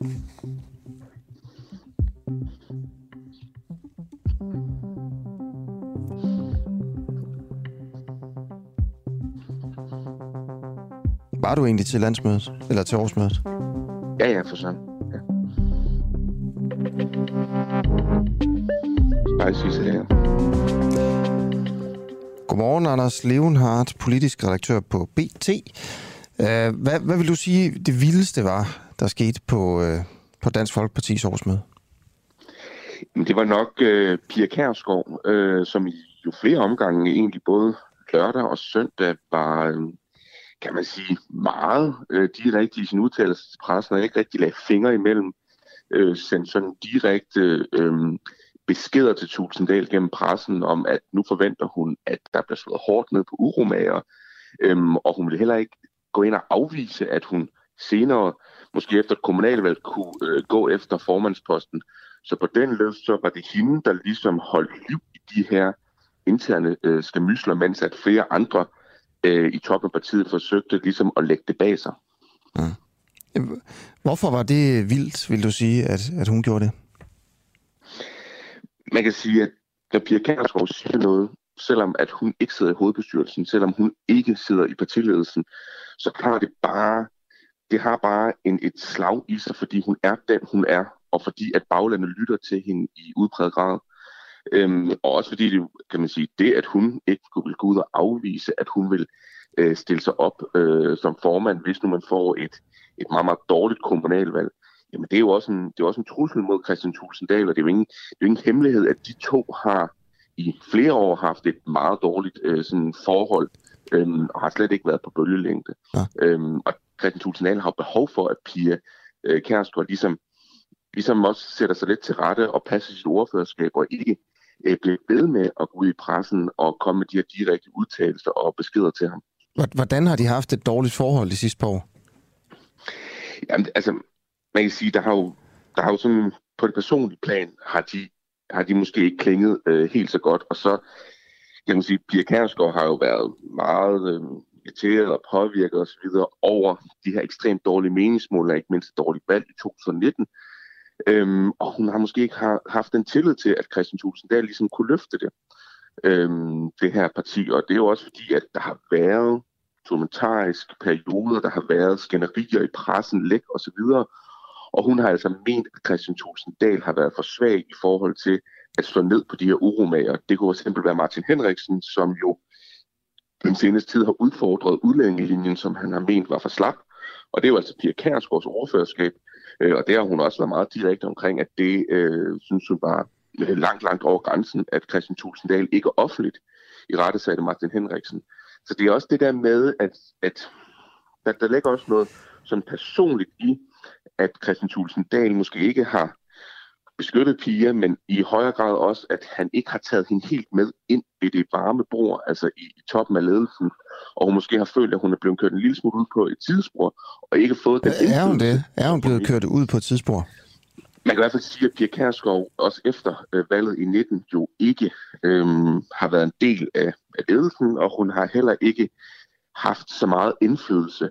Var du egentlig til landsmødet? Eller til årsmødet? Ja, ja, for sådan. Ja. Bare sige her. Godmorgen, Anders Levenhardt, politisk redaktør på BT. Uh, hvad, hvad vil du sige, det vildeste var, der skete på, øh, på Dansk Folkepartis årsmøde? Det var nok øh, Pia Kærsgaard, øh, som i jo flere omgange, egentlig både lørdag og søndag, var, øh, kan man sige, meget øh, direkte i sin udtalelse til pressen, og ikke rigtig lagde fingre imellem, øh, sendte sådan direkte øh, beskeder til Tulsendal gennem pressen om, at nu forventer hun, at der bliver slået hårdt ned på uromager, øhm, og hun vil heller ikke gå ind og afvise, at hun senere, måske efter kommunalvalg, kunne øh, gå efter formandsposten. Så på den led, så var det hende, der ligesom holdt liv i de her interne øh, skamysler, mens at flere andre øh, i toppen af partiet forsøgte ligesom at lægge det bag sig. Ja. Hvorfor var det vildt, vil du sige, at, at hun gjorde det? man kan sige, at når Pia Kærsgaard siger noget, selvom at hun ikke sidder i hovedbestyrelsen, selvom hun ikke sidder i partiledelsen, så har det bare, det har bare en, et slag i sig, fordi hun er den, hun er, og fordi at baglandet lytter til hende i udpræget grad. Øhm, og også fordi det, kan man sige, det, at hun ikke vil gå ud og afvise, at hun vil øh, stille sig op øh, som formand, hvis nu man får et, et meget, meget dårligt kommunalvalg, jamen det er jo også en, det er også en trussel mod Christian Tulsendal, og det er jo ingen, det er jo ingen hemmelighed, at de to har i flere år haft et meget dårligt øh, sådan forhold, øhm, og har slet ikke været på bølgelængde. Ja. Øhm, og Christian Tulsendal har behov for, at Pia øh, Kærsgaard ligesom, ligesom også sætter sig lidt til rette og passer sit ordførerskab, og ikke øh, bliver ved med at gå ud i pressen og komme med de her direkte udtalelser og beskeder til ham. Hvordan har de haft et dårligt forhold de sidste par år? Jamen, altså, man kan sige, der har jo, der har jo sådan, på det personlige plan, har de, har de måske ikke klinget øh, helt så godt, og så kan man sige, Pia Kærsgaard har jo været meget øh, irriteret og påvirket osv. over de her ekstremt dårlige meningsmål, ikke mindst dårligt valg i 2019. Øhm, og hun har måske ikke har, haft den tillid til, at Christian Thulsen der ligesom kunne løfte det, øhm, det her parti. Og det er jo også fordi, at der har været dokumentariske perioder, der har været skænderier i pressen, læk osv., og hun har altså ment, at Christian Tulsendal har været for svag i forhold til at slå ned på de her uromager. Det kunne eksempel være Martin Henriksen, som jo den seneste tid har udfordret udlændingelinjen, som han har ment var for slap. Og det er jo altså Pia Kærsgaards overførerskab, øh, og det har hun også været meget direkte omkring, at det øh, synes hun var øh, langt, langt over grænsen, at Christian Tulsendal ikke offentligt i rette sagde Martin Henriksen. Så det er også det der med, at, at der, der ligger også noget sådan personligt i, at Christian Thulsen Dahl måske ikke har beskyttet Pia, men i højere grad også, at han ikke har taget hende helt med ind i det varme bord, altså i, i toppen af ledelsen, og hun måske har følt, at hun er blevet kørt en lille smule ud på et tidsspor, og ikke fået den Er hun det? Er hun blevet kørt ud på et tidsspor? Man kan i hvert fald sige, at Pia Kærsgaard også efter øh, valget i 19 jo ikke øh, har været en del af, af ledelsen, og hun har heller ikke haft så meget indflydelse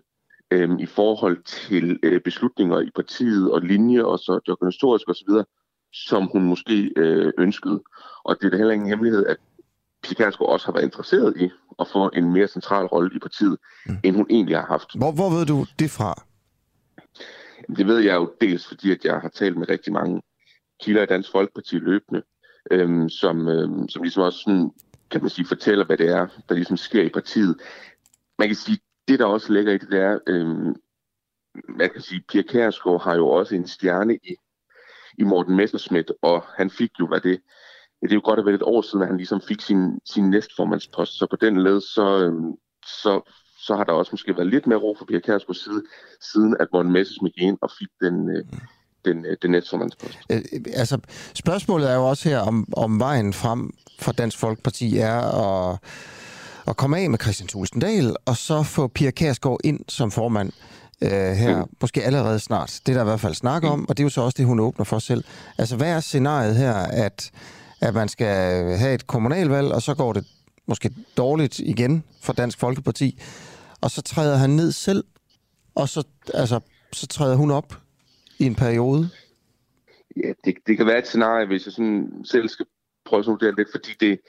øh, i forhold til øh, beslutninger i partiet og linje og så det organisatoriske osv., som hun måske øh, ønskede. Og det er da heller ingen hemmelighed, at Pia også har været interesseret i at få en mere central rolle i partiet, mm. end hun egentlig har haft. Hvor, hvor ved du det fra? Det ved jeg jo dels, fordi at jeg har talt med rigtig mange kilder i Dansk Folkeparti løbende, øhm, som, øhm, som ligesom også sådan, kan man sige, fortæller, hvad det er, der ligesom sker i partiet. Man kan sige, det der også ligger i det, der er, øhm, man kan sige, Pia Kærsgaard har jo også en stjerne i, i Morten Messerschmidt, og han fik jo, hvad det, det er jo godt at være et år siden, at han ligesom fik sin, sin næstformandspost, så på den led, så, øhm, så, så har der også måske været lidt mere ro for Pia Kærsgaards side, siden at Morten Messerschmidt gik ind og fik den, øh, den, øh, den næstformandspost. Øh, altså, spørgsmålet er jo også her, om, om vejen frem for Dansk Folkeparti er at at komme af med Christian Tulsendal, og så få Pia Kærsgaard ind som formand øh, her, mm. måske allerede snart. Det er der i hvert fald snak om, og det er jo så også det, hun åbner for selv. Altså, hvad er scenariet her, at, at man skal have et kommunalvalg, og så går det måske dårligt igen for Dansk Folkeparti, og så træder han ned selv, og så, altså, så træder hun op i en periode? Ja, det, det kan være et scenarie, hvis jeg sådan selv skal prøve at vurdere lidt, fordi det,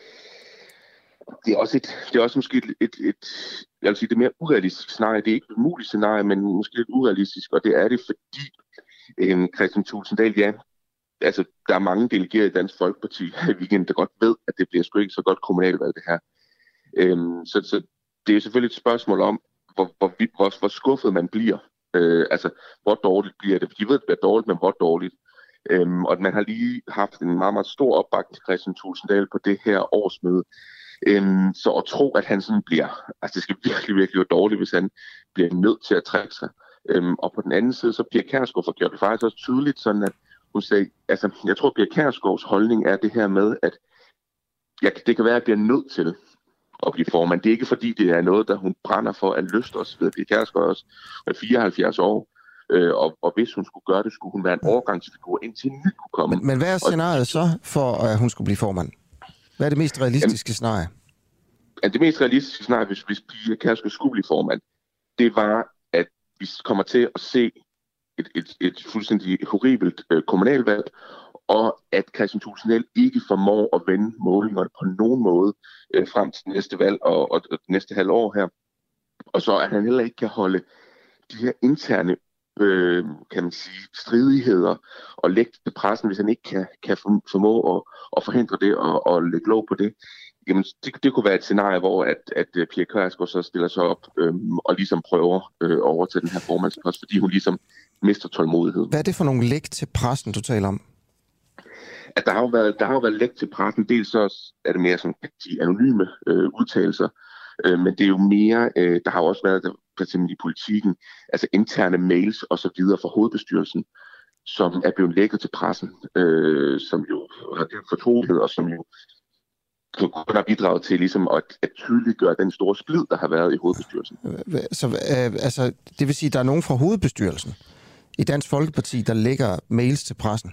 det er også et, det er også måske et, et, et jeg vil sige, det er mere urealistisk scenarie. Det er ikke et muligt scenarie, men måske lidt urealistisk, og det er det, fordi øh, Christian Tulsendal, ja, altså, der er mange delegerede i Dansk Folkeparti i weekenden, der godt ved, at det bliver sgu ikke så godt kommunalvalg, det her. Øhm, så, så det er selvfølgelig et spørgsmål om, hvor, hvor, hvor, hvor skuffet man bliver. Øh, altså, hvor dårligt bliver det? De ved, at det bliver dårligt, men hvor dårligt? Øhm, og man har lige haft en meget, meget stor opbakning til Christian Tulsendal på det her årsmøde. Øhm, så at tro, at han sådan bliver, altså det skal virkelig, virkelig være dårligt, hvis han bliver nødt til at trække sig. Øhm, og på den anden side, så Pia Kærsgaard får gjort det faktisk også tydeligt, sådan at hun sagde, altså jeg tror, Pia Kærsgaards holdning er det her med, at jeg, det kan være, at jeg bliver nødt til at blive formand. Det er ikke fordi, det er noget, der hun brænder for at lyst os ved. Pia Kærsgaard også er 74 år, øh, og, og hvis hun skulle gøre det, skulle hun være en overgangsfigur, indtil ny kunne komme. Men, men hvad er scenariet så for, at hun skulle blive formand? Hvad er det mest realistiske scenarie? Ja, det mest realistiske scenarie, hvis, hvis Pia Kærsgaard skulle blive formand, det var, at vi kommer til at se et, et, et fuldstændig horribelt øh, kommunalvalg, og at Christian Tulsendal ikke formår at vende målingerne på nogen måde øh, frem til næste valg og, og, og næste halvår her. Og så at han heller ikke kan holde de her interne øh, kan man sige, stridigheder og lægge til pressen, hvis han ikke kan, kan formå at, at forhindre det og, og lægge lov på det. Jamen, det, det kunne være et scenarie, hvor at, at øh, Pia Kærsgaard så stiller sig op øhm, og ligesom prøver øh, over til den her formandspost, fordi hun ligesom mister tålmodighed. Hvad er det for nogle læg til pressen, du taler om? At der har jo været, der har jo været læg til pressen. Dels så er det mere som de anonyme øh, udtalelser, øh, men det er jo mere, øh, der har jo også været, der, eksempel i politikken, altså interne mails og så videre fra hovedbestyrelsen, som er blevet lækket til pressen, øh, som jo har det fortrolighed, og som jo kun har bidraget til ligesom at, at tydeliggøre den store splid, der har været i hovedbestyrelsen. Så øh, altså, det vil sige, at der er nogen fra hovedbestyrelsen i Dansk Folkeparti, der lægger mails til pressen?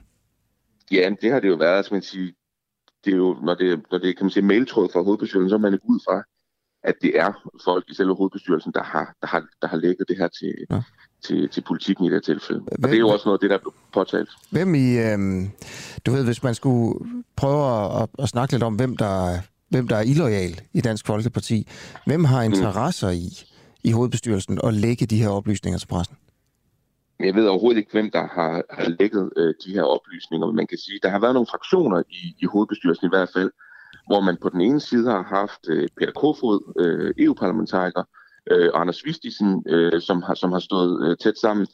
Ja, det har det jo været, som man siger, det er jo, når det, når det kan man sige, mailtråd fra hovedbestyrelsen, så er man ikke ud fra, at det er folk i selve hovedbestyrelsen, der har, der har, der har lægget det her til, ja. til, til politikken i det her tilfælde. Hvem, og det er jo også noget af det, der er blevet påtalt. Hvem i, øh, du ved, hvis man skulle prøve at, at snakke lidt om, hvem der, hvem der er illoyal i Dansk Folkeparti, hvem har mm. interesser mm. i, i hovedbestyrelsen at lægge de her oplysninger til pressen? Jeg ved overhovedet ikke, hvem der har, har lægget øh, de her oplysninger, men man kan sige, der har været nogle fraktioner i, i hovedbestyrelsen i hvert fald, hvor man på den ene side har haft øh, Peter Kofod, øh, EU-parlamentariker, øh, og Anders Vistisen, øh, som, har, som har stået øh, tæt sammen.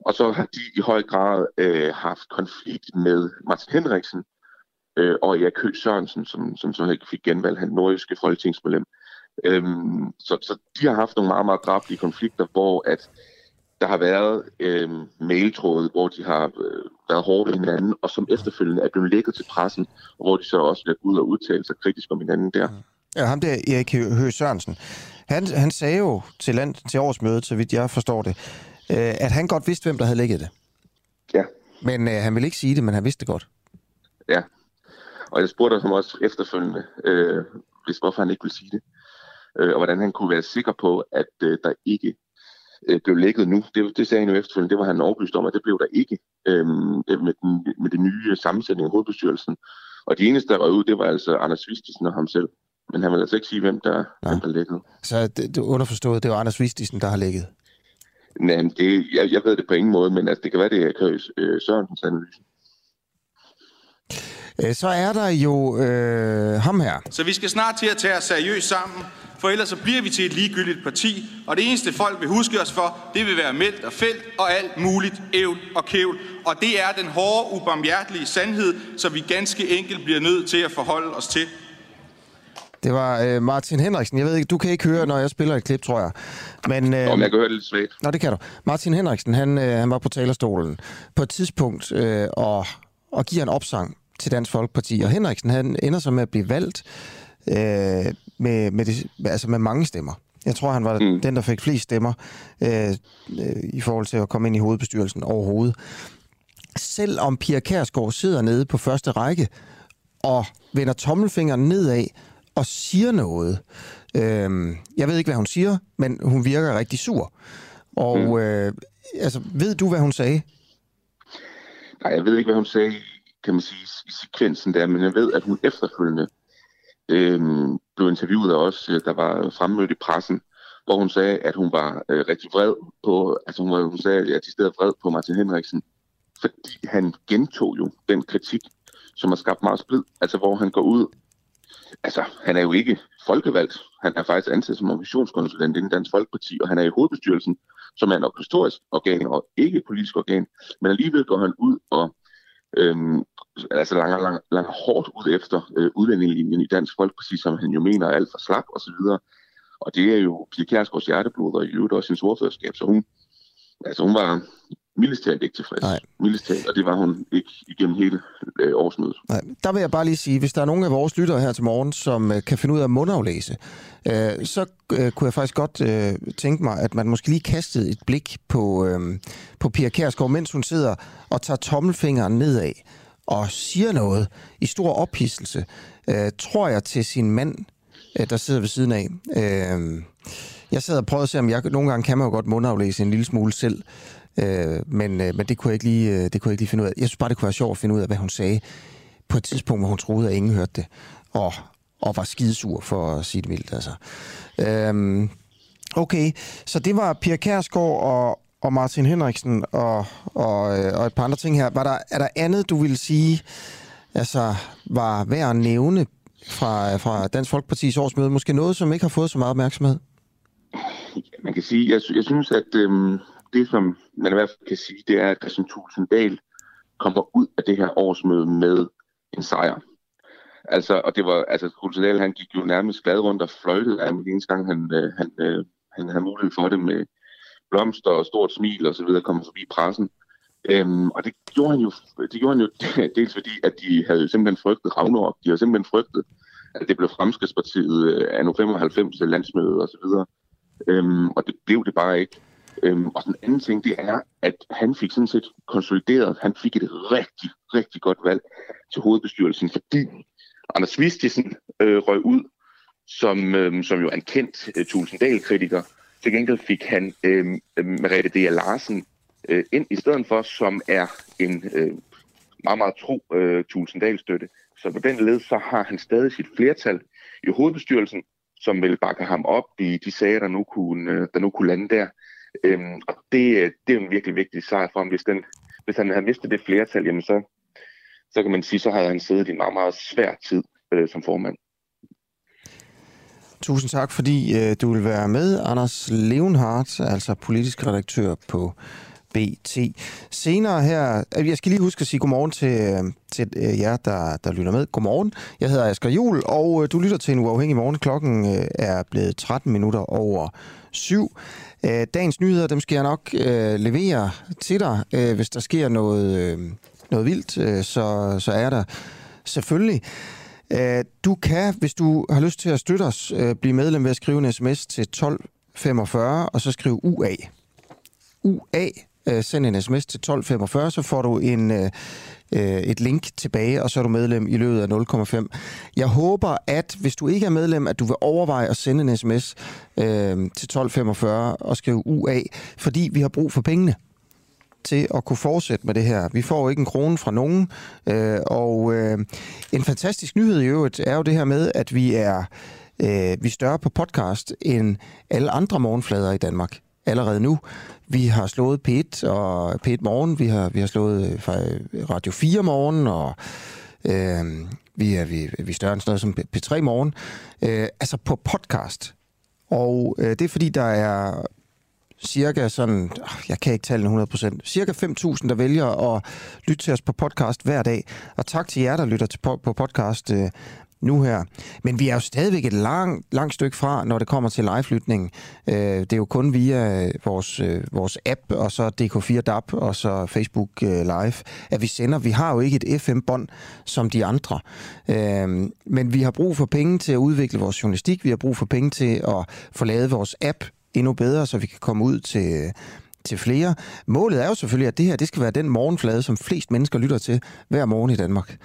Og så har de i høj grad øh, haft konflikt med Martin Henriksen øh, og Erik Høgh Sørensen, som, som så ikke fik genvalg, han nordiske folketingsmedlem. Øhm, så, så de har haft nogle meget, meget drablige konflikter, hvor at der har været øh, mailtråde, hvor de har øh, været hårde ved hinanden, og som efterfølgende er blevet lækket til pressen, og hvor de så også er ud og udtale sig kritisk om hinanden der. Ja, ham der, Erik Høgh Sørensen, han, han sagde jo til, land, til årsmødet, så vidt jeg forstår det, øh, at han godt vidste, hvem der havde lækket det. Ja. Men øh, han ville ikke sige det, men han vidste det godt. Ja, og jeg spurgte ham også efterfølgende, øh, hvis, hvorfor han ikke ville sige det, øh, og hvordan han kunne være sikker på, at øh, der ikke øh, blev lækket nu. Det, det sagde han jo efterfølgende, det var han overbevist om, at det blev der ikke øh, med, den, med det nye sammensætning af hovedbestyrelsen. Og de eneste, der var ud, det var altså Anders Vistisen og ham selv. Men han vil altså ikke sige, hvem der, hvem der lækkede. Så det, det underforstået, det var Anders Vistisen, der har lækket? Nej, det, jeg, jeg ved det på ingen måde, men altså, det kan være, det er Køs øh, Sørensens analyse. Øh, så er der jo øh, ham her. Så vi skal snart til at tage os seriøst sammen for ellers så bliver vi til et ligegyldigt parti, og det eneste folk vil huske os for, det vil være meldt og felt og alt muligt ævl og kævl. Og det er den hårde, ubarmhjertelige sandhed, som vi ganske enkelt bliver nødt til at forholde os til. Det var øh, Martin Henriksen. Jeg ved ikke, du kan ikke høre, når jeg spiller et klip, tror jeg. Men, øh, Om jeg kan høre det lidt svært. Nå, det kan du. Martin Henriksen, han, øh, han var på talerstolen på et tidspunkt øh, og, og giver en opsang til Dansk Folkeparti. Og Henriksen, han ender så med at blive valgt øh, med, med, det, altså med mange stemmer. Jeg tror, han var mm. den, der fik flest stemmer øh, øh, i forhold til at komme ind i hovedbestyrelsen overhovedet. Selvom Pia Kærsgaard sidder nede på første række og vender tommelfingeren nedad og siger noget. Øh, jeg ved ikke, hvad hun siger, men hun virker rigtig sur. Og mm. øh, altså, ved du, hvad hun sagde? Nej, jeg ved ikke, hvad hun sagde, kan man sige, i sekvensen der, men jeg ved, at hun efterfølgende øh, blev interviewet af os, øh, der var fremmødt i pressen, hvor hun sagde, at hun var øh, rigtig vred på, altså hun, var, hun sagde, at jeg til stedet vred på Martin Henriksen, fordi han gentog jo den kritik, som har skabt meget splid, altså hvor han går ud, altså han er jo ikke folkevalgt, han er faktisk ansat som organisationskonsulent inden Dansk Folkeparti, og han er i hovedbestyrelsen, som er en organisatorisk organ og ikke politisk organ, men alligevel går han ud og øhm, altså langer, langer, langer hårdt ud efter øh, udlændingelinjen i Dansk Folkeparti, som han jo mener er alt for slap osv., og det er jo Pia Kjærsgaards hjerteblod, og i øvrigt også hendes ordførerskab, så hun, altså hun var mildest talt ikke tilfreds. Nej. Mildest talt, og det var hun ikke igennem hele øh, årsmødet. Nej, der vil jeg bare lige sige, hvis der er nogen af vores lyttere her til morgen, som øh, kan finde ud af mundaflæse, øh, så øh, kunne jeg faktisk godt øh, tænke mig, at man måske lige kastede et blik på, øh, på Pia Kjærsgaard, mens hun sidder og tager tommelfingeren nedad og siger noget i stor ophidselse, øh, tror jeg til sin mand, øh, der sidder ved siden af. Øh, jeg sad og prøvede at se, om jeg nogle gange kan man jo godt mundaflæse en lille smule selv, øh, men, øh, men det, kunne jeg ikke lige, øh, det kunne jeg ikke lige finde ud af. Jeg synes bare, det kunne være sjovt at finde ud af, hvad hun sagde på et tidspunkt, hvor hun troede, at ingen hørte det, og, og var skidesur for at sige det vildt. Altså. Øh, okay, så det var Pia Kærsgaard og, og Martin Henriksen og, og, øh, og et par andre ting her. Var der, er der andet, du vil sige, altså var værd at nævne fra, fra Dansk Folkeparti's årsmøde? Måske noget, som ikke har fået så meget opmærksomhed? Man kan sige, jeg, jeg synes, at øhm, det, som man i hvert fald kan sige, det er, at Christian Tulsendal kommer ud af det her årsmøde med en sejr. Altså, og det var, altså, Tulsendal, han gik jo nærmest glad rundt og fløjtede af den eneste gang, han, øh, han, øh, han havde mulighed for det med blomster og stort smil og så videre, komme forbi pressen. Øhm, og det gjorde han jo, det gjorde han jo dels fordi, at de havde simpelthen frygtet Ragnarok. De havde simpelthen frygtet, at det blev Fremskridspartiet øh, af nu øh, 95 landsmøde og så videre. Øhm, og det blev det bare ikke. Øhm, og den anden ting, det er, at han fik sådan set konsolideret, han fik et rigtig, rigtig godt valg til hovedbestyrelsen, fordi Anders Vistisen øh, røg ud, som, øh, som jo er en kendt øh, Tulsendal-kritiker. Til gengæld fik han øh, Merete D. Larsen øh, ind i stedet for, som er en øh, meget, meget tro øh, Tulsendal-støtte. Så på den led, så har han stadig sit flertal i hovedbestyrelsen, som vil bakke ham op i de sager, der nu kunne, øh, der nu kunne lande der. Øhm, og det, øh, det er en virkelig vigtig sejr for ham. Hvis, den, hvis han havde mistet det flertal, jamen så, så kan man sige, så havde han siddet i en meget, meget svær tid øh, som formand. Tusind tak, fordi øh, du vil være med, Anders Levenhardt, altså politisk redaktør på BT. Senere her, øh, jeg skal lige huske at sige godmorgen til, øh, til øh, jer, der, der lytter med. Godmorgen. Jeg hedder Asger Jul, og øh, du lytter til en uafhængig morgen. Klokken er blevet 13 minutter over syv. Dagens nyheder, dem skal jeg nok øh, levere til dig, øh, hvis der sker noget, øh, noget vildt, øh, så, så er der selvfølgelig. Øh, du kan, hvis du har lyst til at støtte os, øh, blive medlem ved at skrive en sms til 1245, og så skrive UA. UA øh, send en sms til 1245, så får du en, et link tilbage, og så er du medlem i løbet af 0,5. Jeg håber, at hvis du ikke er medlem, at du vil overveje at sende en sms øh, til 1245 og skrive UA, fordi vi har brug for pengene til at kunne fortsætte med det her. Vi får ikke en krone fra nogen, øh, og øh, en fantastisk nyhed i øvrigt er jo det her med, at vi er øh, vi er større på podcast end alle andre morgenflader i Danmark allerede nu. Vi har slået P1 og P1 Morgen, vi har, vi har slået øh, øh, Radio 4 Morgen, og øh, vi, er, vi, vi er større end sådan noget som P3 Morgen. Øh, altså på podcast. Og øh, det er fordi, der er cirka sådan, ah, jeg kan ikke tale 100%, cirka 5.000, der vælger at lytte til os på podcast hver dag. Og tak til jer, der lytter til på, på podcast øh, nu her. Men vi er jo stadigvæk et langt, langt stykke fra, når det kommer til live-lytning. Øh, det er jo kun via øh, vores, øh, vores app, og så DK4 DAP, og så Facebook øh, Live, at vi sender. Vi har jo ikke et FM-bånd som de andre. Øh, men vi har brug for penge til at udvikle vores journalistik. Vi har brug for penge til at få lavet vores app endnu bedre, så vi kan komme ud til til flere. Målet er jo selvfølgelig, at det her det skal være den morgenflade, som flest mennesker lytter til hver morgen i Danmark.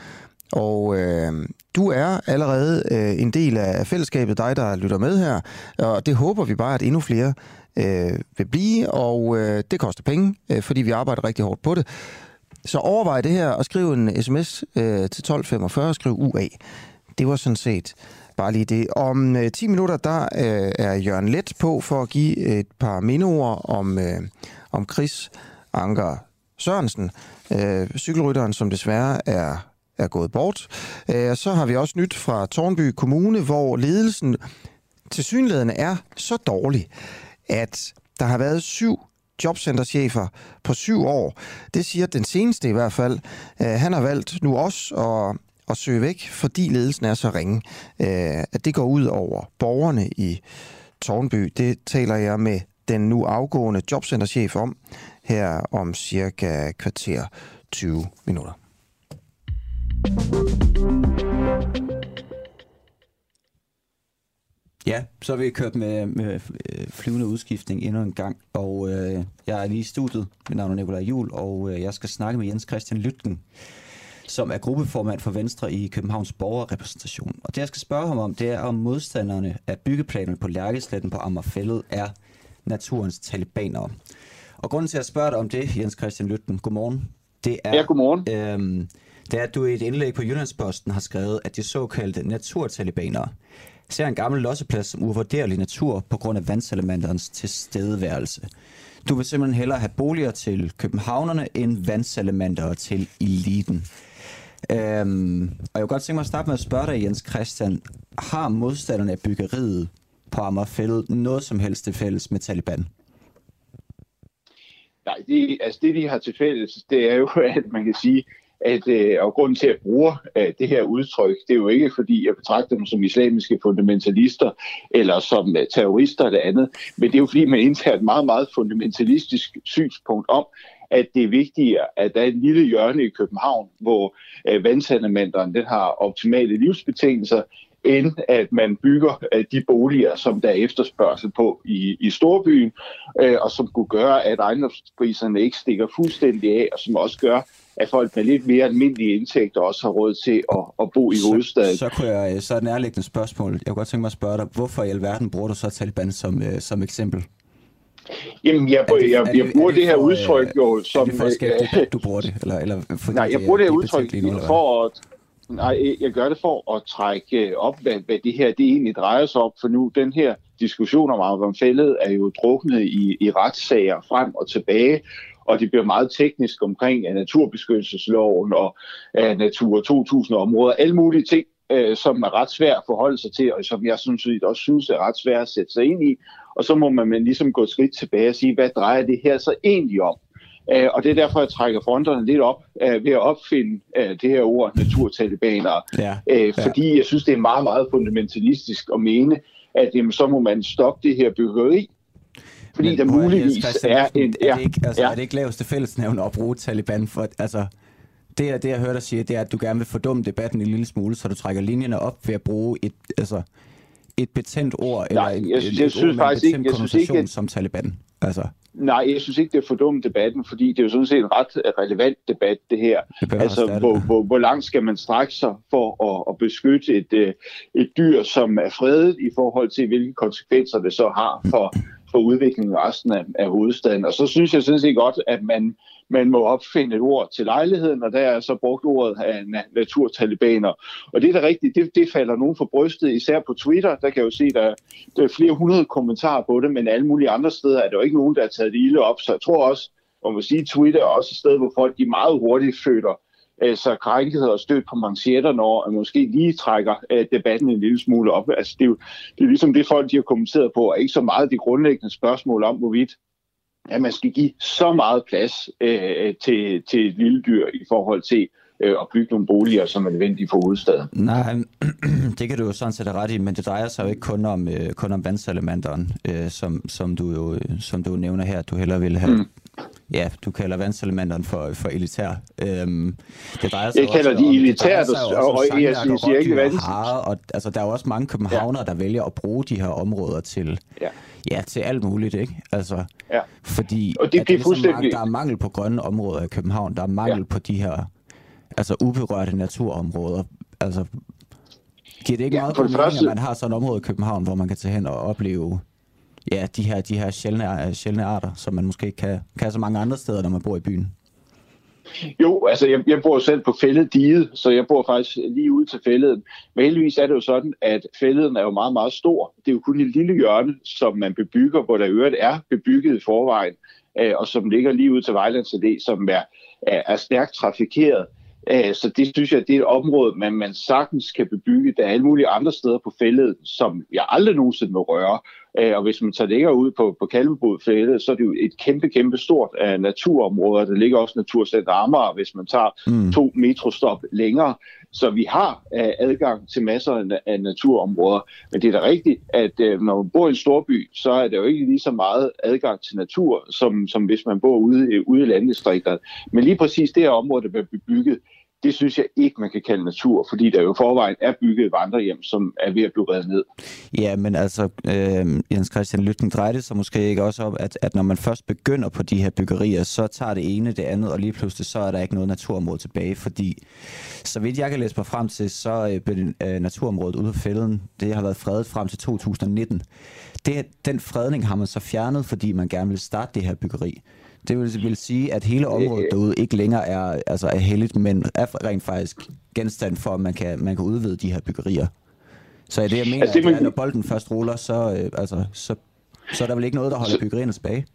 Og øh, du er allerede øh, en del af fællesskabet, dig der lytter med her, og det håber vi bare, at endnu flere øh, vil blive, og øh, det koster penge, øh, fordi vi arbejder rigtig hårdt på det. så overvej det her og skriv en sms øh, til 1245 og skriv UA. Det var sådan set bare lige det. Om øh, 10 minutter, der øh, er Jørgen Let på for at give et par mindeord om, øh, om Chris Anker Sørensen, øh, cykelrytteren, som desværre er er gået bort. Øh, så har vi også nyt fra Tornby Kommune, hvor ledelsen til synligheden er så dårlig, at der har været syv jobcenterchefer på syv år. Det siger den seneste i hvert fald. Øh, han har valgt nu også at, at søge væk, fordi ledelsen er så ringe, øh, at det går ud over borgerne i Tornby. Det taler jeg med den nu afgående jobcenterchef om her om cirka kvarter 20 minutter. Ja, så har vi kørt med, med øh, flyvende udskiftning endnu en gang, og øh, jeg er lige i studiet. Mit navn er Nikolaj Jul, og øh, jeg skal snakke med Jens Christian Lytken, som er gruppeformand for Venstre i Københavns borgerrepræsentation. Og det, jeg skal spørge ham om, det er, om modstanderne af byggeplanerne på Lærkesletten på Amagerfællet er naturens talibanere. Og grunden til at spørge dig om det, Jens Christian Lytken, godmorgen, det er... Ja, godmorgen. Øhm, det er, at du i et indlæg på Jyllandsposten har skrevet, at de såkaldte naturtalibanere ser en gammel losseplads som uvurderlig natur på grund af vandsalamanderens tilstedeværelse. Du vil simpelthen hellere have boliger til københavnerne end vandsalamander til eliten. Øhm, og jeg vil godt tænke mig at starte med at spørge dig, Jens Christian. Har modstanderne af byggeriet på Amagerfældet noget som helst til fælles med Taliban? Nej, det, altså det de har til fælles, det er jo, at man kan sige, at, øh, og grunden til at bruge øh, det her udtryk, det er jo ikke fordi, jeg betragter dem som islamiske fundamentalister eller som øh, terrorister eller andet, men det er jo fordi, man indtager et meget, meget fundamentalistisk synspunkt om, at det er vigtigere, at der er et lille hjørne i København, hvor øh, vandsandamenteren den har optimale livsbetingelser, end at man bygger øh, de boliger, som der er efterspørgsel på i, i storbyen, øh, og som kunne gøre, at ejendomspriserne ikke stikker fuldstændig af, og som også gør, at folk med lidt mere almindelige indtægter også har råd til at, at bo i så, hovedstaden. Så, kunne jeg, så er et nærliggende spørgsmål. Jeg kunne godt tænke mig at spørge dig, hvorfor i alverden bruger du så Taliban som, øh, som eksempel? Jamen, jeg, det, jeg, jeg, jeg bruger det, det her for, udtryk jo som... Er det for at skabe debat, du bruger det? Eller, eller fordi nej, jeg bruger det her udtryk nu, for at... Nej, jeg gør det for at trække op, hvad, hvad det her det egentlig drejer sig om, for nu den her diskussion om Arvon er jo druknet i, i retssager frem og tilbage, og det bliver meget teknisk omkring uh, naturbeskyttelsesloven og uh, Natur 2000-områder, alle mulige ting, uh, som er ret svært at forholde sig til, og som jeg synes, også synes er ret svært at sætte sig ind i. Og så må man ligesom gå et skridt tilbage og sige, hvad drejer det her så egentlig om? Uh, og det er derfor, jeg trækker fronterne lidt op uh, ved at opfinde uh, det her ord naturtalibanere. Ja, ja. Fordi jeg synes, det er meget, meget fundamentalistisk at mene, at jamen, så må man stoppe det her byggeri, fordi Men, der muligvis er en... Ja, er, det ikke, altså, ja. er det ikke laveste fællesnævn at bruge Taliban for... Altså, det, det, jeg hørte dig sige, det er, at du gerne vil fordumme debatten en lille smule, så du trækker linjerne op ved at bruge et, altså, et betændt ord, Nej, eller jeg, et, jeg, synes ord faktisk ikke, jeg synes ikke, at... som Taliban. Altså. Nej, jeg synes ikke, det er for dumt debatten, fordi det er jo sådan set en ret relevant debat, det her. Det altså, hvor, hvor, hvor langt skal man strække sig for at, at beskytte et, øh, et dyr, som er fredet i forhold til, hvilke konsekvenser det så har for, for udviklingen i resten af, af hovedstaden. Og så synes jeg sådan set godt, at man, man må opfinde et ord til lejligheden, og der er så brugt ordet af naturtalibaner. Og det er da rigtigt, det, det falder nogen for brystet, især på Twitter. Der kan jeg jo se, der, der er flere hundrede kommentarer på det, men alle mulige andre steder er der jo ikke nogen, der har taget det ilde op. Så jeg tror også, man sige, Twitter er også et sted, hvor folk de meget hurtigt føler altså krænket og stødt på manchetter, når man måske lige trækker øh, debatten en lille smule op. Altså, det, er jo, det er ligesom det, folk de har kommenteret på, og ikke så meget de grundlæggende spørgsmål om, hvorvidt at man skal give så meget plads uh, til, til et lille dyr i forhold til uh, at bygge nogle boliger, som er nødvendige for hovedstaden. Nej, det kan du jo sådan set have ret i, men det drejer sig jo ikke kun om, uh, kun om vandsalamanderen, uh, som, som, du jo, som du nævner her, du hellere vil have mm ja, du kalder vandselemanderen for, for elitær. Øhm, det drejer sig jeg kalder de elitært, og, og jeg synes jeg ikke vand. Og, altså, der er jo også mange københavnere, ja. der vælger at bruge de her områder til, ja. Ja, til alt muligt, ikke? Altså, ja. Fordi og det, det er ligesom, fuldstændig... der er mangel på grønne områder i København, der er mangel ja. på de her altså uberørte naturområder. Altså, giver det ikke ja, meget mening, første... at man har sådan et område i København, hvor man kan tage hen og opleve ja, de her, de her sjældne, øh, sjældne arter, som man måske ikke kan, kan så mange andre steder, når man bor i byen. Jo, altså jeg, jeg bor selv på fældediget, så jeg bor faktisk lige ud til fælleden. Men heldigvis er det jo sådan, at fælleden er jo meget, meget stor. Det er jo kun et lille hjørne, som man bebygger, hvor der øvrigt er bebygget i forvejen, øh, og som ligger lige ud til Vejlands Allé, som er, er, er stærkt trafikeret. Øh, så det synes jeg, det er et område, man, man sagtens kan bebygge. Der er alle mulige andre steder på fælleden, som jeg aldrig nogensinde må røre. Øh, og hvis man tager længere ud på, på Kalvebodfældet, så er det jo et kæmpe, kæmpe stort uh, naturområde. Der ligger også Naturcenter Amager, hvis man tager mm. to metrostop længere. Så vi har uh, adgang til masser af, af naturområder. Men det er da rigtigt, at uh, når man bor i en storby, så er der jo ikke lige så meget adgang til natur, som, som hvis man bor ude, ude i landdistrikterne. Men lige præcis det her område, der bliver bebygget, det synes jeg ikke, man kan kalde natur, fordi der jo forvejen er bygget vandrehjem, som er ved at blive reddet ned. Ja, men altså, øh, Jens Christian Lytten, drejer det sig måske ikke også om, at, at når man først begynder på de her byggerier, så tager det ene det andet, og lige pludselig så er der ikke noget naturområde tilbage, fordi så vidt jeg kan læse mig frem til, så øh, blev øh, naturområdet ude af fælden, det har været fredet frem til 2019. Det, den fredning har man så fjernet, fordi man gerne vil starte det her byggeri. Det vil, vil sige, at hele området derude ikke længere er, altså er heldigt, men er rent faktisk genstand for, at man kan, man kan udvide de her byggerier. Så er det, jeg mener, altså, det, man... at når bolden først ruller, så, øh, altså, så, så er der vel ikke noget, der holder byggerierne tilbage?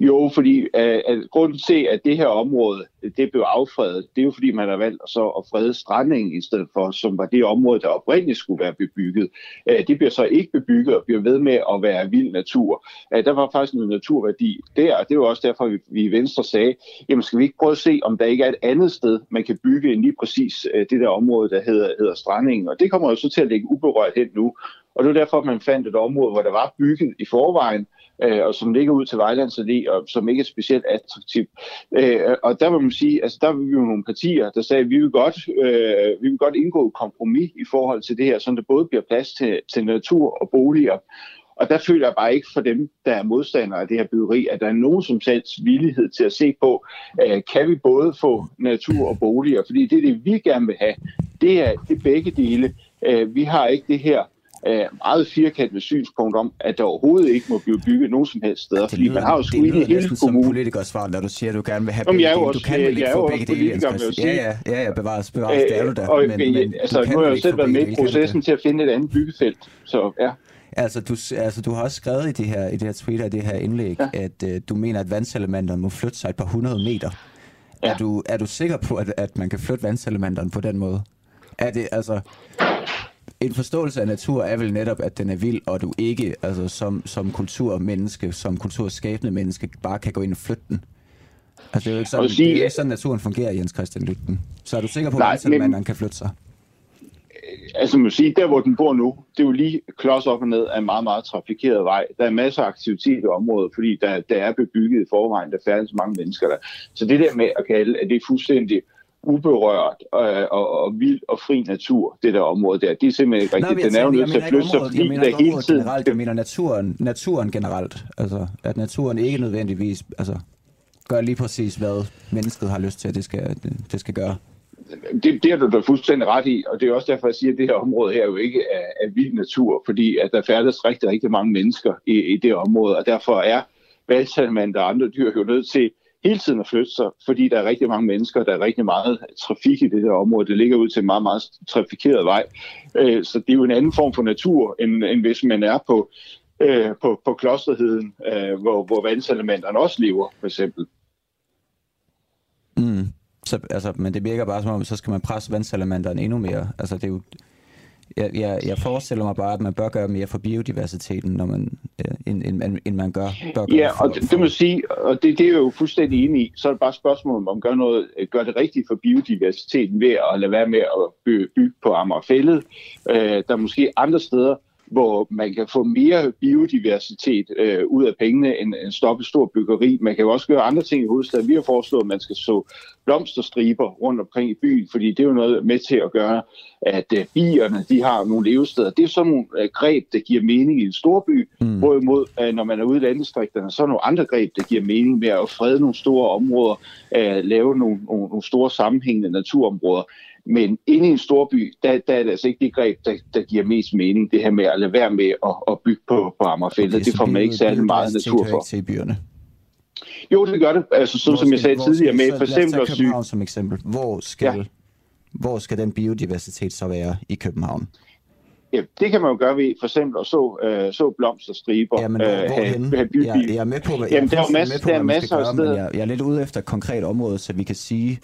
Jo, fordi uh, at grunden til, at det her område det blev affredet, det er jo fordi, man har valgt så at frede strandingen i stedet for, som var det område, der oprindeligt skulle være bebygget. Øh, det bliver så ikke bebygget og bliver ved med at være vild natur. Der var faktisk en naturværdi der, og det var også derfor, vi, vi i Venstre sagde, jamen skal vi ikke prøve at se, om der ikke er et andet sted, man kan bygge end lige præcis det der område, der hedder, hedder strandingen. Og det kommer jo så til at ligge uberørt hen nu. Og det er derfor, man fandt et område, hvor der var bygget i forvejen, øh, og som ligger ud til Vejlands Allé, og som ikke er specielt attraktivt. Øh, og der vil man sige, altså der var vi jo nogle partier, der sagde, at vi vil godt, øh, vi vil godt indgå et kompromis i forhold til det her, så der både bliver plads til, til natur og boliger. Og der føler jeg bare ikke for dem, der er modstandere af det her byggeri, at der er nogen som helst villighed til at se på, øh, kan vi både få natur og boliger? Fordi det, det vi gerne vil have, det er, det er begge dele. Øh, vi har ikke det her øh, meget firkantet synspunkt om, at der overhovedet ikke må blive bygget nogen som helst steder, fordi man har jo ikke hele kommunen. Det svar, når du siger, at du gerne vil have begge dele. Du kan vel ikke få begge dele, Ja, ja, ja, ja, bevares, bevares, det er du der. Men, men, altså, nu har jeg jo selv været med i processen til at finde et andet byggefelt, så ja. Altså du, altså, du har også skrevet i det her, i det her tweet i det her indlæg, ja. at uh, du mener, at vandselementerne må flytte sig et par hundrede meter. Ja. Er, du, er du sikker på, at, at man kan flytte vandselementerne på den måde? Er det, altså, en forståelse af natur er vel netop, at den er vild, og du ikke altså, som, som kulturmenneske, som kulturskabende menneske, bare kan gå ind og flytte den. Altså, det er jo ikke sådan, sige, det er ikke sådan naturen fungerer, Jens Christian Lytten. Så er du sikker på, at man kan flytte sig? Altså, man sige, der hvor den bor nu, det er jo lige klods op og ned af en meget, meget trafikeret vej. Der er masser af aktivitet i området, fordi der, der er bebygget i forvejen, der færdes mange mennesker der. Så det der med at kalde, at det er fuldstændig uberørt øh, og, og vild og fri natur, det der område der. Det er simpelthen ikke rigtigt. Den er jo nødt til at flytte sig, fordi der hele tiden... Generelt, jeg mener naturen, naturen generelt. Altså, at naturen ikke nødvendigvis altså, gør lige præcis, hvad mennesket har lyst til, at det skal, det skal gøre. Det, det er du da fuldstændig ret i, og det er også derfor, jeg siger, at det her område her jo ikke er, er vild natur, fordi at der færdes rigtig, rigtig mange mennesker i, i det område, og derfor er valgsalmand og andre dyr jo nødt til hele tiden at flytte sig, fordi der er rigtig mange mennesker, der er rigtig meget trafik i det her område. Det ligger ud til en meget, meget trafikeret vej. Øh, så det er jo en anden form for natur, end, end hvis man er på, øh, på, på klosterheden, øh, hvor, hvor vandselementerne også lever, for eksempel. Mm. Så, altså, men det virker bare som om, så skal man presse vandselementerne endnu mere. Altså, det er jo jeg, jeg, jeg forestiller mig bare, at man bør gøre mere for biodiversiteten, når man, øh, end, end, end man gør. Bør gøre ja, og for, det, det må sige, og det, det er jeg jo fuldstændig enig i, så er det bare et spørgsmål om at gøre, noget, gøre det rigtigt for biodiversiteten ved at lade være med at bygge, bygge på Amagerfællet. Øh, der er måske andre steder, hvor man kan få mere biodiversitet øh, ud af pengene end en stoppe stor byggeri. Man kan jo også gøre andre ting i hovedstaden. Vi har foreslået, at man skal så blomsterstriber rundt omkring i byen, fordi det er jo noget med til at gøre, at øh, bierne de har nogle levesteder. Det er sådan nogle øh, greb, der giver mening i en storby, mm. hvorimod øh, når man er ude i landdistrikterne, så er nogle andre greb, der giver mening med at frede nogle store områder, øh, lave nogle, nogle, nogle store sammenhængende naturområder. Men inde i en storby, der, der er det altså ikke det greb, der, der giver mest mening, det her med at lade være med at, at bygge på, på Amagerfældet. Okay, det får man ikke særlig meget natur for. Til byerne. Jo, det gør det. Altså, som, som jeg sagde tidligere med, for eksempel at København som eksempel. Hvor skal, ja. hvor skal den biodiversitet så være i København? Ja, det kan man jo gøre ved for eksempel at så, øh, så blomsterstriber. Ja, men hvor, øh, have, have by, jeg, jeg er med på, hvad, Jamen, der er, masser, på, der er masser af steder. Jeg, jeg er lidt ude efter et konkret område, så vi kan sige,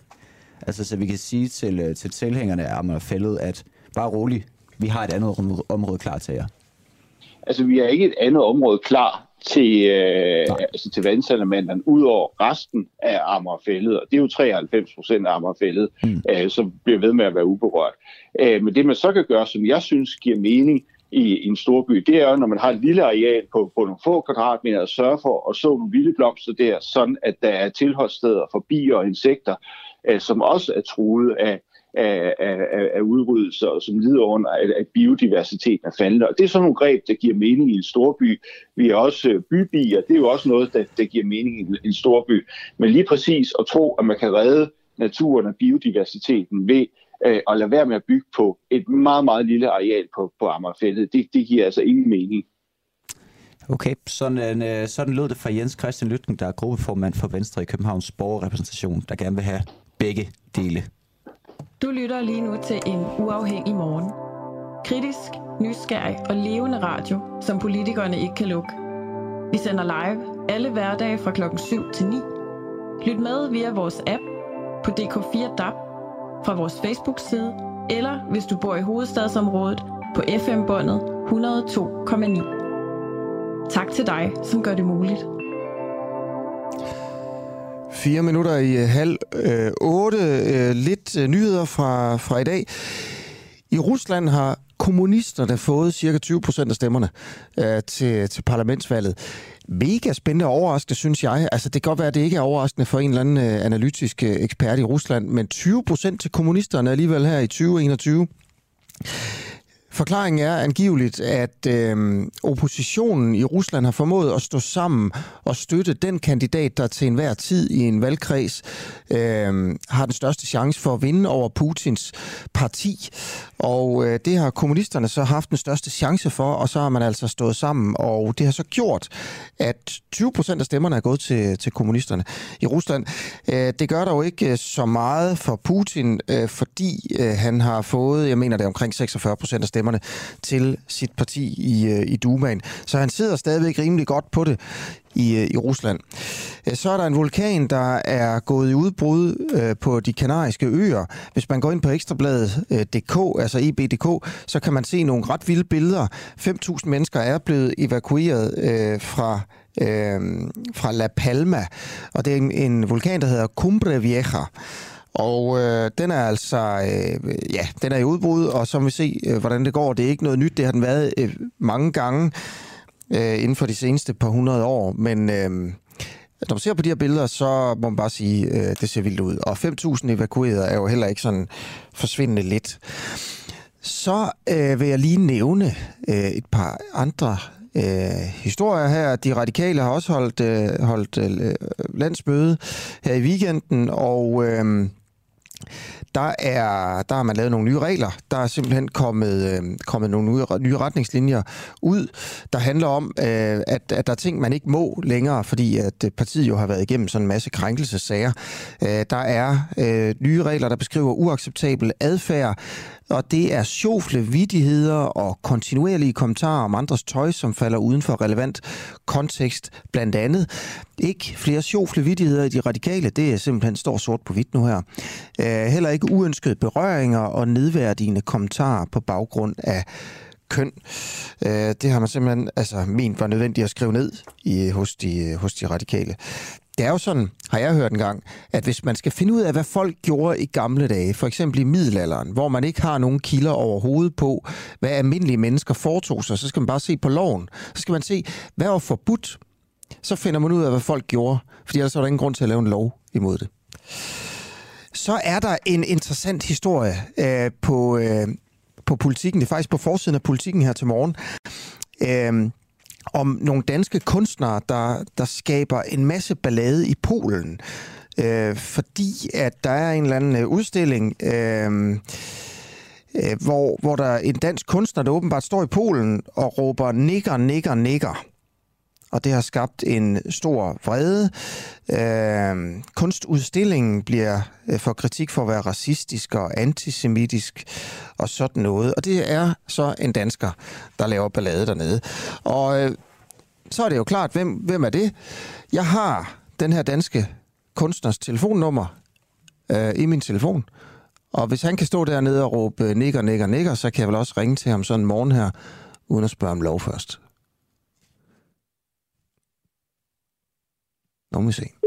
altså, så vi kan sige til, øh, til tilhængerne af Amagerfældet, at bare roligt, vi har et andet område klar til jer. Altså, vi har ikke et andet område klar til, øh, altså til vandsalamandan, ud over resten af Amagerfældet, og det er jo 93 procent af Amagerfældet, mm. øh, som bliver ved med at være uberørt. Øh, men det man så kan gøre, som jeg synes giver mening i, i en stor by, det er jo, når man har et lille areal på, på nogle få kvadratmeter, at sørge for at så nogle vilde blomster der, sådan at der er tilholdssteder for bier og insekter, øh, som også er truet af, af, af, af udryddelser, og som lider under, at, at biodiversiteten er faldende. Og det er sådan nogle greb, der giver mening i en storby. Vi er også øh, bybier, det er jo også noget, der, der giver mening i en storby. Men lige præcis at tro, at man kan redde naturen og biodiversiteten ved øh, at lade være med at bygge på et meget, meget lille areal på, på Amagerfældet, det, det giver altså ingen mening. Okay, sådan, øh, sådan lød det fra Jens Christian Lytken, der er gruppeformand for Venstre i Københavns Borgerrepræsentation, der gerne vil have begge dele. Du lytter lige nu til en uafhængig morgen. Kritisk, nysgerrig og levende radio, som politikerne ikke kan lukke. Vi sender live alle hverdage fra klokken 7 til 9. Lyt med via vores app på DK4 DAB, fra vores Facebook-side, eller hvis du bor i hovedstadsområdet på FM-båndet 102,9. Tak til dig, som gør det muligt. Fire minutter i øh, halv øh, otte. Øh, lidt øh, nyheder fra, fra i dag. I Rusland har kommunisterne fået cirka 20 procent af stemmerne øh, til, til parlamentsvalget. Mega spændende og overraskende, synes jeg. Altså, det kan godt være, at det ikke er overraskende for en eller anden øh, analytisk øh, ekspert i Rusland, men 20 procent til kommunisterne alligevel her i 2021. Forklaringen er angiveligt, at øh, oppositionen i Rusland har formået at stå sammen og støtte den kandidat, der til enhver tid i en valgkreds øh, har den største chance for at vinde over Putins parti. Og øh, det har kommunisterne så haft den største chance for, og så har man altså stået sammen. Og det har så gjort, at 20 procent af stemmerne er gået til, til kommunisterne i Rusland. Øh, det gør dog ikke øh, så meget for Putin, øh, fordi øh, han har fået, jeg mener det er omkring 46 procent af stemmerne, stemmerne til sit parti i, øh, i Dumaen. Så han sidder stadigvæk rimelig godt på det i, øh, i Rusland. Øh, så er der en vulkan, der er gået i udbrud øh, på de kanariske øer. Hvis man går ind på ekstrabladet.dk, altså EB.dk, så kan man se nogle ret vilde billeder. 5.000 mennesker er blevet evakueret øh, fra øh, fra La Palma, og det er en, en vulkan, der hedder Cumbre Vieja. Og øh, den er altså, øh, ja, den er i udbrud, og så vi se, øh, hvordan det går. Det er ikke noget nyt, det har den været øh, mange gange øh, inden for de seneste par hundrede år, men øh, når man ser på de her billeder, så må man bare sige, øh, det ser vildt ud. Og 5.000 evakuerede er jo heller ikke sådan forsvindende lidt. Så øh, vil jeg lige nævne øh, et par andre øh, historier her. De radikale har også holdt, øh, holdt øh, landsmøde her i weekenden, og... Øh, der, er, der har man lavet nogle nye regler. Der er simpelthen kommet, øh, kommet nogle nye, nye retningslinjer ud, der handler om, øh, at, at der er ting, man ikke må længere, fordi at øh, partiet jo har været igennem sådan en masse krænkelsesager. Øh, der er øh, nye regler, der beskriver uacceptabel adfærd, og det er sjofle vidigheder og kontinuerlige kommentarer om andres tøj, som falder uden for relevant kontekst blandt andet. Ikke flere sjofle vidigheder i de radikale, det er simpelthen står sort på hvidt nu her. Øh, heller ikke uønskede berøringer og nedværdigende kommentarer på baggrund af køn. Øh, det har man simpelthen altså, ment var nødvendigt at skrive ned i, hos, de, hos de radikale. Det er jo sådan, har jeg hørt en gang, at hvis man skal finde ud af, hvad folk gjorde i gamle dage, for eksempel i middelalderen, hvor man ikke har nogen kilder overhovedet på, hvad almindelige mennesker foretog sig, så skal man bare se på loven. Så skal man se, hvad var forbudt. Så finder man ud af, hvad folk gjorde, fordi ellers er der ingen grund til at lave en lov imod det. Så er der en interessant historie øh, på, øh, på politikken. Det er faktisk på forsiden af politikken her til morgen. Øh, om nogle danske kunstnere, der, der skaber en masse ballade i Polen, øh, fordi at der er en eller anden øh, udstilling, øh, øh, hvor, hvor der er en dansk kunstner, der åbenbart står i Polen og råber nigger, nigger, nigger og det har skabt en stor vrede. Øh, kunstudstillingen bliver øh, for kritik for at være racistisk og antisemitisk og sådan noget. Og det er så en dansker, der laver ballade dernede. Og øh, så er det jo klart, hvem, hvem er det? Jeg har den her danske kunstners telefonnummer øh, i min telefon. Og hvis han kan stå dernede og råbe nigger, nigger, nigger, så kan jeg vel også ringe til ham sådan en morgen her, uden at spørge om lov først. Nu må vi se.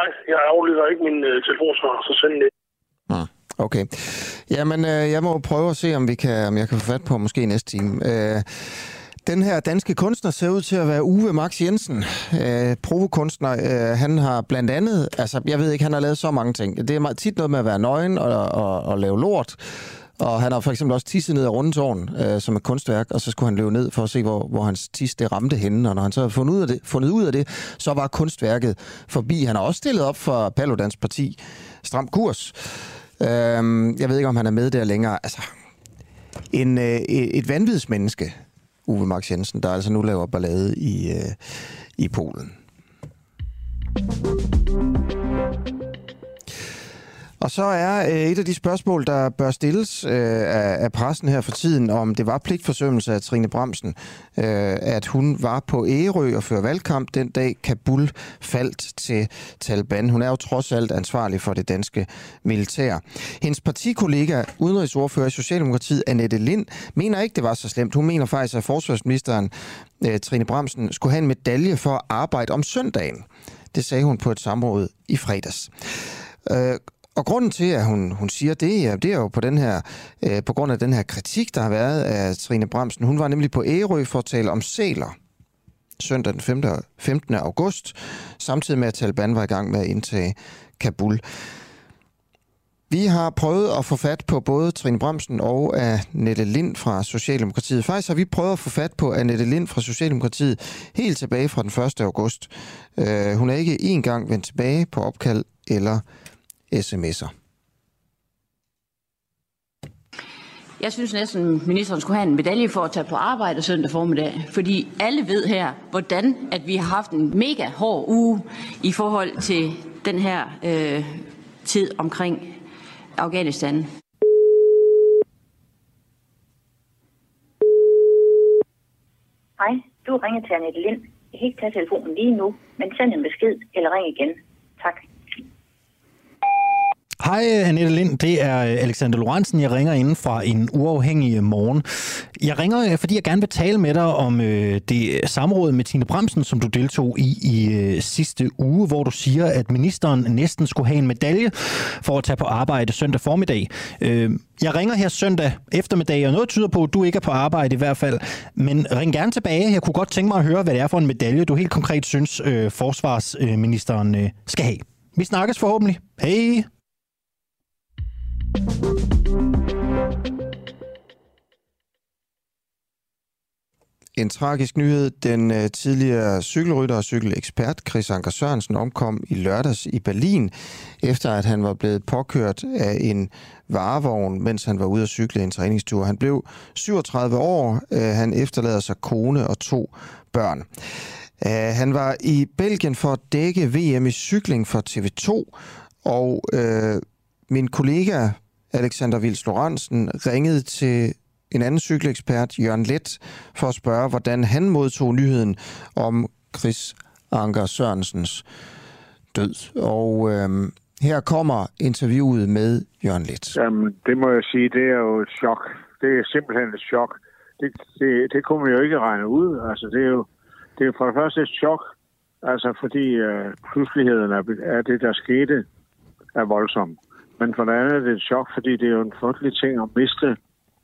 Nej, jeg aflytter ikke min øh, telefonsvar, så send det. Hmm. Okay. Jamen, øh, jeg må prøve at se, om, vi kan, om jeg kan få fat på måske næste time. Øh, den her danske kunstner ser ud til at være Uwe Max Jensen, øh, provokunstner. Øh, han har blandt andet, altså jeg ved ikke, han har lavet så mange ting. Det er tit noget med at være nøgen og, og, og lave lort. Og han har for eksempel også tisset ned af rundetårn, øh, som et kunstværk, og så skulle han løbe ned for at se, hvor, hvor hans tis det ramte henne. Og når han så havde fundet ud, af det, fundet ud af det, så var kunstværket forbi. Han har også stillet op for Paludans parti, Stram Kurs. Øh, jeg ved ikke, om han er med der længere. Altså, en, øh, et vanvidsmenneske, Uwe Max Jensen, der altså nu laver ballade i, øh, i Polen. Og så er øh, et af de spørgsmål, der bør stilles øh, af, af pressen her for tiden, om det var pligtforsømmelse af Trine Bremsen, øh, at hun var på Ærø og førte valgkamp den dag Kabul faldt til Taliban. Hun er jo trods alt ansvarlig for det danske militær. Hendes partikollega, udenrigsordfører i Socialdemokratiet, Annette Lind, mener ikke, det var så slemt. Hun mener faktisk, at forsvarsministeren øh, Trine Bremsen skulle have en medalje for at arbejde om søndagen. Det sagde hun på et samråd i fredags. Øh, og grunden til, at hun, hun siger det, ja, det er jo på, den her, øh, på grund af den her kritik, der har været af Trine Bremsen. Hun var nemlig på Ærø for at tale om sæler søndag den 15. august, samtidig med at Taliban var i gang med at indtage Kabul. Vi har prøvet at få fat på både Trine Bremsen og Annette Lind fra Socialdemokratiet. Faktisk har vi prøvet at få fat på Annette Lind fra Socialdemokratiet helt tilbage fra den 1. august. Uh, hun er ikke engang vendt tilbage på opkald eller sms'er. Jeg synes næsten, ministeren skulle have en medalje for at tage på arbejde søndag formiddag, fordi alle ved her, hvordan at vi har haft en mega hård uge i forhold til den her øh, tid omkring Afghanistan. Hej, du ringer til Annette Lind. Jeg kan ikke tage telefonen lige nu, men send en besked eller ring igen. Tak. Hej øh, Annette Lind, det er øh, Alexander Lorentzen. Jeg ringer inden fra en uafhængig øh, morgen. Jeg ringer, fordi jeg gerne vil tale med dig om øh, det samråd med Tine Bremsen, som du deltog i i øh, sidste uge, hvor du siger, at ministeren næsten skulle have en medalje for at tage på arbejde søndag formiddag. Øh, jeg ringer her søndag eftermiddag, og noget tyder på, at du ikke er på arbejde i hvert fald. Men ring gerne tilbage. Jeg kunne godt tænke mig at høre, hvad det er for en medalje, du helt konkret synes, øh, forsvarsministeren øh, skal have. Vi snakkes forhåbentlig. Hej! En tragisk nyhed. Den øh, tidligere cykelrytter og cykelekspert Chris Anker Sørensen omkom i lørdags i Berlin, efter at han var blevet påkørt af en varevogn, mens han var ude at cykle en træningstur. Han blev 37 år. Øh, han efterlader sig kone og to børn. Øh, han var i Belgien for at dække VM i cykling for TV2, og øh, min kollega Alexander Vils Lorentzen ringede til en anden cykelekspert, Jørgen Let, for at spørge, hvordan han modtog nyheden om Chris Anker Sørensens død. Og øh, her kommer interviewet med Jørgen Let. Jamen, det må jeg sige, det er jo et chok. Det er simpelthen et chok. Det, det, det kunne man jo ikke regne ud. Altså, det er jo det er for det første et chok, altså fordi øh, pludseligheden af, af det, der skete, er voldsomt. Men for det andet er det et chok, fordi det er jo en frygtelig ting at miste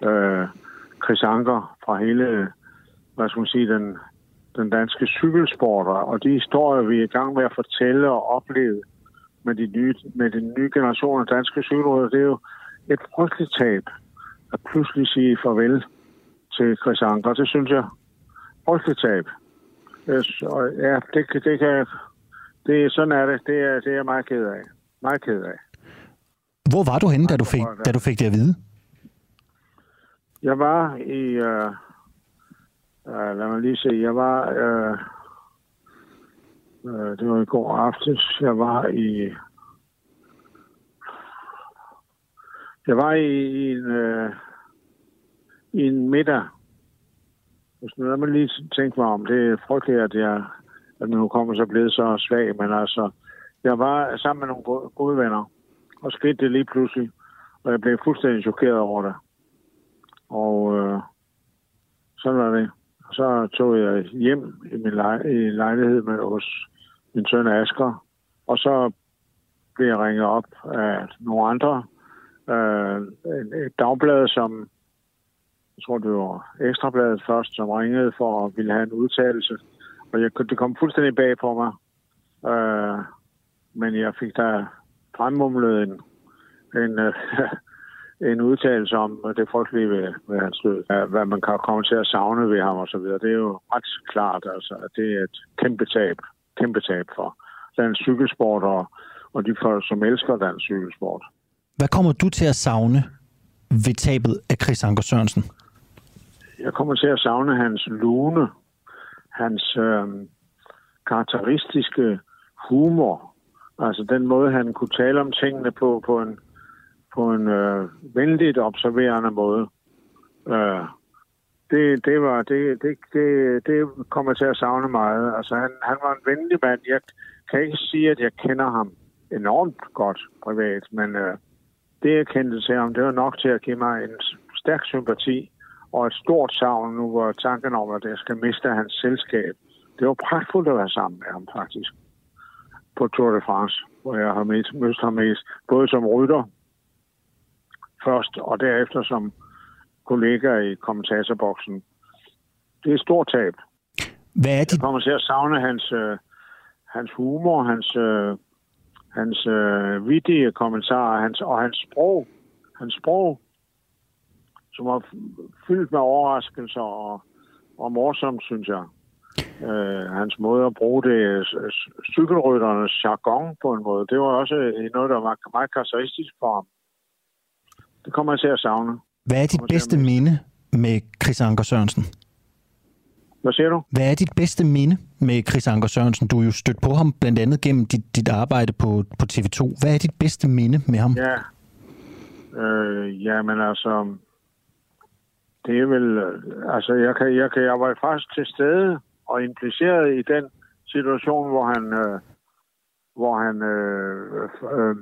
øh, Chris Anker fra hele hvad skal man sige, den, den danske cykelsporter, og de historier, vi er i gang med at fortælle og opleve med de nye, med den nye generation af danske cykelrytter, det er jo et frygteligt tab at pludselig sige farvel til Chris Anker. Det synes jeg frygteligt tab. Og ja, det, det kan det, sådan er det. Det er, det er jeg meget ked af. Meget ked af. Hvor var du henne, da du fik, da du fik det at vide? Jeg var i... Uh, uh, lad mig lige se. Jeg var... Uh, uh, det var i går aftes. Jeg var i... Jeg var i, i en, uh, i en middag. Hvis nu man lige tænke mig om, det er frygteligt, at jeg at min hukommelse er blevet så svag, men altså, jeg var sammen med nogle gode venner, og skete det lige pludselig, og jeg blev fuldstændig chokeret over det. Og øh, sådan var det. Og så tog jeg hjem i min lej- i lejlighed med hos min søn Asger, og så blev jeg ringet op af nogle andre. Øh, et dagblad, som jeg tror, det var Ekstrabladet først, som ringede for at ville have en udtalelse. Og jeg, det kom fuldstændig bag på mig. Øh, men jeg fik da fremmumlet en, en, øh, en udtalelse om det frygtelige ved, ved hans død. Hvad man kan komme til at savne ved ham og så videre. Det er jo ret klart, altså, at det er et kæmpe tab, kæmpe tab for dansk cykelsport og, og de folk, som elsker dansk cykelsport. Hvad kommer du til at savne ved tabet af Chris Anker Sørensen? Jeg kommer til at savne hans lune, hans øh, karakteristiske humor. Altså den måde, han kunne tale om tingene på, på en, på en øh, venligt observerende måde. Øh, det, det, var, det, det, det, det kommer til at savne meget. Altså han, han var en venlig mand. Jeg kan ikke sige, at jeg kender ham enormt godt privat, men øh, det, jeg kendte til ham, det var nok til at give mig en stærk sympati og et stort savn nu, hvor tanken om, at jeg skal miste hans selskab. Det var pragtfuldt at være sammen med ham, faktisk, på Tour de France, hvor jeg har mødt, mødt ham mest, både som rytter først, og derefter som kollega i kommentatorboksen. Det er et stort tab. Hvad er det? Jeg kommer til at savne hans, øh, hans humor, hans, øh, hans øh, vidtige kommentarer hans, og hans sprog. Hans sprog som var fyldt med overraskelser og, og morsomt, synes jeg. Øh, hans måde at bruge det, cykelrytternes jargon på en måde, det var også noget, der var meget karakteristisk for ham. Det kommer jeg til at savne. Hvad er dit bedste minde med Chris Anker Sørensen? Hvad siger du? Hvad er dit bedste minde med Chris Anker Sørensen? Du er jo stødt på ham blandt andet gennem dit, dit arbejde på, på TV2. Hvad er dit bedste minde med ham? Ja, øh, ja men altså, det er vel, øh, altså jeg, kan, jeg, kan, jeg var faktisk til stede og impliceret i den situation, hvor han, øh, hvor han øh, øh,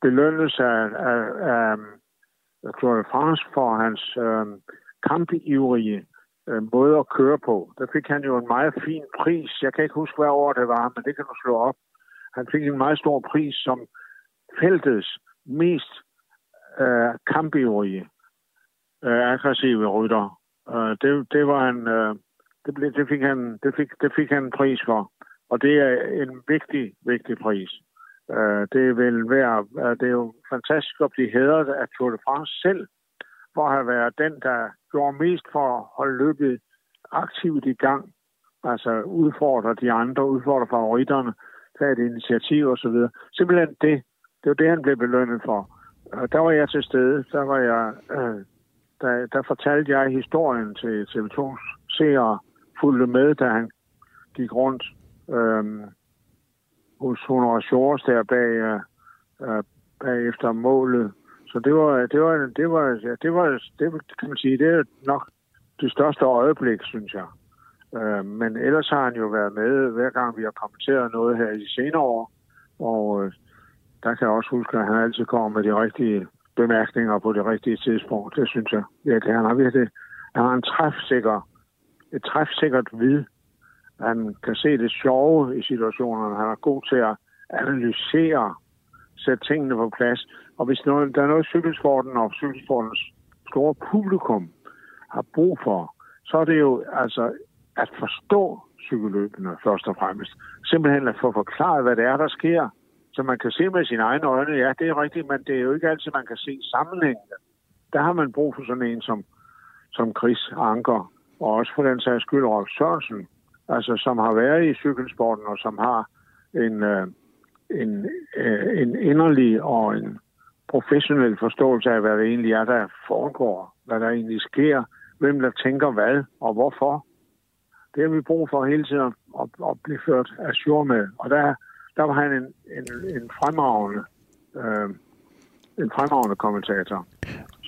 belønnes af, af, af Tour de France for hans øh, kampivrige øh, måde at køre på. Der fik han jo en meget fin pris. Jeg kan ikke huske, hvad år det var, men det kan du slå op. Han fik en meget stor pris som feltets mest øh, kampivrige øh, aggressive rytter. Øh, det, det var han, øh, det, blev, det, fik han, det, fik, det fik han en pris for. Og det er en vigtig, vigtig pris. Øh, det vil være, øh, det er jo fantastisk at blive hædret af Tour de France selv, for at have været den, der gjorde mest for at holde løbet aktivt i gang. Altså udfordre de andre, udfordre favoritterne, tage et initiativ osv. Simpelthen det. Det var det, han blev belønnet for. Der var jeg til stede. Der var jeg øh, der, der fortalte jeg historien til TV2's seere, fulgte med, da han gik rundt øh, hos Honora Shores der bag, øh, øh bagefter målet. Så det var, det var, det var, ja, det var, det kan man sige, det er nok det største øjeblik, synes jeg. Øh, men ellers har han jo været med, hver gang vi har kommenteret noget her i senere år. Og øh, der kan jeg også huske, at han altid kommer med de rigtige bemærkninger på det rigtige tidspunkt. Det synes jeg virkelig. Han har virkelig han har en træfsikker, træfsikkert vid. Han kan se det sjove i situationerne. Han er god til at analysere, sætte tingene på plads. Og hvis noget, der er noget, cykelsporten og cykelsportens store publikum har brug for, så er det jo altså at forstå cykelløbene først og fremmest. Simpelthen at få forklaret, hvad det er, der sker, så man kan se med sine egne øjne. Ja, det er rigtigt, men det er jo ikke altid, man kan se sammenhængende. Der har man brug for sådan en som, som Chris Anker, og også for den sags skyld Rolf Sørensen, altså som har været i cykelsporten og som har en, øh, en, øh, en inderlig og en professionel forståelse af, hvad det egentlig er, der foregår, hvad der egentlig sker, hvem der tænker hvad og hvorfor. Det har vi brug for hele tiden at, at, at blive ført af sjov med. Og der, der var han en, en, en fremragende øh, en fremragende kommentator.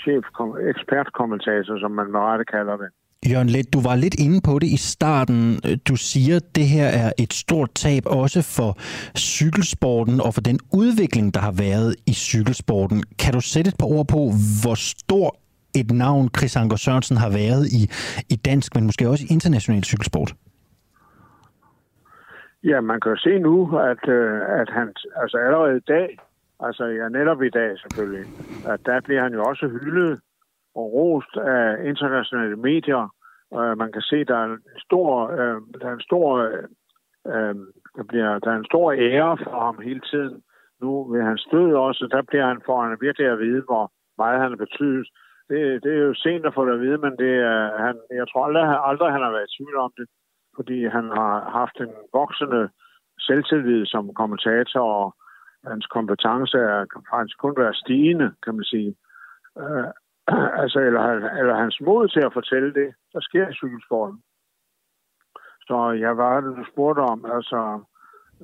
Chef, ekspertkommentator, som man med rette kalder det. Jørgen Let, du var lidt inde på det i starten. Du siger, at det her er et stort tab også for cykelsporten og for den udvikling, der har været i cykelsporten. Kan du sætte et par ord på, hvor stor et navn Chris Anker Sørensen har været i, i dansk, men måske også i international cykelsport? Ja, man kan jo se nu, at, øh, at han altså allerede i dag, altså ja, netop i dag selvfølgelig, at der bliver han jo også hyldet og rost af internationale medier. Øh, man kan se, der er en stor, øh, der er en stor, øh, der bliver, der er en stor ære for ham hele tiden. Nu ved han død også, der bliver han for han virkelig at vide, hvor meget han har betydet. Det, det er jo sent at få det at vide, men det er, han, jeg tror aldrig, aldrig, han har været i tvivl om det, fordi han har haft en voksende selvtillid som kommentator, og hans kompetence er faktisk kun været stigende, kan man sige. Øh, altså, eller, eller hans mod til at fortælle det, der sker i cykelsporten. Så jeg var det, du spurgte om. Altså,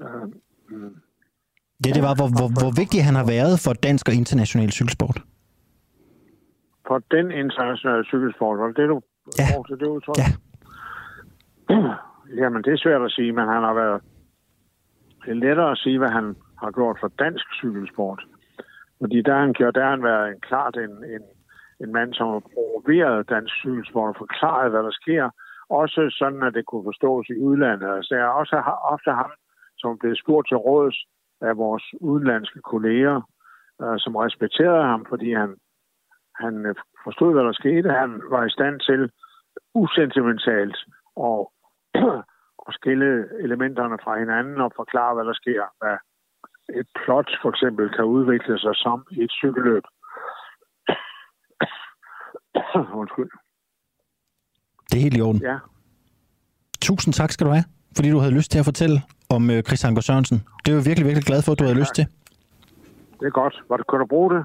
øh, Ja, det var, hvor, hvor, hvor vigtig han har været for dansk og international cykelsport. For den internationale cykelsport, var det det, du ja. til det udtryk? Ja. Jamen, det er svært at sige, men han har været... Det er lettere at sige, hvad han har gjort for dansk cykelsport. Fordi der han, der har han været en, klart en, en, en mand, som har promoveret dansk cykelsport og forklaret, hvad der sker. Også sådan, at det kunne forstås i udlandet. Så jeg er også ofte ham, som blev spurgt til råds af vores udenlandske kolleger, øh, som respekterede ham, fordi han, han øh, forstod, hvad der skete. Han var i stand til usentimentalt og, at skille elementerne fra hinanden og forklare, hvad der sker. Hvad et plot for eksempel kan udvikle sig som i et cykelløb. Undskyld. Det er helt i orden. Ja. Tusind tak skal du have, fordi du havde lyst til at fortælle om øh, Chris Anker Sørensen. Det er jo virkelig, virkelig glad for, at du ja, havde lyst til. Det er godt. Var det, kunne du bruge det?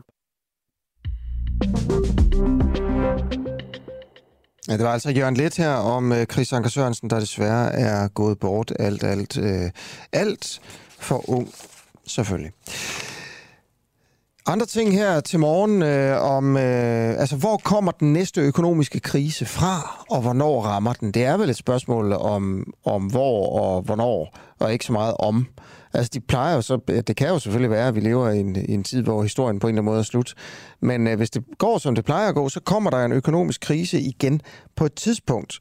Ja, det var altså Jørgen Let her om øh, Chris Anker Sørensen, der desværre er gået bort alt, alt, øh, alt for ung, selvfølgelig. Andre ting her til morgen øh, om, øh, altså hvor kommer den næste økonomiske krise fra, og hvornår rammer den? Det er vel et spørgsmål om, om hvor og hvornår, og ikke så meget om. Altså de plejer jo så, det kan jo selvfølgelig være, at vi lever i en, i en tid, hvor historien på en eller anden måde er slut. Men øh, hvis det går, som det plejer at gå, så kommer der en økonomisk krise igen på et tidspunkt.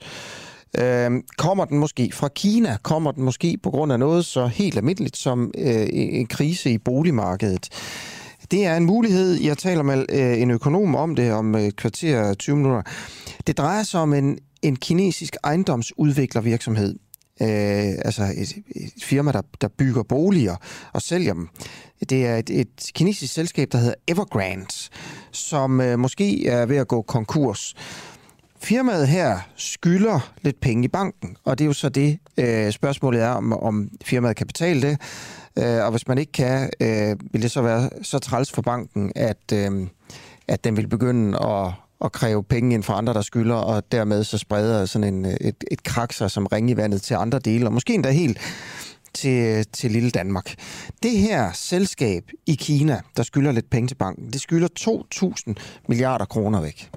Øh, kommer den måske fra Kina? Kommer den måske på grund af noget så helt almindeligt som øh, en krise i boligmarkedet? Det er en mulighed. Jeg taler med øh, en økonom om det om øh, kvarter 20 minutter. Det drejer sig om en, en kinesisk ejendomsudviklervirksomhed. Øh, altså et, et firma, der, der bygger boliger og sælger dem. Det er et, et kinesisk selskab, der hedder Evergrande, som øh, måske er ved at gå konkurs. Firmaet her skylder lidt penge i banken, og det er jo så det, øh, spørgsmålet er, om, om firmaet kan betale det. Øh, og hvis man ikke kan, øh, vil det så være så træls for banken, at, øh, at den vil begynde at, at kræve penge ind fra andre, der skylder, og dermed så spreder sådan en, et, et krak som ring i vandet til andre dele, og måske endda helt til, til lille Danmark. Det her selskab i Kina, der skylder lidt penge til banken, det skylder 2.000 milliarder kroner væk.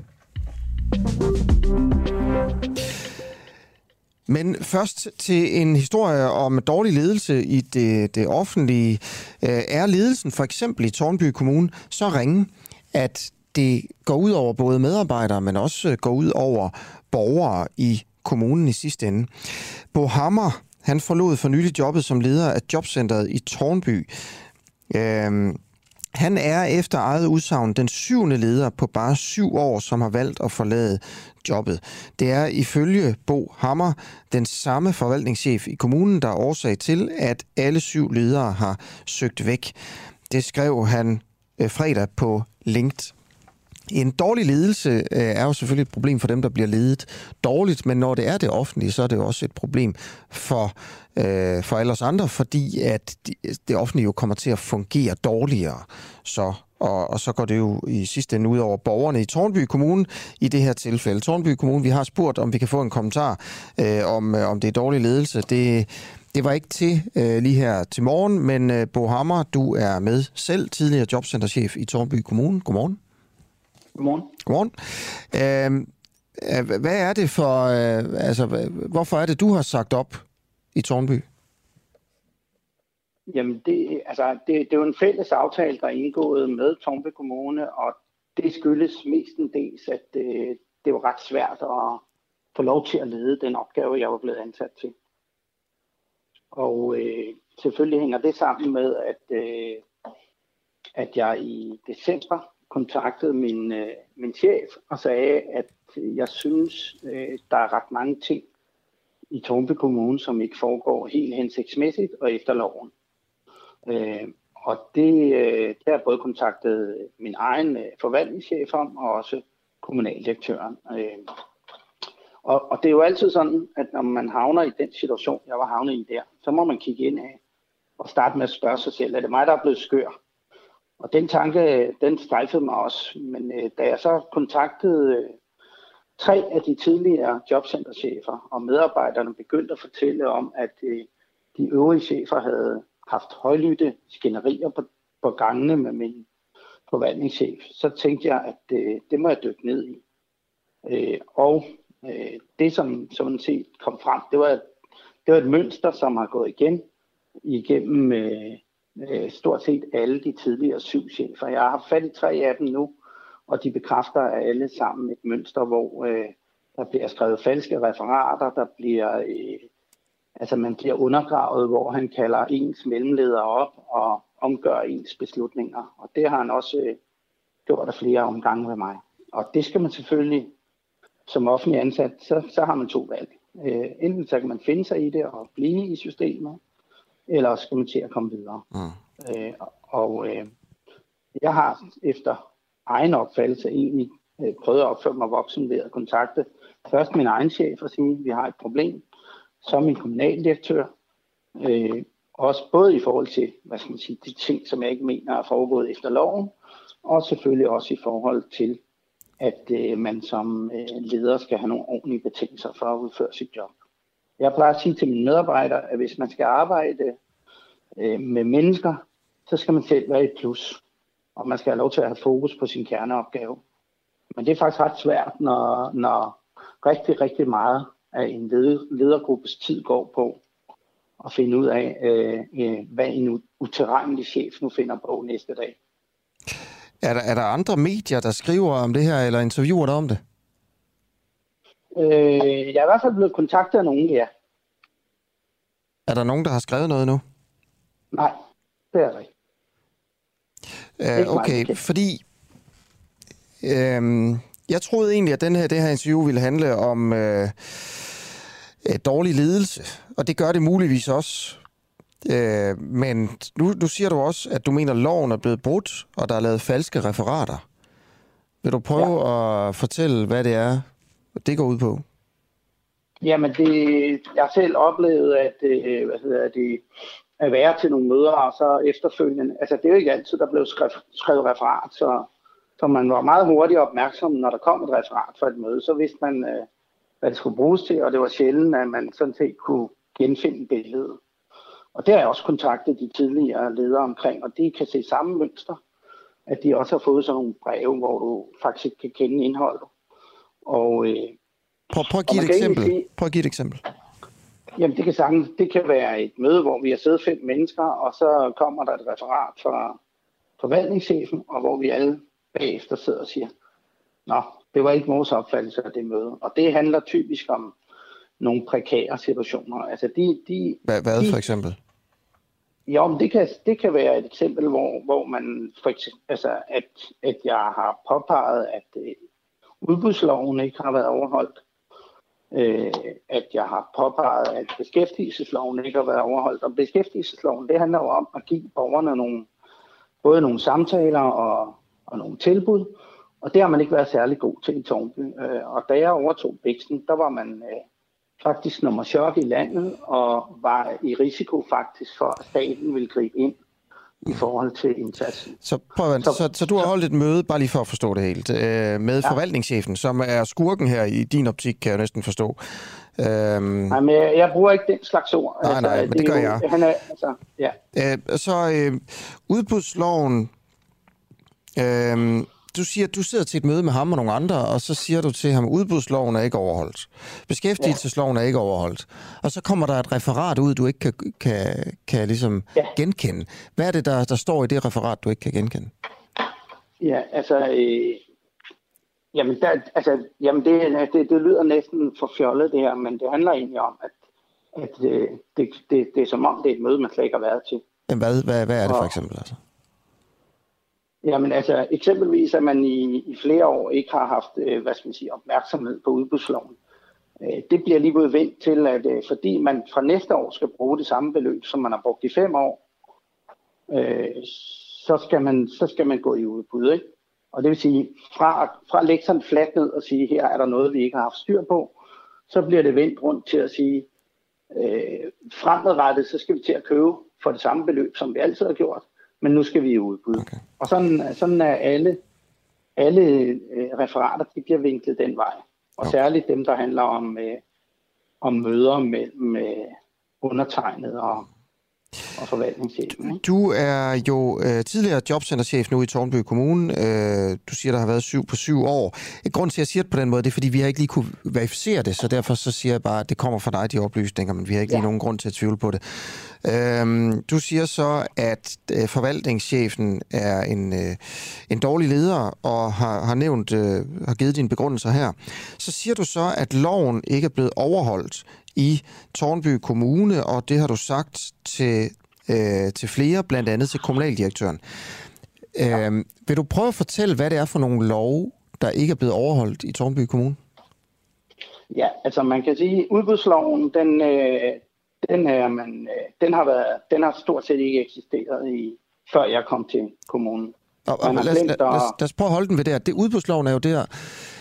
Men først til en historie om dårlig ledelse i det, det offentlige. Øh, er ledelsen for eksempel i Tornby Kommune så ringe, at det går ud over både medarbejdere, men også går ud over borgere i kommunen i sidste ende. Bo Hammer, han forlod for nylig jobbet som leder af jobcentret i Tornby. Øhm, han er efter eget udsagn den syvende leder på bare syv år, som har valgt at forlade jobbet. Det er ifølge Bo Hammer den samme forvaltningschef i kommunen, der er årsag til, at alle syv ledere har søgt væk. Det skrev han øh, fredag på LinkedIn. En dårlig ledelse øh, er jo selvfølgelig et problem for dem, der bliver ledet dårligt, men når det er det offentlige, så er det jo også et problem for, øh, for alle os andre, fordi at det offentlige jo kommer til at fungere dårligere. Så og, og så går det jo i sidste ende ud over borgerne i Tornby Kommune i det her tilfælde. Tornby Kommune, vi har spurgt, om vi kan få en kommentar øh, om, øh, om det er dårlig ledelse. Det, det var ikke til øh, lige her til morgen, men øh, Bo Hammer, du er med selv, tidligere jobcenterchef i Tornby Kommune. Godmorgen. Godmorgen. Godmorgen. Øh, hvad er det for, øh, altså, hvorfor er det, du har sagt op i Tornby? Jamen, det, altså, det, det er jo en fælles aftale, der er indgået med Tornby Kommune, og det skyldes mestendels, at det, det var ret svært at få lov til at lede den opgave, jeg var blevet ansat til. Og øh, selvfølgelig hænger det sammen med, at, øh, at jeg i december kontaktede min, øh, min chef og sagde, at jeg synes, øh, der er ret mange ting i Tornby Kommune, som ikke foregår helt hensigtsmæssigt og efter loven. Øh, og det, øh, det har jeg både kontaktet min egen øh, forvaltningschef om, og også kommunaldirektøren. Øh, og, og det er jo altid sådan, at når man havner i den situation, jeg var havnet i der, så må man kigge ind af og starte med at spørge sig selv, er det mig, der er blevet skør? Og den tanke, den strejfede mig også. Men øh, da jeg så kontaktede øh, tre af de tidligere jobcenterchefer, og medarbejderne begyndte at fortælle om, at øh, de øvrige chefer havde haft højlytte skænderier på, på gangene med min forvaltningschef, så tænkte jeg, at øh, det må jeg dykke ned i. Øh, og øh, det, som sådan set kom frem, det var, det var et mønster, som har gået igen igennem øh, øh, stort set alle de tidligere syv chefer. Jeg har haft fat i tre af dem nu, og de bekræfter alle sammen et mønster, hvor øh, der bliver skrevet falske referater, der bliver, øh, altså man bliver undergravet, hvor han kalder ens mellemleder op og omgør ens beslutninger. Og det har han også øh, gjort af flere omgange med mig. Og det skal man selvfølgelig som offentlig ansat, så, så har man to valg. Øh, enten så kan man finde sig i det og blive i systemet, eller skal man til at komme videre. Mm. Øh, og øh, jeg har efter egen opfattelse egentlig øh, prøvet at opføre mig voksen ved at kontakte først min egen chef og sige, at vi har et problem, så min kommunaldirektør, øh, også både i forhold til, hvad skal man sige, de ting, som jeg ikke mener er foregået efter loven, og selvfølgelig også i forhold til, at øh, man som øh, leder skal have nogle ordentlige betingelser for at udføre sit job. Jeg plejer at sige til mine medarbejdere, at hvis man skal arbejde øh, med mennesker, så skal man selv være et plus. Og man skal have lov til at have fokus på sin kerneopgave. Men det er faktisk ret svært, når, når rigtig, rigtig meget af en ledergruppes tid går på at finde ud af, øh, øh, hvad en uterrenelig chef nu finder på næste dag. Er der, er der andre medier, der skriver om det her, eller interviewer der om det? Øh, jeg er i hvert fald blevet kontaktet af nogen, ja. Er der nogen, der har skrevet noget nu? Nej, det er der ikke. Uh, okay, fordi øhm, jeg troede egentlig, at den her, det her interview ville handle om øh, dårlig ledelse, og det gør det muligvis også. Øh, men nu, nu siger du også, at du mener, at loven er blevet brudt, og der er lavet falske referater. Vil du prøve ja. at fortælle, hvad det er, det går ud på? Jamen, det, jeg har selv oplevet, at øh, hvad hedder det, at være til nogle møder, og så efterfølgende, altså det er jo ikke altid, der blev skrevet, skrevet referat, så, så man var meget hurtigt opmærksom, når der kom et referat for et møde, så vidste man, øh, hvad det skulle bruges til, og det var sjældent, at man sådan set kunne genfinde billedet. Og det har jeg også kontaktet de tidligere ledere omkring, og de kan se samme mønster, at de også har fået sådan nogle breve, hvor du faktisk kan kende indholdet. Og, øh, prøv, prøv, at give et eksempel. Sige, prøv at give et eksempel. Jamen, det kan sagtens, det kan være et møde, hvor vi har siddet fem mennesker, og så kommer der et referat fra forvaltningschefen, og hvor vi alle bagefter sidder og siger, Nå, det var ikke vores opfattelse af det møde. Og det handler typisk om nogle prekære situationer. Altså de, de, hvad, hvad for eksempel? jo, men det kan, det kan være et eksempel, hvor, hvor man for eksempel, altså, at, at jeg har påpeget, at øh, udbudsloven ikke har været overholdt. Øh, at jeg har påpeget, at beskæftigelsesloven ikke har været overholdt. Og beskæftigelsesloven, det handler jo om at give borgerne nogle, både nogle samtaler og, og nogle tilbud. Og det har man ikke været særlig god til i Tornby. Øh, og da jeg overtog Bixen, der var man øh, faktisk nummer chok i landet, og var i risiko faktisk for, at staten ville gribe ind i forhold til indsatsen. Så, prøv at, så, så, så du har holdt et møde, bare lige for at forstå det helt, øh, med ja. forvaltningschefen, som er skurken her i din optik, kan jeg næsten forstå. Øhm, nej, men jeg, bruger ikke den slags ord. Nej, altså, nej, men det, det gør jo, jeg. Han er, altså, ja. øh, så øh, udbudsloven, øh, du siger, at du sidder til et møde med ham og nogle andre, og så siger du til ham, udbudsloven er ikke overholdt. Beskæftigelsesloven er ikke overholdt. Og så kommer der et referat ud, du ikke kan, kan, kan ligesom ja. genkende. Hvad er det, der, der står i det referat, du ikke kan genkende? Ja, altså... Øh, jamen, der, altså, jamen det, det, det lyder næsten for fjollet, det her, men det handler egentlig om, at, at øh, det, det, det er som om, det er et møde, man slet ikke har været til. Men hvad, hvad, hvad er det for eksempel? Altså? Jamen altså eksempelvis, at man i, i flere år ikke har haft øh, hvad skal man sige, opmærksomhed på udbudsloven. Øh, det bliver lige blevet vendt til, at øh, fordi man fra næste år skal bruge det samme beløb, som man har brugt i fem år, øh, så, skal man, så skal man gå i udbud. Ikke? Og det vil sige, fra, fra at lægge sådan fladt ned og sige, her er der noget, vi ikke har haft styr på, så bliver det vendt rundt til at sige, øh, fremadrettet, så skal vi til at købe for det samme beløb, som vi altid har gjort men nu skal vi i udbud. Okay. Og sådan, sådan er alle, alle øh, referater, de bliver vinklet den vej. Og okay. særligt dem, der handler om, øh, om møder med, med undertegnet og og forvaltningschefen. Du er jo øh, tidligere jobcenterchef nu i Tornby Kommune. Øh, du siger, der har været syv på syv år. Et grund til, at jeg siger det på den måde, det er, fordi vi har ikke lige kunne verificere det, så derfor så siger jeg bare, at det kommer fra dig, de oplysninger, men vi har ikke ja. lige nogen grund til at tvivle på det. Øh, du siger så, at øh, forvaltningschefen er en, øh, en dårlig leder og har, har nævnt, øh, har givet dine begrundelser her. Så siger du så, at loven ikke er blevet overholdt i Tornby Kommune, og det har du sagt til, øh, til flere, blandt andet til kommunaldirektøren. Ja. Øh, vil du prøve at fortælle, hvad det er for nogle love, der ikke er blevet overholdt i Tornby Kommune? Ja, altså man kan sige, at udbudsloven, den, øh, den, er, man, øh, den, har været, den har stort set ikke eksisteret, i, før jeg kom til kommunen. Og, og lad, lad, lad, lad, lad os prøve at holde den ved det Det udbudsloven er jo der,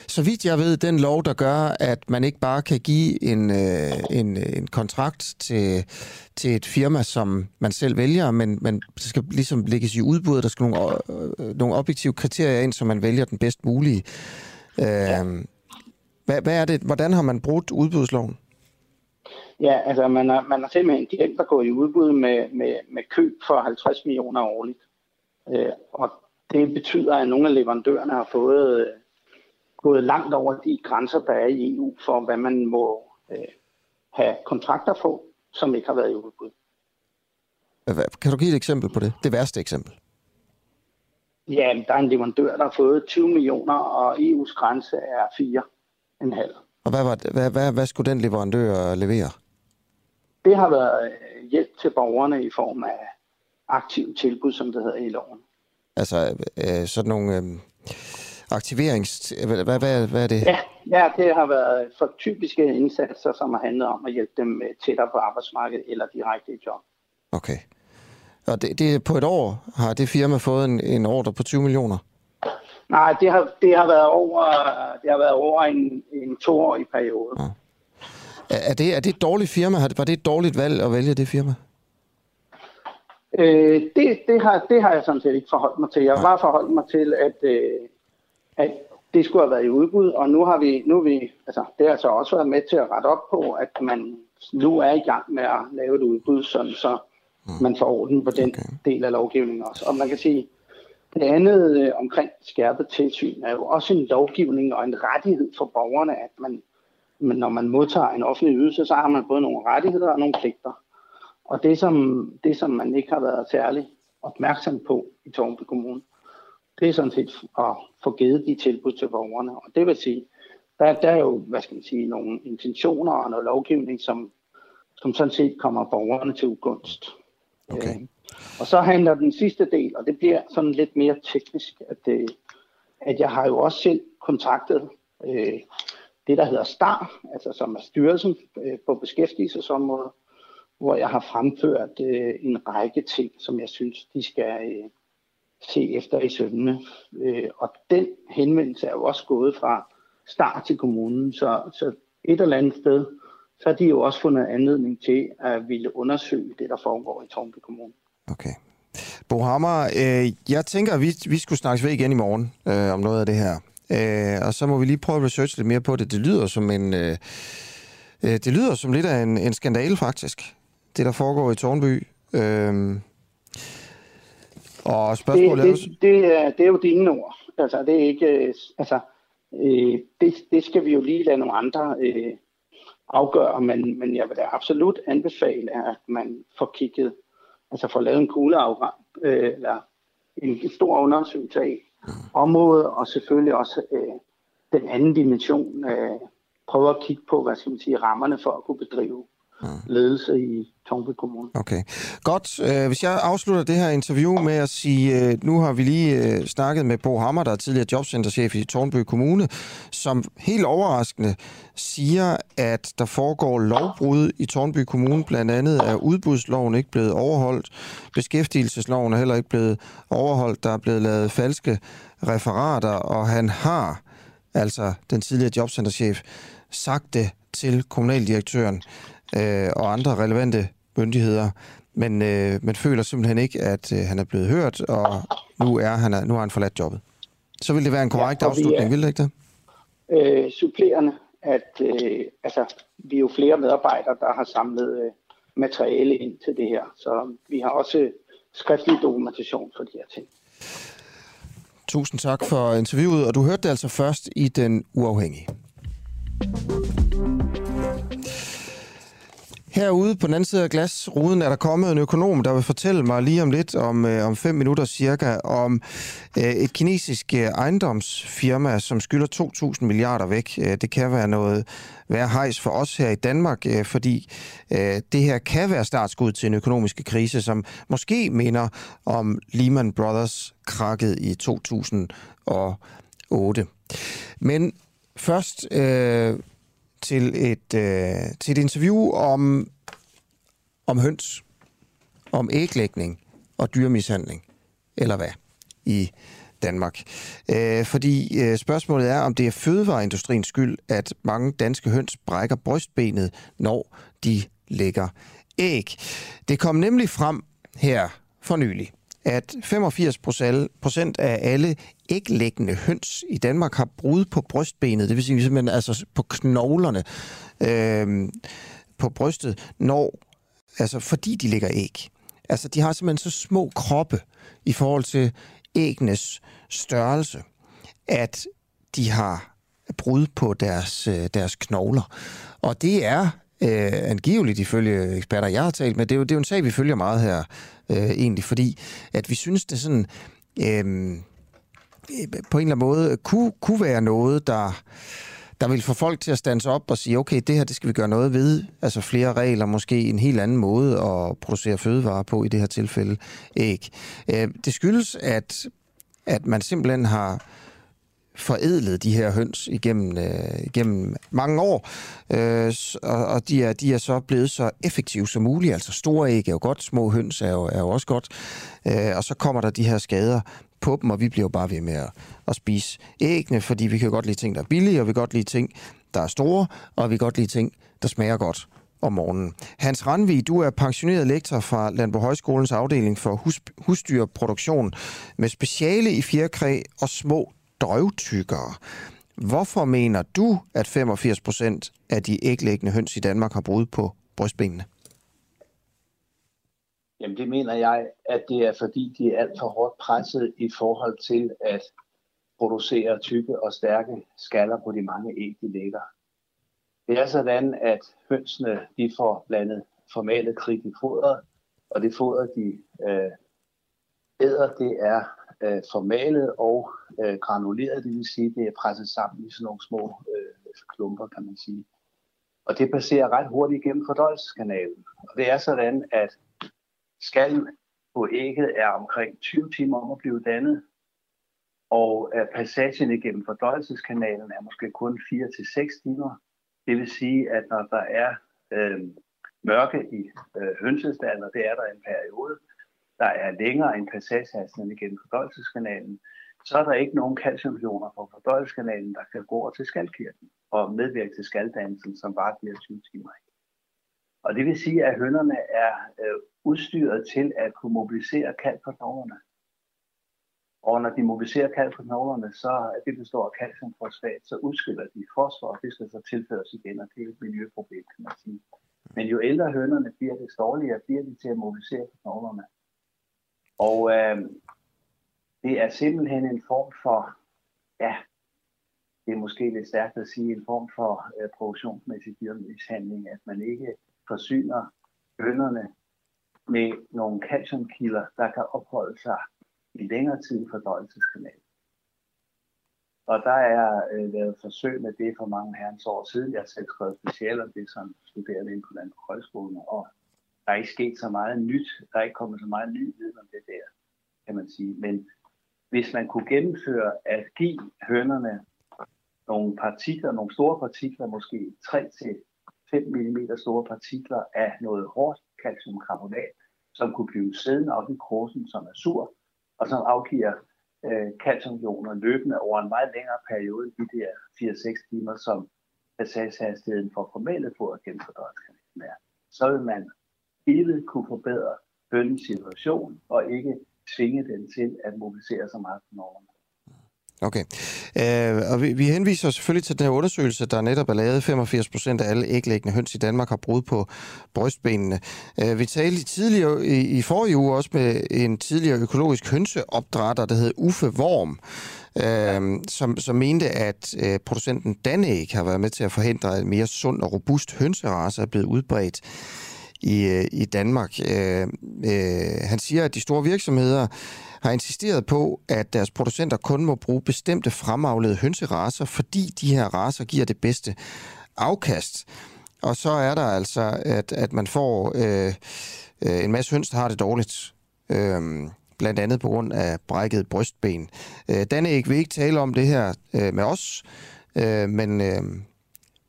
så vidt jeg ved, den lov, der gør, at man ikke bare kan give en, øh, en, en kontrakt til, til et firma, som man selv vælger, men, men det skal ligesom lægges i udbud, der skal nogle, øh, nogle objektive kriterier ind, så man vælger den bedst mulige. Øh, hvad, hvad er det, hvordan har man brugt udbudsloven? Ja, altså man har, man har simpelthen glemt at gå i udbud med, med, med køb for 50 millioner årligt. Øh, og det betyder, at nogle af leverandørerne har fået gået langt over de grænser, der er i EU for, hvad man må øh, have kontrakter på, som ikke har været i udbud. Kan du give et eksempel på det? Det værste eksempel? Ja, der er en leverandør, der har fået 20 millioner, og EU's grænse er 4,5. Og hvad, var det, hvad, hvad, hvad skulle den leverandør levere? Det har været øh, hjælp til borgerne i form af aktiv tilbud, som det hedder i loven. Altså øh, sådan nogle... Øh aktiverings... Hvad, hvad, hvad er det? Ja, ja, det har været for typiske indsatser, som har handlet om at hjælpe dem tættere på arbejdsmarkedet eller direkte i job. Okay. Og det, det, på et år har det firma fået en, en ordre på 20 millioner? Nej, det har, det har været over, det har været over en, en toårig periode. Ja. Er det, er det et dårligt firma? Var det et dårligt valg at vælge det firma? Øh, det, det, har, det har jeg sådan set ikke forholdt mig til. Jeg har bare forholdt mig til, at, øh, at det skulle have været i udbud, og nu har vi, nu vi, altså det har altså også været med til at rette op på, at man nu er i gang med at lave et udbud, sådan så mm. man får orden på den okay. del af lovgivningen også. Og man kan sige, det andet øh, omkring skærpet tilsyn er jo også en lovgivning og en rettighed for borgerne, at man, men når man modtager en offentlig ydelse, så har man både nogle rettigheder og nogle pligter. Og det som, det, som man ikke har været særlig opmærksom på i Tornby Kommune, det er sådan set at få givet de tilbud til borgerne. Og det vil sige, der, der er jo, hvad skal man sige, nogle intentioner og noget lovgivning, som, som sådan set kommer borgerne til ugunst. Okay. Og så handler den sidste del, og det bliver sådan lidt mere teknisk, at, øh, at jeg har jo også selv kontaktet øh, det, der hedder STAR, altså som er styrelsen øh, på beskæftigelsesområdet, hvor jeg har fremført øh, en række ting, som jeg synes, de skal øh, se efter i søvnene. Øh, og den henvendelse er jo også gået fra start til kommunen, så, så et eller andet sted, så har de jo også fundet anledning til at ville undersøge det, der foregår i Tornby Kommune. Okay. Bo Hammer, øh, jeg tænker, at vi, vi skulle snakkes ved igen i morgen øh, om noget af det her. Øh, og så må vi lige prøve at researche lidt mere på det. Det lyder som en... Øh, øh, det lyder som lidt af en, en skandale, faktisk. Det, der foregår i Tornby. Øh, og spørgsmålet det, det, det, er, det er jo dine ord. Altså, det er ikke... Øh, altså, øh, det, det skal vi jo lige lade nogle andre øh, afgøre, men, men jeg vil da absolut anbefale, at man får kigget, altså får lavet en kugleafgang, øh, eller en, en stor undersøgelse af område, og selvfølgelig også øh, den anden dimension, øh, prøve at kigge på, hvad skal man sige, rammerne for at kunne bedrive ledelse i Tornby Kommune. Okay, godt. Øh, hvis jeg afslutter det her interview med at sige, øh, nu har vi lige øh, snakket med Bo Hammer, der er tidligere jobcenterchef i Tornby Kommune, som helt overraskende siger, at der foregår lovbrud i Tornby Kommune. Blandt andet er udbudsloven ikke blevet overholdt. Beskæftigelsesloven er heller ikke blevet overholdt. Der er blevet lavet falske referater, og han har, altså den tidligere jobcenterchef, sagt det til kommunaldirektøren øh, og andre relevante myndigheder, men øh, man føler simpelthen ikke, at øh, han er blevet hørt, og nu er han nu har han forladt jobbet. Så vil det være en korrekt ja, afslutning, vil det ikke det? Øh, supplerende, at øh, altså, vi er jo flere medarbejdere, der har samlet øh, materiale ind til det her, så vi har også skriftlig dokumentation for de her ting. Tusind tak for interviewet, og du hørte det altså først i Den Uafhængige. Herude på den anden side af glasruden er der kommet en økonom, der vil fortælle mig lige om lidt, om, øh, om fem minutter cirka, om øh, et kinesisk øh, ejendomsfirma, som skylder 2.000 milliarder væk. Øh, det kan være noget være hejs for os her i Danmark, øh, fordi øh, det her kan være startskud til en økonomisk krise, som måske minder om Lehman Brothers krakket i 2008. Men først... Øh, til et, øh, til et interview om, om høns, om æglægning og dyremishandling, eller hvad, i Danmark. Øh, fordi øh, spørgsmålet er, om det er fødevareindustriens skyld, at mange danske høns brækker brystbenet, når de lægger æg. Det kom nemlig frem her for nylig, at 85 procent af alle æglæggende høns i Danmark har brud på brystbenet, det vil sige simpelthen altså på knoglerne øh, på brystet, når, altså fordi de lægger æg. Altså de har simpelthen så små kroppe i forhold til æggenes størrelse, at de har brud på deres, øh, deres knogler. Og det er øh, angiveligt ifølge eksperter, jeg har talt med, det er jo, det er jo en sag, vi følger meget her øh, egentlig, fordi at vi synes, det sådan... Øh, øh, på en eller anden måde kunne, kunne være noget, der, der vil få folk til at stands op og sige, okay, det her det skal vi gøre noget ved. Altså flere regler, måske en helt anden måde at producere fødevarer på, i det her tilfælde æg. Øh, det skyldes, at, at man simpelthen har forædlet de her høns igennem, øh, igennem mange år, øh, og, og de, er, de er så blevet så effektive som muligt. Altså store æg er jo godt, små høns er jo, er jo også godt, øh, og så kommer der de her skader på dem, og vi bliver jo bare ved med at, at spise æggene, fordi vi kan godt lide ting, der er billige, og vi kan godt lide ting, der er store, og vi kan godt lide ting, der smager godt om morgenen. Hans Randvig, du er pensioneret lektor fra Landbrug Højskolens afdeling for hus, husdyrproduktion med speciale i fjerkræ og små drøvtykkere. Hvorfor mener du, at 85 procent af de æglæggende høns i Danmark har brud på brystbenene? Jamen det mener jeg, at det er fordi, de er alt for hårdt presset i forhold til at producere tykke og stærke skaller på de mange æg, de lægger. Det er sådan, at hønsene de får blandet formalet kridt i fodret, og det foder, de øh, æder, det er øh, formalet og øh, granuleret, det vil sige, det er presset sammen i sådan nogle små øh, klumper, kan man sige. Og det passerer ret hurtigt igennem fordøjelseskanalen. Og det er sådan, at skallen på ægget er omkring 20 timer om at blive dannet, og øh, passagen igennem fordøjelseskanalen er måske kun 4-6 timer. Det vil sige, at når der er øh, mørke i øh, hønsestallen, og det er der en periode, der er længere end passagehastigheden igennem fordøjelseskanalen, så er der ikke nogen calciumioner på fordøjelseskanalen, der kan gå over til skaldkirken og medvirke til skaldannelsen, som bare bliver 20 timer. Og det vil sige, at hønderne er øh, udstyret til at kunne mobilisere kalk på knoglerne. Og når de mobiliserer kalk på knoglerne, så er det består af calciumfosfat, så udskiller de fosfor, og det skal så tilføres igen, og det er et miljøproblem, kan man sige. Men jo ældre hønderne bliver, det dårligere bliver de til at mobilisere på knoglerne. Og øh, det er simpelthen en form for, ja, det er måske lidt stærkt at sige, en form for øh, produktionsmæssig dyrmishandling, at man ikke forsyner bønderne med nogle calciumkilder, der kan opholde sig i længere tid i fordøjelseskanalen. Og der er øh, lavet forsøg med det for mange herrens år siden. Jeg har selv skrevet specielt om det som studerende inde på Landbrugshøjskolen, og der er ikke sket så meget nyt. Der er ikke kommet så meget ny viden om det der, kan man sige. Men hvis man kunne gennemføre at give hønerne nogle partikler, nogle store partikler, måske 3-5 mm store partikler af noget hårdt calciumkarbonat, som kunne blive siddende op i krosen, som er sur, og som afgiver øh, calciumioner løbende over en meget længere periode i de der 4-6 timer, som passagehastigheden for formelle foder at fordøjelseskanalen er. Så vil man hele kunne forbedre bøndens situation, og ikke tvinge den til at mobilisere så meget på normerne. Okay. Øh, og vi, vi henviser selvfølgelig til den her undersøgelse, der netop er lavet. 85 procent af alle æglæggende høns i Danmark har brud på brystbenene. Øh, vi talte tidligere i, i forrige uge også med en tidligere økologisk hønseopdrætter, der hed Uffe Worm, øh, som, som mente, at øh, producenten Danæg har været med til at forhindre, at mere sund og robust hønserace er blevet udbredt i, øh, i Danmark. Øh, øh, han siger, at de store virksomheder har insisteret på, at deres producenter kun må bruge bestemte fremavlede hønseraser, fordi de her raser giver det bedste afkast. Og så er der altså, at, at man får øh, øh, en masse høns, der har det dårligt. Øh, blandt andet på grund af brækket brystben. Øh, Danne vil ikke tale om det her øh, med os, øh, men, øh,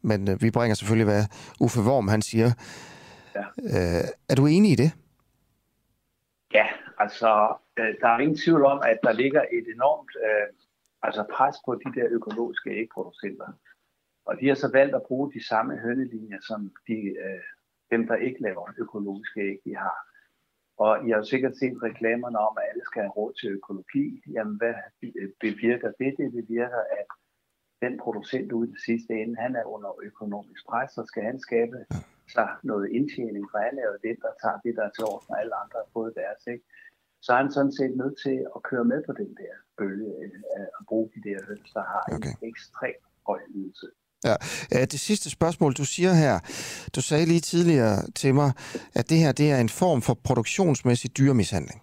men øh, vi bringer selvfølgelig, hvad Uffe Worm han siger. Ja. Øh, er du enig i det? Ja, altså øh, der er ingen tvivl om, at der ligger et enormt øh, altså pres på de der økologiske ægproducenter. Og de har så valgt at bruge de samme hønelinjer, som de, øh, dem, der ikke laver økologiske æg, de har. Og I har jo sikkert set reklamerne om, at alle skal have råd til økologi. Jamen, hvad bevirker det? Det bevirker, at den producent ude i det sidste ende, han er under økonomisk pres, så skal han skabe sig noget indtjening, for han er jo den, der tager det, der er til orden, og alle andre har fået deres. Ikke? Så er han sådan set nødt til at køre med på den der bølge, øh, at bruge de der høns, der har okay. en ekstrem høj ydelse. Ja. Det sidste spørgsmål, du siger her, du sagde lige tidligere til mig, at det her det er en form for produktionsmæssig dyremishandling.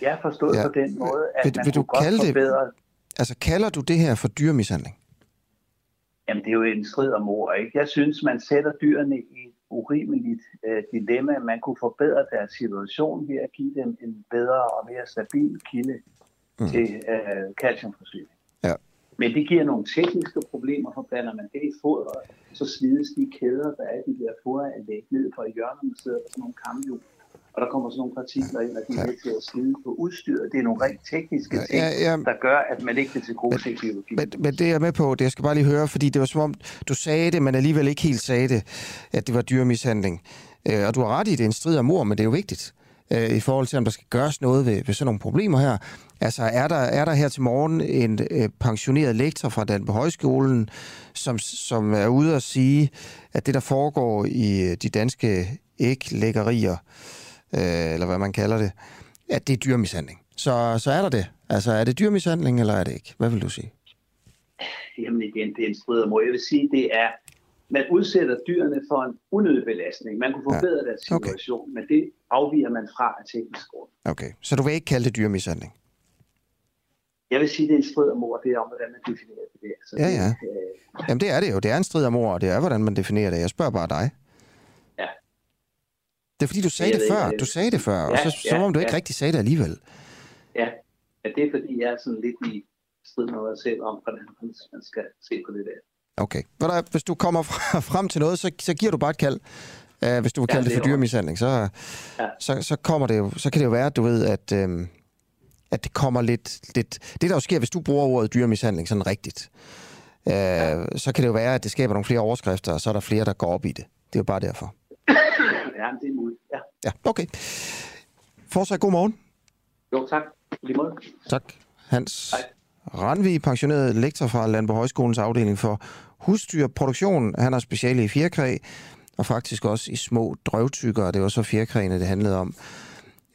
Jeg forstået ja. på den måde, at vil, man vil du godt kalde forbedre... Det, altså kalder du det her for dyremishandling? Jamen, det er jo en strid om ord, ikke? Jeg synes, man sætter dyrene i et urimeligt øh, dilemma. Man kunne forbedre deres situation ved at give dem en bedre og mere stabil kilde mm. til øh, calciumforsyning. Ja. Men det giver nogle tekniske problemer, for blander man det i fodret, så slides de kæder, der er i de der foderanlæg ned fra hjørnerne, sidder der sådan nogle kamhjul og der kommer sådan nogle partikler ind, og de er med til at slide på udstyret. Det er nogle rent tekniske ting, ja, ja, der gør, at man ikke vil til gode se biologi. Men, men det er jeg med på, det jeg skal bare lige høre, fordi det var som om, du sagde det, men alligevel ikke helt sagde det, at det var dyremishandling. Øh, og du har ret i, det er en strid om mor, men det er jo vigtigt øh, i forhold til, om der skal gøres noget ved, ved sådan nogle problemer her. Altså, er der, er der her til morgen en øh, pensioneret lektor fra den på højskolen, som, som er ude at sige, at det, der foregår i øh, de danske æglæggerier, øh, eller hvad man kalder det, at det er dyrmishandling. Så, så er der det. Altså, er det dyrmishandling, eller er det ikke? Hvad vil du sige? Jamen igen, det er en strid Jeg vil sige, det er, man udsætter dyrene for en unødig belastning. Man kunne forbedre ja. deres situation, okay. men det afviger man fra af teknisk grund. Okay, så du vil ikke kalde det dyrmishandling? Jeg vil sige, det er en strid om ord, det er om, hvordan man definerer det. Så ja, ja. Det, øh... Jamen det er det jo. Det er en strid om ord, og det er, hvordan man definerer det. Jeg spørger bare dig. Det er fordi, du sagde det, det før. Du sagde det før, ja, og så, ja, som om du ikke ja. rigtig sagde det alligevel. Ja. ja, det er fordi, jeg er sådan lidt i strid med mig selv om, hvordan man skal se på det der. Okay. Hvis du kommer frem til noget, så, så giver du bare et kald. Uh, hvis du vil kalde ja, det, det for dyremishandling, så, ja. så, så, kommer det jo, så kan det jo være, at du ved, at, øhm, at det kommer lidt, lidt... Det, der jo sker, hvis du bruger ordet dyremishandling sådan rigtigt, øh, ja. så kan det jo være, at det skaber nogle flere overskrifter, og så er der flere, der går op i det. Det er jo bare derfor. Ja, det er muligt, ja. Ja, okay. Fortsat god morgen. Jo, tak. Lige måde. Tak. Hans Hej. Randvig, pensioneret lektor fra Landborg Højskolens afdeling for husdyrproduktion. Han har speciale i fjerkræ, og faktisk også i små drøvtykker. Det var så fjerkræene, det handlede om.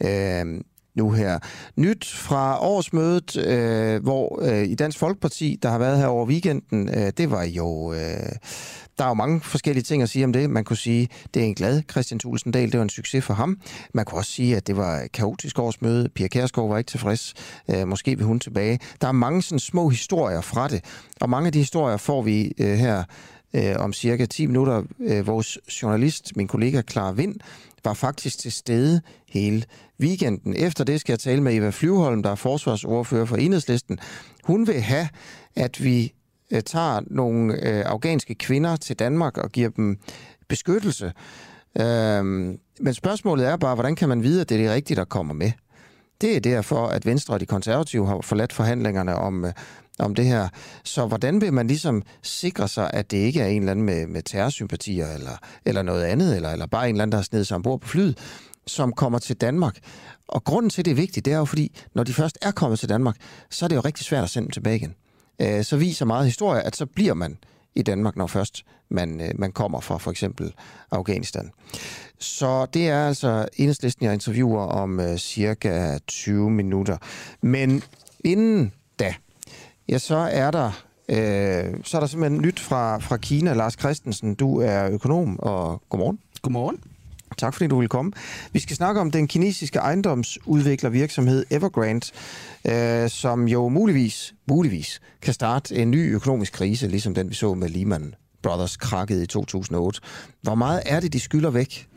Øh, nu her. Nyt fra årsmødet, øh, hvor øh, i Dansk Folkeparti, der har været her over weekenden, øh, det var jo... Øh, der er jo mange forskellige ting at sige om det. Man kunne sige, det er en glad Christian Tulsendal, det var en succes for ham. Man kunne også sige, at det var et kaotisk årsmøde. Pia Kærsgaard var ikke tilfreds. Øh, måske vil hun tilbage. Der er mange sådan små historier fra det, og mange af de historier får vi øh, her øh, om cirka 10 minutter. Øh, vores journalist, min kollega Clara Vind, var faktisk til stede hele weekenden. Efter det skal jeg tale med Eva Flyvholm, der er forsvarsordfører for Enhedslisten. Hun vil have, at vi øh, tager nogle øh, afghanske kvinder til Danmark og giver dem beskyttelse. Øh, men spørgsmålet er bare, hvordan kan man vide, at det er det rigtige, der kommer med? Det er derfor, at Venstre og de konservative har forladt forhandlingerne om, øh, om det her. Så hvordan vil man ligesom sikre sig, at det ikke er en eller anden med, med terrorsympatier eller, eller noget andet, eller, eller bare en eller anden, der har snedet sig ombord på flyet, som kommer til Danmark. Og grunden til, at det er vigtigt, det er jo fordi, når de først er kommet til Danmark, så er det jo rigtig svært at sende dem tilbage igen. Øh, så viser meget historie, at så bliver man i Danmark, når først man, øh, man kommer fra for eksempel Afghanistan. Så det er altså enhedslisten, jeg interviewer om øh, cirka 20 minutter. Men inden ja, så er der øh, så er der simpelthen nyt fra, fra Kina. Lars Christensen, du er økonom, og godmorgen. Godmorgen. Tak fordi du vil komme. Vi skal snakke om den kinesiske ejendomsudviklervirksomhed Evergrande, øh, som jo muligvis, muligvis kan starte en ny økonomisk krise, ligesom den vi så med Lehman Brothers krakket i 2008. Hvor meget er det, de skylder væk?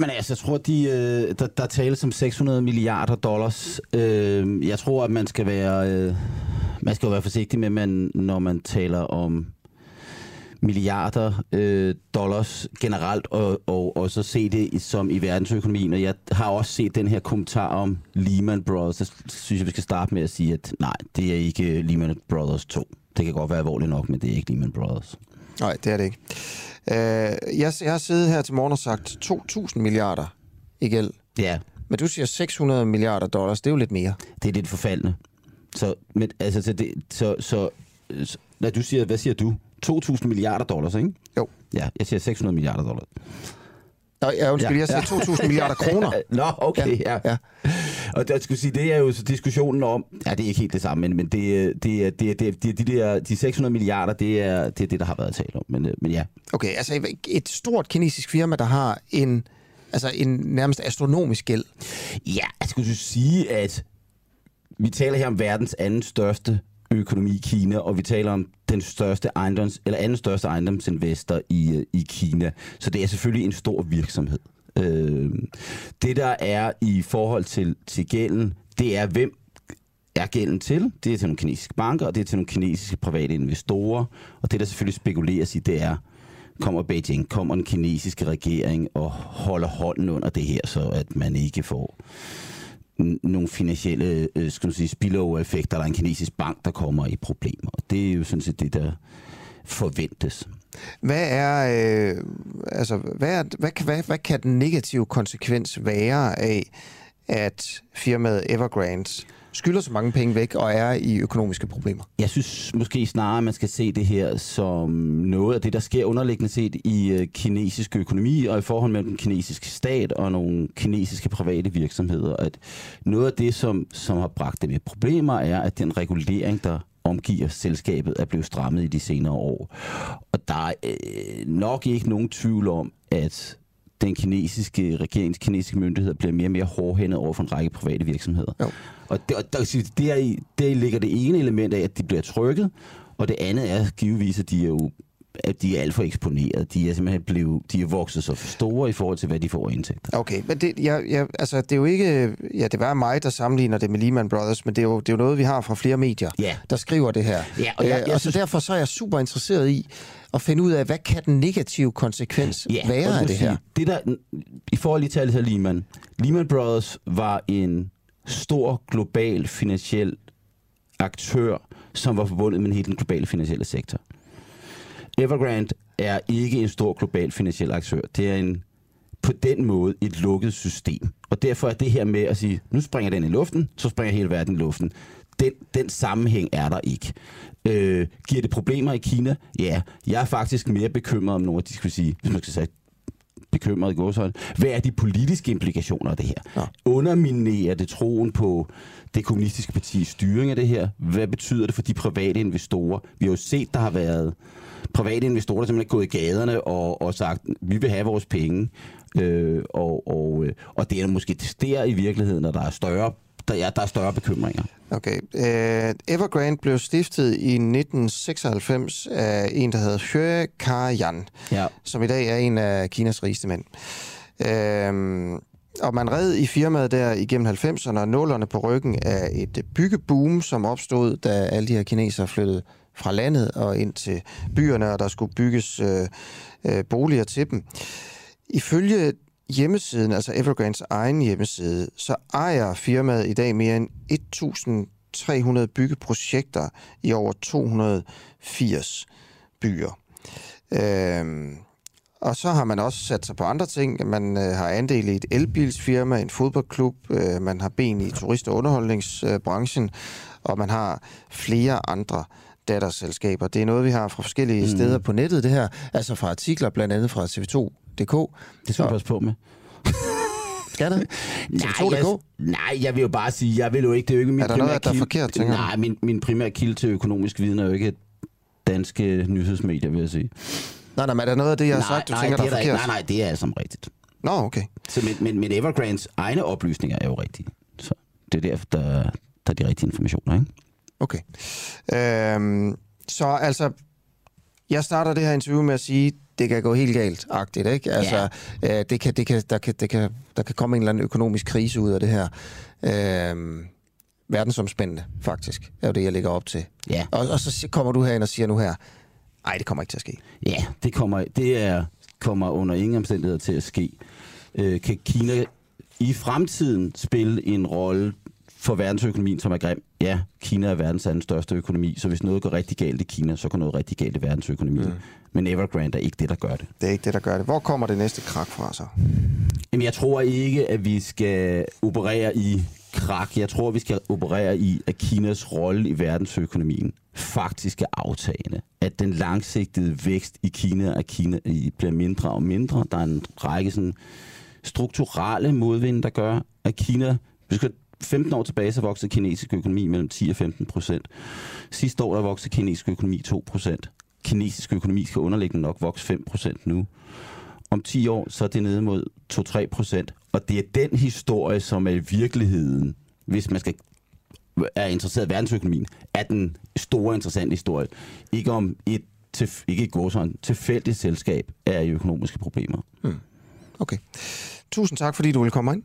Jamen altså, jeg tror, de, øh, der, der tales om 600 milliarder dollars. Øh, jeg tror, at man skal være, øh, man skal være forsigtig med, man, når man taler om milliarder øh, dollars generelt, og, og, og så se det som i verdensøkonomien. Og jeg har også set den her kommentar om Lehman Brothers. Så synes jeg, vi skal starte med at sige, at nej, det er ikke Lehman Brothers 2. Det kan godt være alvorligt nok, men det er ikke Lehman Brothers. Nej, det er det ikke. Øh, jeg, jeg har siddet her til morgen og sagt 2.000 milliarder i gæld. Ja. Men du siger 600 milliarder dollars, det er jo lidt mere. Det er lidt forfaldende. Så, men, altså, så, det, så, så, så, når du siger, hvad siger du? 2.000 milliarder dollars, ikke? Jo. Ja, jeg siger 600 milliarder dollars. Nå, ja, undskyld, ja, jeg ja. 2.000 milliarder kroner. Nå, okay, ja. ja. Og der skulle sige, det er jo så diskussionen om, ja, det er ikke helt det samme, men, men det, det, det, det, det, det, de, der, de 600 milliarder, det er, det er det, der har været talt om, men, men ja. Okay, altså et stort kinesisk firma, der har en, altså en nærmest astronomisk gæld. Ja, jeg skulle sige, at vi taler her om verdens anden største økonomi i Kina, og vi taler om den største ejendoms, eller anden største ejendomsinvestor i, øh, i Kina. Så det er selvfølgelig en stor virksomhed. Øh, det der er i forhold til, til gælden, det er, hvem er gælden til? Det er til nogle kinesiske banker, og det er til nogle kinesiske private investorer. Og det, der selvfølgelig spekuleres i, det er, kommer Beijing, kommer den kinesiske regering og holder hånden under det her, så at man ikke får nogle finansielle øh, skal man sige, spillover-effekter. Der er en kinesisk bank, der kommer i problemer. Det er jo sådan set det, der forventes. Hvad er, øh, altså, hvad, er, hvad, hvad, hvad kan den negative konsekvens være af, at firmaet Evergrande skylder så mange penge væk og er i økonomiske problemer? Jeg synes måske snarere, at man skal se det her som noget af det, der sker underliggende set i øh, kinesisk økonomi og i forhold mellem den kinesiske stat og nogle kinesiske private virksomheder. At noget af det, som, som har bragt dem i problemer, er, at den regulering, der omgiver selskabet, er blevet strammet i de senere år. Og der er øh, nok ikke nogen tvivl om, at den kinesiske regerings kinesiske myndigheder bliver mere og mere hårdhændet over for en række private virksomheder. Jo. Og det, og der, der, er, der ligger det ene element af, at de bliver trykket, og det andet er givetvis, at de er jo at de er alt for eksponeret. De er simpelthen blevet, de er vokset så store i forhold til, hvad de får indtægter. Okay, men det, jeg, jeg, altså, det er jo ikke... Ja, det var mig, der sammenligner det med Lehman Brothers, men det er jo, det er jo noget, vi har fra flere medier, ja. der skriver det her. Ja, og, jeg, jeg og så synes... derfor så er jeg super interesseret i at finde ud af, hvad kan den negative konsekvens ja, være af det her? Det der, I forhold lige til Lehman. Lehman Brothers var en stor global finansiel aktør, som var forbundet med hele den globale finansielle sektor. Evergrande er ikke en stor global finansiel aktør. Det er en på den måde et lukket system. Og derfor er det her med at sige, nu springer den i luften, så springer hele verden i luften. Den, den sammenhæng er der ikke. Øh, giver det problemer i Kina? Ja, jeg er faktisk mere bekymret om nogle af de, skal sige, hvis man skal sige, bekymret i gåshøjde. Hvad er de politiske implikationer af det her? Ja. Underminerer det troen på det kommunistiske partis styring af det her? Hvad betyder det for de private investorer? Vi har jo set, der har været private investorer, der simpelthen er gået i gaderne og, og sagt, vi vil have vores penge. Øh, og, og, øh, og det er måske der i virkeligheden, når der er større der, ja, der er større bekymringer. Okay. Uh, Evergrande blev stiftet i 1996 af en, der hedder Xue Kar-yan, ja. som i dag er en af Kinas rigeste mænd. Uh, og man red i firmaet der igennem 90'erne og nullerne på ryggen af et byggeboom, som opstod, da alle de her kinesere flyttede fra landet og ind til byerne, og der skulle bygges øh, øh, boliger til dem. Ifølge hjemmesiden, altså Evergrands egen hjemmeside, så ejer firmaet i dag mere end 1.300 byggeprojekter i over 280 byer. Øhm, og så har man også sat sig på andre ting. Man øh, har andel i et elbilsfirma, en fodboldklub, øh, man har ben i turist- og underholdningsbranchen, og man har flere andre datterselskaber. Det er noget, vi har fra forskellige mm. steder på nettet, det her. Altså fra artikler, blandt andet fra tv2.dk. Det skal vi passe på med. Skal det? Nej, jeg, nej, jeg vil jo bare sige, jeg vil jo ikke, det er jo ikke min er der noget, der er forkert, tænker Nej, min, min primære kilde til økonomisk viden er jo ikke danske nyhedsmedier, vil jeg sige. Nej, nej, men er der noget af det, jeg har nej, sagt, du nej, tænker, der er forkert? Ikke, nej, nej, det er som rigtigt. Nå, okay. Så, men, men, men Evergrandes egne oplysninger er jo rigtige. Så det er derfor, der, der er de rigtige informationer, ikke? Okay. Øhm, så altså, jeg starter det her interview med at sige, det kan gå helt galt, agtigt, ikke? Altså, ja. øh, det kan, det kan, der, kan, det kan, der kan komme en eller anden økonomisk krise ud af det her. Øh, verdensomspændende, faktisk, er jo det, jeg lægger op til. Ja. Og, og så kommer du herind og siger nu her, nej, det kommer ikke til at ske. Ja, det kommer, det er, kommer under ingen omstændigheder til at ske. Øh, kan Kina i fremtiden spille en rolle for verdensøkonomien, som er grim. Ja, Kina er verdens anden største økonomi, så hvis noget går rigtig galt i Kina, så går noget rigtig galt i verdensøkonomien. Mm. Men Evergrande er ikke det, der gør det. Det er ikke det, der gør det. Hvor kommer det næste krak fra så? Jamen, jeg tror ikke, at vi skal operere i krak. Jeg tror, vi skal operere i, at Kinas rolle i verdensøkonomien faktisk er aftagende. At den langsigtede vækst i Kina, at Kina bliver mindre og mindre. Der er en række sådan strukturelle modvind, der gør, at Kina... Vi skal 15 år tilbage, så voksede kinesisk økonomi mellem 10 og 15 procent. Sidste år, der voksede kinesisk økonomi 2 procent. Kinesisk økonomi skal underliggende nok vokse 5 procent nu. Om 10 år, så er det nede mod 2-3 procent. Og det er den historie, som er i virkeligheden, hvis man skal er interesseret i verdensøkonomien, er den store interessante historie. Ikke om et, til, ikke et gåsøjne, tilfældigt selskab er i økonomiske problemer. Hmm. Okay. Tusind tak, fordi du ville komme ind.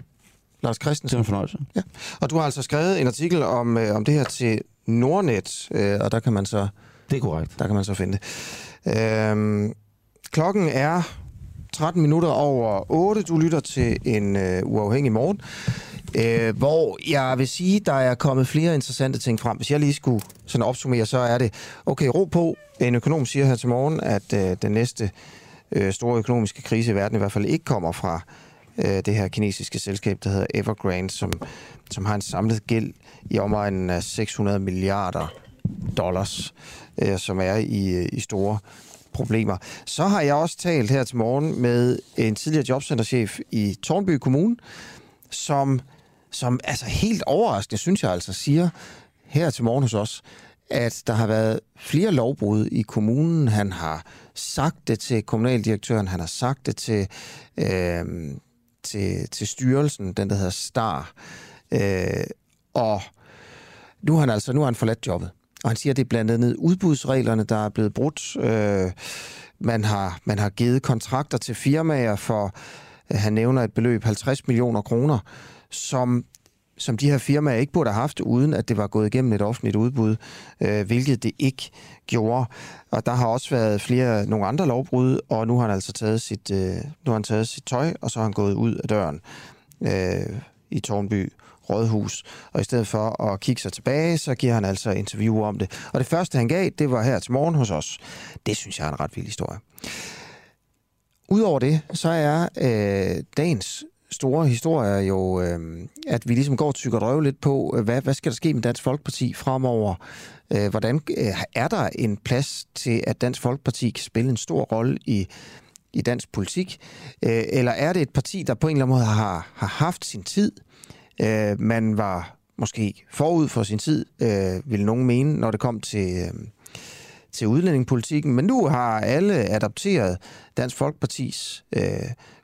Lars Christensen. Det var en fornøjelse. Ja. Og du har altså skrevet en artikel om, øh, om det her til Nordnet, øh, og der kan man så... Det er korrekt. Der kan man så finde det. Øhm, klokken er 13 minutter over 8. Du lytter til en øh, uafhængig morgen, øh, hvor jeg vil sige, der er kommet flere interessante ting frem. Hvis jeg lige skulle sådan opsummere, så er det, okay, ro på. En økonom siger her til morgen, at øh, den næste øh, store økonomiske krise i verden i hvert fald ikke kommer fra øh, det her kinesiske selskab, der hedder Evergrande, som, som har en samlet gæld i omegnen af 600 milliarder dollars, øh, som er i, øh, i store problemer. Så har jeg også talt her til morgen med en tidligere jobcenterchef i Tornby Kommune, som, som altså helt overraskende, synes jeg altså, siger her til morgen hos os, at der har været flere lovbrud i kommunen. Han har sagt det til kommunaldirektøren, han har sagt det til øh, til, til styrelsen, den der hedder STAR. Øh, og nu har han altså nu har han forladt jobbet. og han siger, at det er blandt andet udbudsreglerne, der er blevet brudt. Øh, man, har, man har givet kontrakter til firmaer for, øh, han nævner et beløb, 50 millioner kroner, som som de her firmaer ikke burde have haft, uden at det var gået igennem et offentligt udbud, øh, hvilket det ikke gjorde. Og der har også været flere nogle andre lovbrud, og nu har han altså taget sit, øh, nu har han taget sit tøj, og så har han gået ud af døren øh, i Tornby Rådhus. Og i stedet for at kigge sig tilbage, så giver han altså interview om det. Og det første, han gav, det var her til morgen hos os. Det synes jeg er en ret vild historie. Udover det, så er øh, dagens store historie er jo, øh, at vi ligesom går og tykker røve lidt på, øh, hvad, hvad skal der ske med Dansk Folkeparti fremover? Øh, hvordan øh, er der en plads til, at Dansk Folkeparti kan spille en stor rolle i, i dansk politik? Øh, eller er det et parti, der på en eller anden måde har, har haft sin tid? Øh, man var måske forud for sin tid, øh, vil nogen mene, når det kom til... Øh, til udlændingepolitikken, men nu har alle adopteret Dansk Folkepartis øh,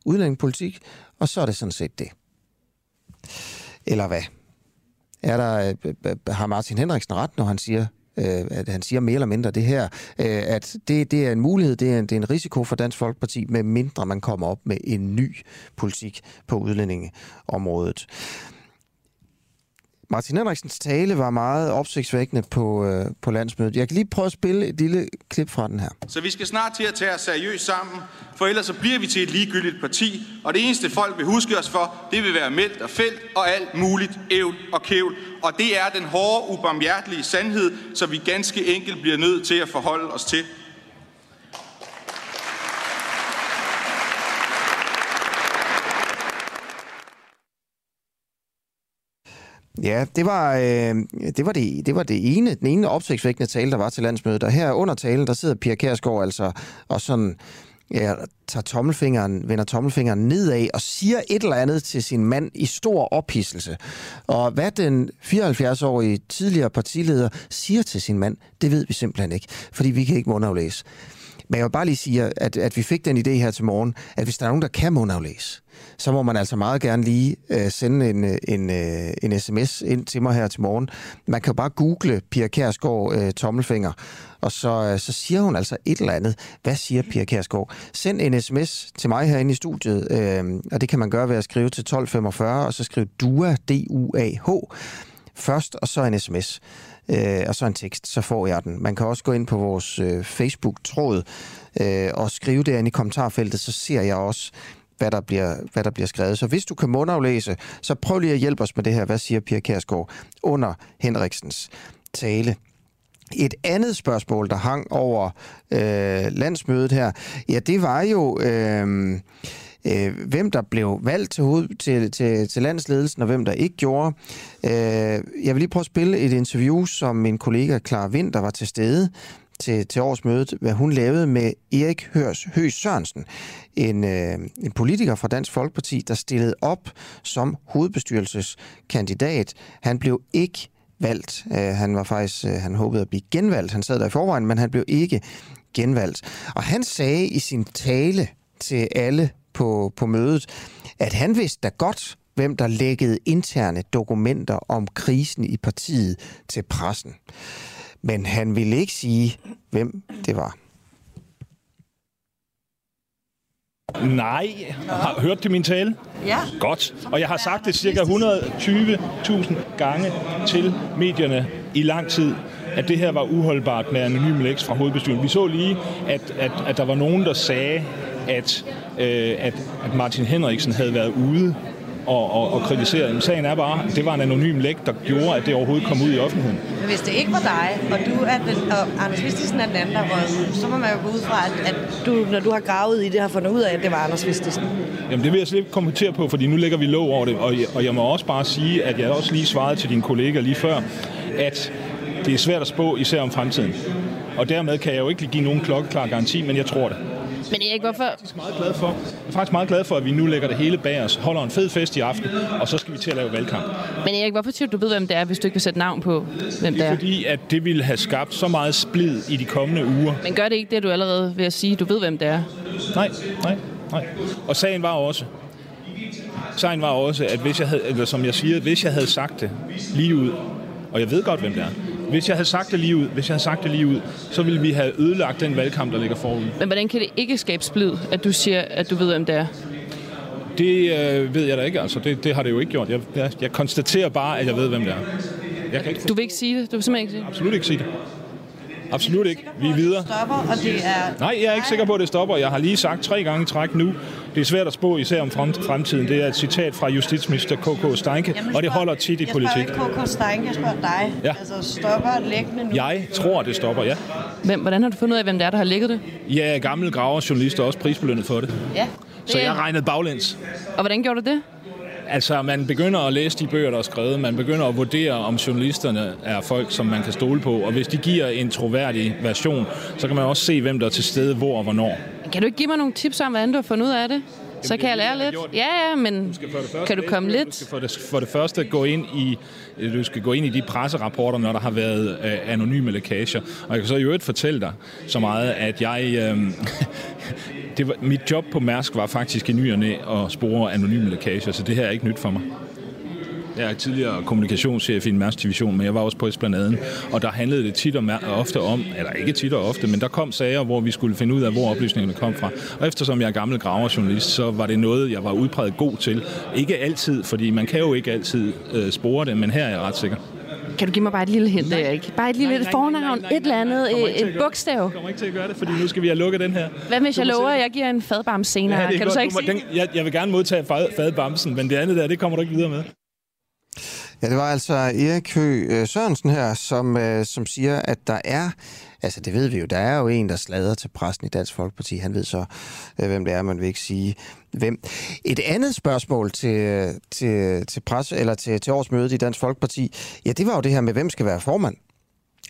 udlændingepolitik, og så er det sådan set det. Eller hvad? Er der, øh, har Martin Henriksen ret, når han siger, øh, at han siger mere eller mindre det her, øh, at det, det er en mulighed, det er en, det er en risiko for Dansk Folkeparti, med mindre man kommer op med en ny politik på udlændingeområdet. Martin Henriksens tale var meget opsigtsvækkende på, øh, på landsmødet. Jeg kan lige prøve at spille et lille klip fra den her. Så vi skal snart til at tage os seriøst sammen, for ellers så bliver vi til et ligegyldigt parti, og det eneste folk vil huske os for, det vil være meldt og felt og alt muligt ævl og kævl. Og det er den hårde, ubarmhjertelige sandhed, som vi ganske enkelt bliver nødt til at forholde os til. Ja, det var, øh, det, var det, det var det ene, den ene opsigtsvækkende tale, der var til landsmødet. Og her under talen, der sidder Pia Kærsgaard altså og sådan ja, tager tommelfingeren, vender tommelfingeren nedad og siger et eller andet til sin mand i stor ophidselse. Og hvad den 74-årige tidligere partileder siger til sin mand, det ved vi simpelthen ikke, fordi vi kan ikke mundaflæse. Men jeg vil bare lige sige, at, at vi fik den idé her til morgen, at hvis der er nogen, der kan mundaflæse, så må man altså meget gerne lige uh, sende en, øh, en, uh, en sms ind til mig her til morgen. Man kan jo bare google Pia Kærsgaard uh, tommelfinger, og så, uh, så siger hun altså et eller andet. Hvad siger Pia Kærsgaard? Send en sms til mig herinde i studiet, uh, og det kan man gøre ved at skrive til 1245, og så skrive DUA, D-U-A-H, først, og så en sms øh, og så en tekst, så får jeg den. Man kan også gå ind på vores øh, Facebook-tråd øh, og skrive derinde i kommentarfeltet, så ser jeg også, hvad der, bliver, hvad der bliver skrevet. Så hvis du kan mundaflæse, så prøv lige at hjælpe os med det her. Hvad siger Pia Kærsgaard under Henriksens tale? Et andet spørgsmål, der hang over øh, landsmødet her, ja, det var jo... Øh, øh, hvem der blev valgt til, hoved, til, til, til landsledelsen, og hvem der ikke gjorde. Øh, jeg vil lige prøve at spille et interview, som min kollega Clara Vinter der var til stede til, til årsmødet, hvad hun lavede med Erik Hørs, Høs Sørensen, en, øh, en politiker fra Dansk Folkeparti, der stillede op som hovedbestyrelseskandidat. Han blev ikke valgt. Øh, han var faktisk, øh, han håbede at blive genvalgt. Han sad der i forvejen, men han blev ikke genvalgt. Og han sagde i sin tale til alle på, på mødet, at han vidste da godt, hvem der lækkede interne dokumenter om krisen i partiet til pressen. Men han ville ikke sige, hvem det var. Nej. Har hørt det min tale? Ja. Godt. Og jeg har sagt det cirka 120.000 gange til medierne i lang tid, at det her var uholdbart med anonyme læks fra hovedbestyrelsen. Vi så lige, at, at, at der var nogen, der sagde, at, øh, at, at Martin Henriksen havde været ude og, og, og kritisere. Men sagen er bare, at det var en anonym læk, der gjorde, at det overhovedet kom ud i offentligheden. Men hvis det ikke var dig, og du er den, og Anders Vistisen er den anden, der var så må man jo gå ud fra, at, at du, når du har gravet i det, har fundet ud af, at det var Anders Vistisen. Jamen det vil jeg slet ikke kommentere på, fordi nu lægger vi lov over det, og, og jeg må også bare sige, at jeg også lige svarede til din kollega lige før, at det er svært at spå, især om fremtiden. Og dermed kan jeg jo ikke give nogen klokkeklar garanti, men jeg tror det. Men Erik, hvorfor? Jeg er, meget glad for, jeg er faktisk meget glad for, at vi nu lægger det hele bag os, holder en fed fest i aften, og så skal vi til at lave valgkamp. Men Erik, hvorfor siger du, du ved, hvem det er, hvis du ikke vil sætte navn på, hvem det er? Det er fordi, at det ville have skabt så meget splid i de kommende uger. Men gør det ikke det, du allerede ved at sige, du ved, hvem det er? Nej, nej, nej. Og sagen var også, sagen var også, at hvis jeg havde, eller som jeg siger, hvis jeg havde sagt det lige ud, og jeg ved godt, hvem det er, Hvis jeg havde sagt det lige ud, hvis jeg havde sagt det lige ud, så ville vi have ødelagt den valgkamp, der ligger forud. Men hvordan kan det ikke skabe splid, at du siger, at du ved, hvem det er? Det øh, ved jeg da ikke, altså. Det, det har det jo ikke gjort. Jeg, jeg, jeg konstaterer bare, at jeg ved, hvem det er. Jeg kan ikke... Du vil ikke sige det? Du vil simpelthen ikke sige det? Absolut ikke sige det. Absolut ikke. Vi er videre. Stopper, og det er... Nej, jeg er ikke sikker på, at det stopper. Jeg har lige sagt tre gange i træk nu. Det er svært at spå, især om fremtiden. Det er et citat fra justitsminister K.K. Steinke, Jamen, og det holder tit i politik. Jeg spørger ikke K.K. Steinke, jeg spørger dig. Ja. Altså, stopper læggende nu? Jeg tror, det stopper, ja. Hvem, hvordan har du fundet ud af, hvem det er, der har ligget det? Jeg er gammel graverjournalist og også prisbelønnet for det. Ja. Så jeg regnede baglæns. Og hvordan gjorde du det? Altså, man begynder at læse de bøger, der er skrevet. Man begynder at vurdere, om journalisterne er folk, som man kan stole på. Og hvis de giver en troværdig version, så kan man også se, hvem der er til stede, hvor og hvornår. Kan du ikke give mig nogle tips om, hvordan du har fundet ud af det? Så kan jeg lære lidt. Ja, ja, men kan du komme lidt? Du skal for det, for det første gå ind i du skal gå ind i de presserapporter, når der har været øh, anonyme lækager. Og jeg kan så i øvrigt fortælle dig så meget, at jeg... Øh, det var, mit job på Mærsk var faktisk i nyerne at spore anonyme lækager, så det her er ikke nyt for mig. Jeg er tidligere kommunikationschef i en Mærsk division, men jeg var også på Esplanaden, og der handlede det tit og ofte om, eller ikke tit og ofte, men der kom sager, hvor vi skulle finde ud af, hvor oplysningerne kom fra. Og eftersom jeg er gammel graverjournalist, så var det noget, jeg var udpræget god til. Ikke altid, fordi man kan jo ikke altid øh, spore det, men her er jeg ret sikker. Kan du give mig bare et lille hint, Erik? Bare et lille nej, nej, fornavn, nej, nej, nej, et eller andet, et bogstav. Jeg kommer ikke til at gøre det, fordi nu skal vi have lukket den her. Hvad hvis jeg lover, at jeg giver en fadbams senere? Ja, kan godt. du så ikke du må, sige den, jeg, jeg vil gerne modtage fad, fadbamsen, men det andet der, det kommer du ikke videre med. Ja, det var altså Erik Høgh øh, Sørensen her, som, øh, som siger, at der er, altså det ved vi jo, der er jo en, der slader til præsten i Dansk Folkeparti. Han ved så, øh, hvem det er, man vil ikke sige hvem. Et andet spørgsmål til, øh, til, til, pres, eller til, til årsmødet i Dansk Folkeparti, ja, det var jo det her med, hvem skal være formand.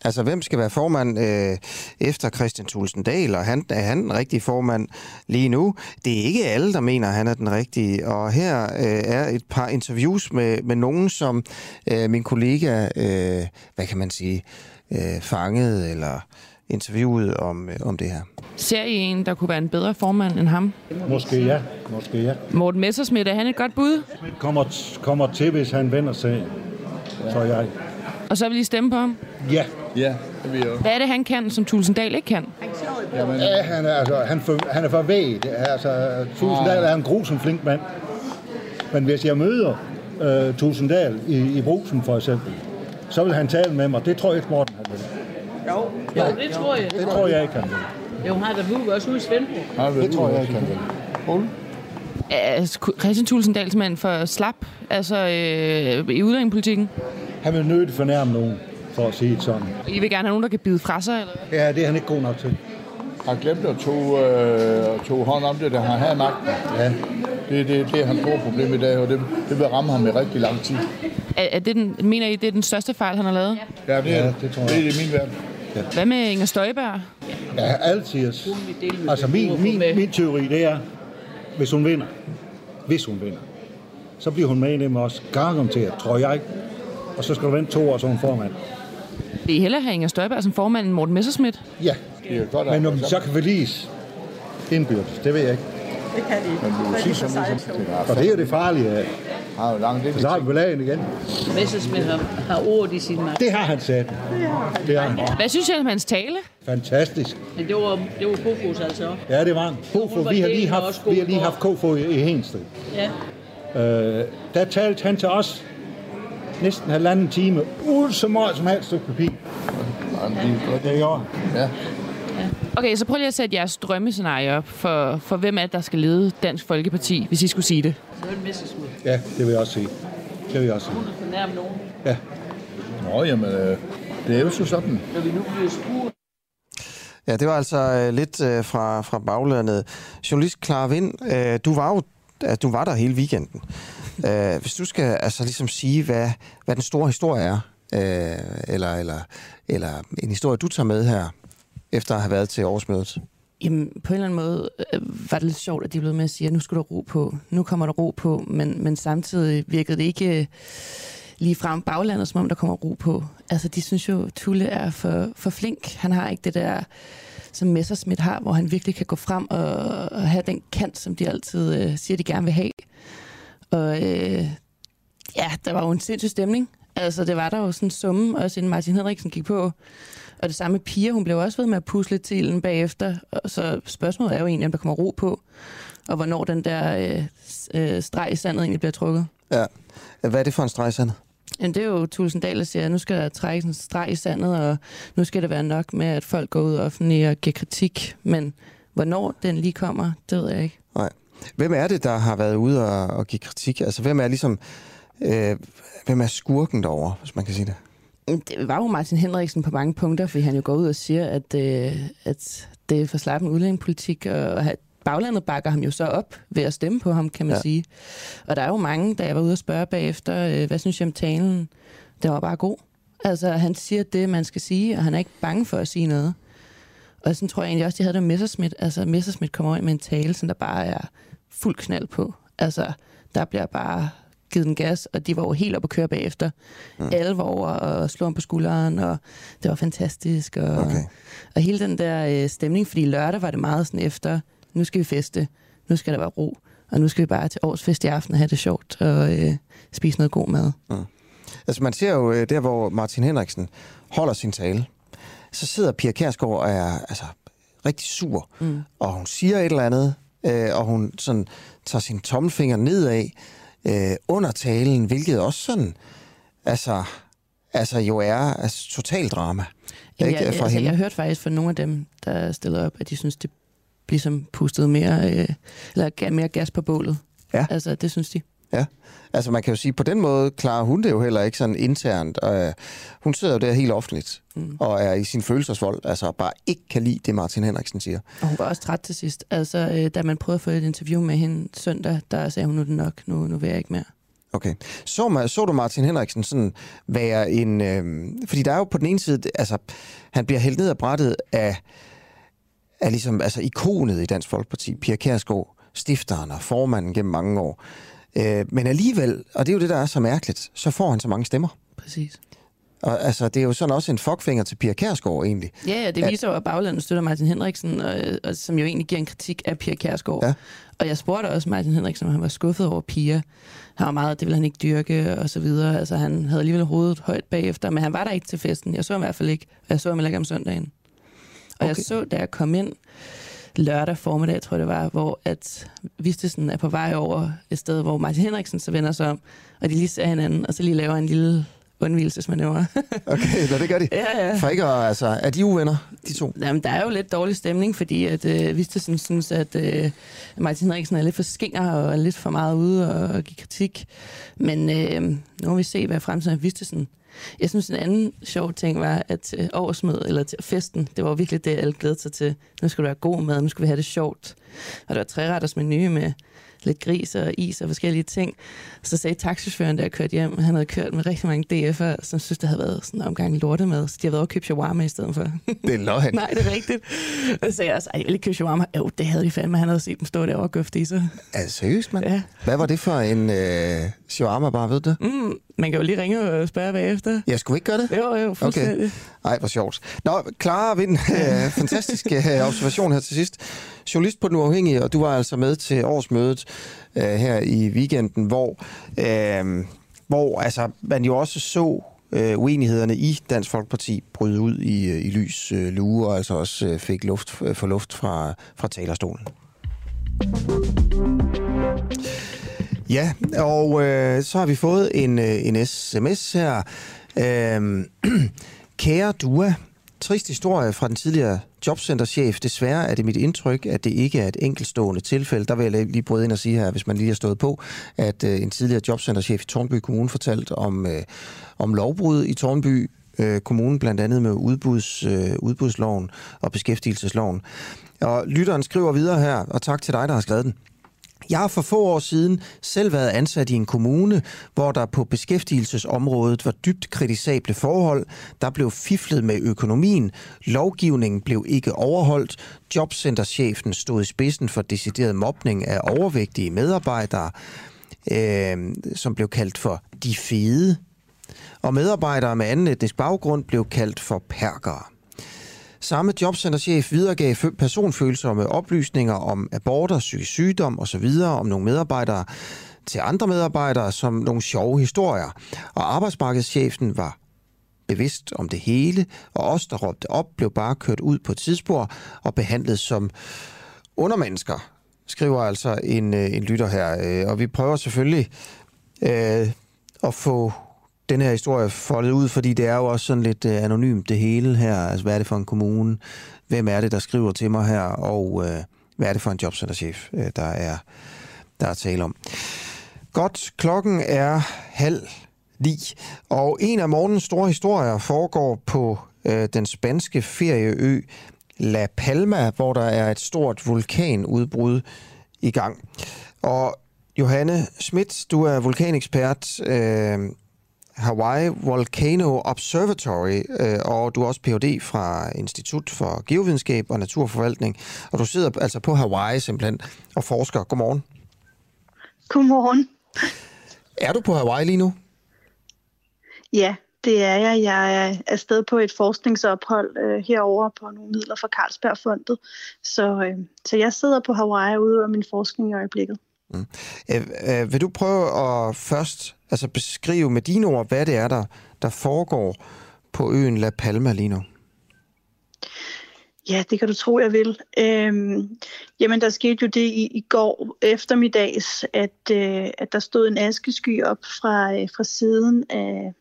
Altså, hvem skal være formand øh, efter Christian Thulsen Dahl, og han, er han den rigtige formand lige nu? Det er ikke alle, der mener, at han er den rigtige, og her øh, er et par interviews med, med nogen, som øh, min kollega, øh, hvad kan man sige, øh, fangede eller interviewet om, øh, om det her. Ser I en, der kunne være en bedre formand end ham? Måske ja, måske ja. Morten Messersmith, er han et godt bud? Kommer, kommer til, hvis han vender sig, så jeg. Og så vil I stemme på ham? Ja. Ja, det vil jeg Hvad er det, han kan, som Tulsendal ikke kan? Jamen, ja, han er, altså, han, for, han er for væg. Altså, Tulsendal er en grusom flink mand. Men hvis jeg møder uh, Tulsendal i, i brusen for eksempel, så vil han tale med mig. Det tror jeg ikke, Morten han vil. Jo, jo det tror jeg. Det tror jeg ikke, han vil. Jo, han har da bud også ude i Svendborg. Det tror jeg ikke, han vil. Er Christian Tulsendal simpelthen for slap altså, øh, i udlændingepolitikken? Han vil nødt fornærme nogen for at sige det sådan. I vil gerne have nogen, der kan bide fra sig, eller Ja, det er han ikke god nok til. Han glemte at tog, øh, tog hånd om det, da han havde magten. Ja. Det, det, det er hans store problem i dag, og det, det vil ramme ham i rigtig lang tid. Er, er det den, mener I, det er den største fejl, han har lavet? Ja, det, er, Ja, det tror jeg. det er i min verden. Ja. Hvad med Inger Støjberg? Ja, altid. Altså, min, min, min teori, det er, hvis hun vinder, hvis hun vinder, så bliver hun med i dem også garanteret, tror jeg. Og så skal du vente to år, hun formand. Vil I hellere have Inger Støjberg som formand end Morten Messerschmidt? Ja, Det er godt, men om de så kan forliges indbyrdes, det ved jeg ikke. Det kan de ikke. Men du vil sige sådan noget, som det Og det er jo det farlige. af- har jo langt det. Så har vi belagen igen. Messersmith har, har ord i sin magt. Det har han sat. Det har han. Hvad synes I om hans tale? Fantastisk. Men det var, det var Kofos altså. Ja, det var han. Kofo, vi har lige haft, vi har lige haft Kofo i, i Hensted. Ja. Øh, der talte han til os næsten halvanden time, uden så meget som helst stykke papir. Det gjorde Ja. Okay, så prøv lige at sætte jeres drømmescenarie op for, for hvem er det, der skal lede Dansk Folkeparti, hvis I skulle sige det. Så er det Messersmith. Ja, det vil jeg også sige. Det vil jeg også sige. Er fornærmet nogen. Ja. Nå, jamen, øh, det er jo så sådan. Når vi nu bliver spurgt, Ja, det var altså øh, lidt øh, fra, fra baglandet. Journalist Clara Vind, øh, du var jo øh, du var der hele weekenden øh, hvis du skal altså ligesom sige, hvad, hvad den store historie er, øh, eller, eller, eller en historie, du tager med her, efter at have været til årsmødet. Jamen, på en eller anden måde øh, var det lidt sjovt, at de blev med at sige, at nu skal der ro på. Nu kommer der ro på, men, men samtidig virkede det ikke øh, lige frem baglandet, som om der kommer ro på. Altså, de synes jo, Tulle er for, for flink. Han har ikke det der, som Messerschmidt har, hvor han virkelig kan gå frem og, og have den kant, som de altid øh, siger, de gerne vil have. Og øh, ja, der var jo en sindssyg stemning. Altså, det var der jo sådan en summe, også inden Martin Henriksen gik på. Og det samme med Pia, hun blev også ved med at pusle til den bagefter. Og så spørgsmålet er jo egentlig, om der kommer ro på, og hvornår den der øh, øh, streg i sandet egentlig bliver trukket. Ja. Hvad er det for en streg i sandet? Men det er jo Tulsendal, der siger, at nu skal der trækkes en streg i sandet, og nu skal det være nok med, at folk går ud offentligt og giver kritik. Men hvornår den lige kommer, det ved jeg ikke. Hvem er det, der har været ude og, og give kritik? Altså, hvem er ligesom... Øh, hvem er skurken derovre, hvis man kan sige det? Det var jo Martin Henriksen på mange punkter, fordi han jo går ud og siger, at, øh, at det er for slappen udlændingepolitik, og baglandet bakker ham jo så op ved at stemme på ham, kan man ja. sige. Og der er jo mange, da jeg var ude og spørge bagefter, øh, hvad synes jeg om talen? Det var bare god. Altså, han siger det, man skal sige, og han er ikke bange for at sige noget. Og sådan tror jeg egentlig også, de havde det med Messerschmidt. Altså, Messerschmidt kommer ind med en tale, som der bare er fuld knald på. Altså, der bliver bare givet den gas, og de var jo helt oppe at køre bagefter. Mm. Alle var over og slå ham på skulderen, og det var fantastisk. Og, okay. og hele den der øh, stemning, fordi lørdag var det meget sådan efter, nu skal vi feste, nu skal der være ro, og nu skal vi bare til årsfest i aften og have det sjovt og øh, spise noget god mad. Mm. Altså man ser jo øh, der, hvor Martin Henriksen holder sin tale, så sidder Pia Kærsgaard og er altså, rigtig sur, mm. og hun siger et eller andet, øh, og hun sådan tager sin tommelfinger nedad øh, under talen, hvilket også sådan, altså, altså jo er altså, total drama. Jamen, ikke, jeg, fra altså, hende. jeg har hørt faktisk fra nogle af dem, der stiller op, at de synes, det ligesom pustede mere, øh, eller gav mere gas på bålet. Ja. Altså, det synes de. Ja, altså man kan jo sige, på den måde klarer hun det jo heller ikke sådan internt. Øh, hun sidder jo der helt offentligt mm. og er i sin følelsesvold, altså bare ikke kan lide det, Martin Henriksen siger. Og hun var også træt til sidst. Altså, øh, da man prøvede at få et interview med hende søndag, der sagde hun, nu det nok, nu, nu vil jeg ikke mere. Okay. Så, så du Martin Henriksen sådan være en... Øh, fordi der er jo på den ene side, altså, han bliver hældt ned af brættet af, af ligesom, altså, ikonet i Dansk Folkeparti, Pia Kærsgaard, stifteren og formanden gennem mange år. Øh, men alligevel, og det er jo det, der er så mærkeligt, så får han så mange stemmer. Præcis. Og altså, det er jo sådan også en fuckfinger til Pia Kærsgaard, egentlig. Ja, ja det viser jo, at baglandet støtter Martin Henriksen, og, og, som jo egentlig giver en kritik af Pia Kærsgaard. Ja. Og jeg spurgte også Martin Henriksen, om han var skuffet over Pia. Han var meget, det ville han ikke dyrke, og så videre. Altså, han havde alligevel hovedet højt bagefter, men han var der ikke til festen. Jeg så ham i hvert fald ikke, og jeg så ham ikke om søndagen. Og okay. jeg så, da jeg kom ind, lørdag formiddag, tror jeg det var, hvor at Vistesen er på vej over et sted, hvor Martin Henriksen så vender sig om, og de lige ser hinanden, og så lige laver en lille undvielsesmanøvre. okay, hvad det gør de? Ja, ja. For ikke at, altså, er de uvenner, de to? Jamen, der er jo lidt dårlig stemning, fordi at øh, Vistesen synes, at øh, Martin Henriksen er lidt for skinger og er lidt for meget ude og, og give kritik. Men øh, nu må vi se, hvad fremtiden er Vistesen. Jeg synes, en anden sjov ting var, at til årsmød, eller til festen, det var virkelig det, alle glædede sig til. Nu skulle der være god mad, nu skulle vi have det sjovt. Og der var træretters menu med lidt gris og is og forskellige ting. Så sagde taxichaufføren, da jeg kørte hjem, han havde kørt med rigtig mange DF'er, som synes, det havde været sådan en omgang lortemad, så de havde været og købt shawarma i stedet for. Det er løgn. Nej, det er rigtigt. Og så sagde jeg også, jeg vil ikke købe shawarma. Jo, det havde de fandme. Han havde set dem stå derovre og gøfte i sig. Er det seriøst, mand? Ja. Hvad var det for en øh, shawarma, bare ved du? Mm, man kan jo lige ringe og spørge bagefter. Jeg skulle ikke gøre det? Jo, jo, fuldstændig. Okay. Ej, hvor sjovt. Nå, Clara Vind, øh, fantastisk øh, observation her til sidst. Journalist på Den Uafhængige, og du var altså med til årsmødet øh, her i weekenden, hvor, øh, hvor altså, man jo også så øh, uenighederne i Dansk Folkeparti bryde ud i, øh, i lys øh, lue, og altså også øh, fik luft øh, for luft fra, fra talerstolen. Ja, og øh, så har vi fået en, øh, en sms her. Øh, Kære Dua, trist historie fra den tidligere jobcenterchef. Desværre er det mit indtryk, at det ikke er et enkeltstående tilfælde. Der vil jeg lige bryde ind og sige her, hvis man lige har stået på, at øh, en tidligere jobcenterchef i Tornby Kommune fortalte om, øh, om lovbrud i Tornby øh, Kommune, blandt andet med udbuds, øh, udbudsloven og beskæftigelsesloven. Og lytteren skriver videre her, og tak til dig, der har skrevet den. Jeg har for få år siden selv været ansat i en kommune, hvor der på beskæftigelsesområdet var dybt kritisable forhold. Der blev fiflet med økonomien. Lovgivningen blev ikke overholdt. Jobcenterchefen stod i spidsen for decideret mobning af overvægtige medarbejdere, øh, som blev kaldt for de fede. Og medarbejdere med anden etnisk baggrund blev kaldt for perkere. Samme jobcenterchef videregav personfølsomme oplysninger om aborter, psykisk sygdom osv. om nogle medarbejdere til andre medarbejdere som nogle sjove historier. Og arbejdsmarkedschefen var bevidst om det hele, og os, der råbte op, blev bare kørt ud på et tidsspor og behandlet som undermennesker, skriver altså en, øh, en lytter her. Øh, og vi prøver selvfølgelig øh, at få den her historie foldet ud, fordi det er jo også sådan lidt øh, anonymt det hele her. Altså, hvad er det for en kommune? Hvem er det, der skriver til mig her? Og øh, hvad er det for en jobcenterchef, øh, der, er, der er tale om? Godt, klokken er halv ni, og en af morgens store historier foregår på øh, den spanske ferieø La Palma, hvor der er et stort vulkanudbrud i gang. Og Johanne Schmidt, du er vulkanekspert. Øh, Hawaii Volcano Observatory, øh, og du er også Ph.D. fra Institut for Geovidenskab og Naturforvaltning, og du sidder altså på Hawaii simpelthen og forsker. Godmorgen. Godmorgen. Er du på Hawaii lige nu? Ja, det er jeg. Jeg er afsted på et forskningsophold øh, herover på nogle midler fra Carlsbergfondet. Så, øh, så jeg sidder på Hawaii ude af min forskning i øjeblikket. Mm. Øh, øh, vil du prøve at først altså beskrive med dine ord, hvad det er, der, der foregår på øen La Palma lige nu? Ja, det kan du tro, jeg vil. Øhm, jamen, der skete jo det i, i går eftermiddags, at, øh, at der stod en askesky op fra, øh, fra siden af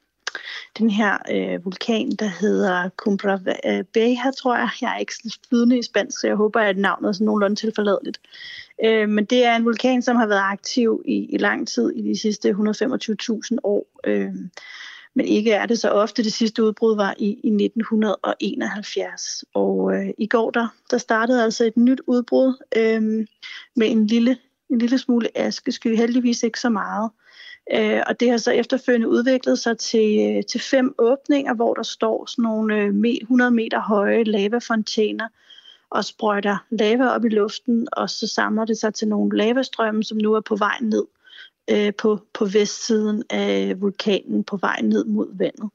den her øh, vulkan, der hedder Cumbra øh, Beja, tror jeg. Jeg er ikke flydende i spansk, så jeg håber, at navnet er sådan nogenlunde tilforladeligt. Øh, men det er en vulkan, som har været aktiv i, i lang tid, i de sidste 125.000 år. Øh, men ikke er det så ofte. Det sidste udbrud var i, i 1971. Og øh, i går der, der startede altså et nyt udbrud øh, med en lille, en lille smule askesky. Heldigvis ikke så meget. Øh, og det har så efterfølgende udviklet sig til, øh, til fem åbninger, hvor der står sådan nogle øh, 100 meter høje lavafontæner, og sprøjter lava op i luften, og så samler det sig til nogle lavastrømme, som nu er på vej ned øh, på, på vestsiden af vulkanen, på vej ned mod vandet.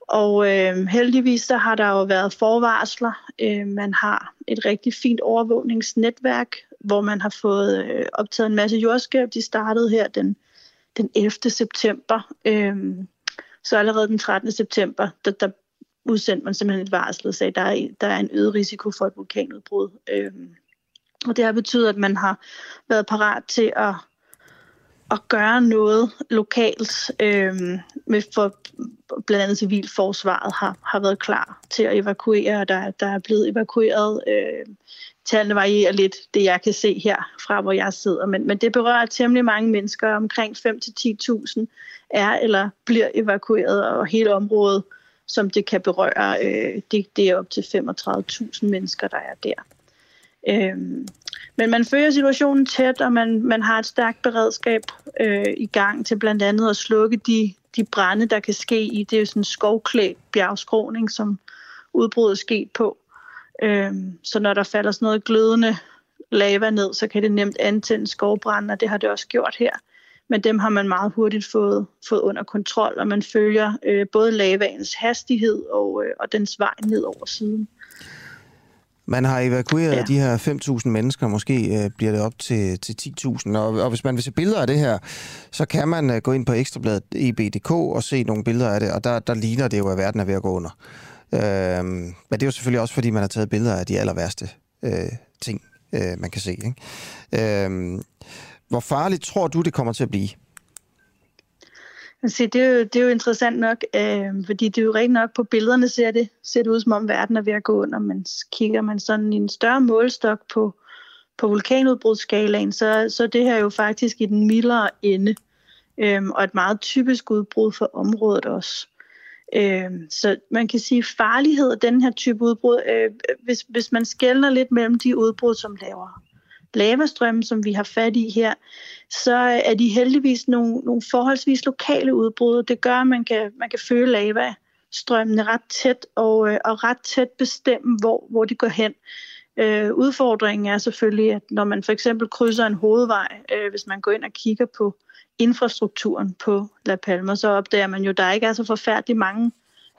Og øh, heldigvis så har der jo været forvarsler. Øh, man har et rigtig fint overvågningsnetværk, hvor man har fået øh, optaget en masse jordskælv. De startede her den, den 11. september. Øhm, så allerede den 13. september, der, der udsendte man simpelthen et varsel og sagde, at der er, der er en øget risiko for et vulkanudbrud. Øhm, og det har betydet, at man har været parat til at, at gøre noget lokalt, øhm, med for blandt andet civilforsvaret har, har været klar til at evakuere, og der, der er blevet evakueret. Øh, tallene varierer lidt, det jeg kan se her fra, hvor jeg sidder, men, men det berører temmelig mange mennesker. Omkring 5-10.000 er eller bliver evakueret, og hele området som det kan berøre. Øh, det, det er op til 35.000 mennesker, der er der. Øh, men man følger situationen tæt, og man, man har et stærkt beredskab øh, i gang til blandt andet at slukke de, de brænde, der kan ske i. Det er jo sådan en skovklædt bjergskråning, som udbruddet er sket på. Øh, så når der falder sådan noget glødende lava ned, så kan det nemt antænde skovbrænde, og det har det også gjort her men dem har man meget hurtigt fået, fået under kontrol, og man følger øh, både lavaens hastighed og, øh, og dens vej ned over siden. Man har evakueret ja. de her 5.000 mennesker, måske øh, bliver det op til, til 10.000. Og, og hvis man vil se billeder af det her, så kan man øh, gå ind på Ekstrabladet EBDK og se nogle billeder af det, og der, der ligner det jo, at verden er ved at gå under. Øh, men det er jo selvfølgelig også, fordi man har taget billeder af de aller værste øh, ting, øh, man kan se. Ikke? Øh, hvor farligt tror du, det kommer til at blive? Se, det, er jo, det er jo interessant nok, øh, fordi det er jo rigtig nok på billederne ser det, ser det ud som om verden er ved at gå under, men kigger man sådan i en større målstok på, på vulkanudbrudsskalaen, så, så det her er jo faktisk i den mildere ende, øh, og et meget typisk udbrud for området også. Øh, så man kan sige, farlighed af den her type udbrud, øh, hvis, hvis man skældner lidt mellem de udbrud, som laver lavastrømme, som vi har fat i her, så er de heldigvis nogle, nogle forholdsvis lokale udbrud. Det gør, at man kan, man kan føle lavastrømmene ret tæt og, øh, og ret tæt bestemme, hvor, hvor de går hen. Øh, udfordringen er selvfølgelig, at når man for eksempel krydser en hovedvej, øh, hvis man går ind og kigger på infrastrukturen på La Palma, så opdager man jo, at der ikke er så forfærdeligt mange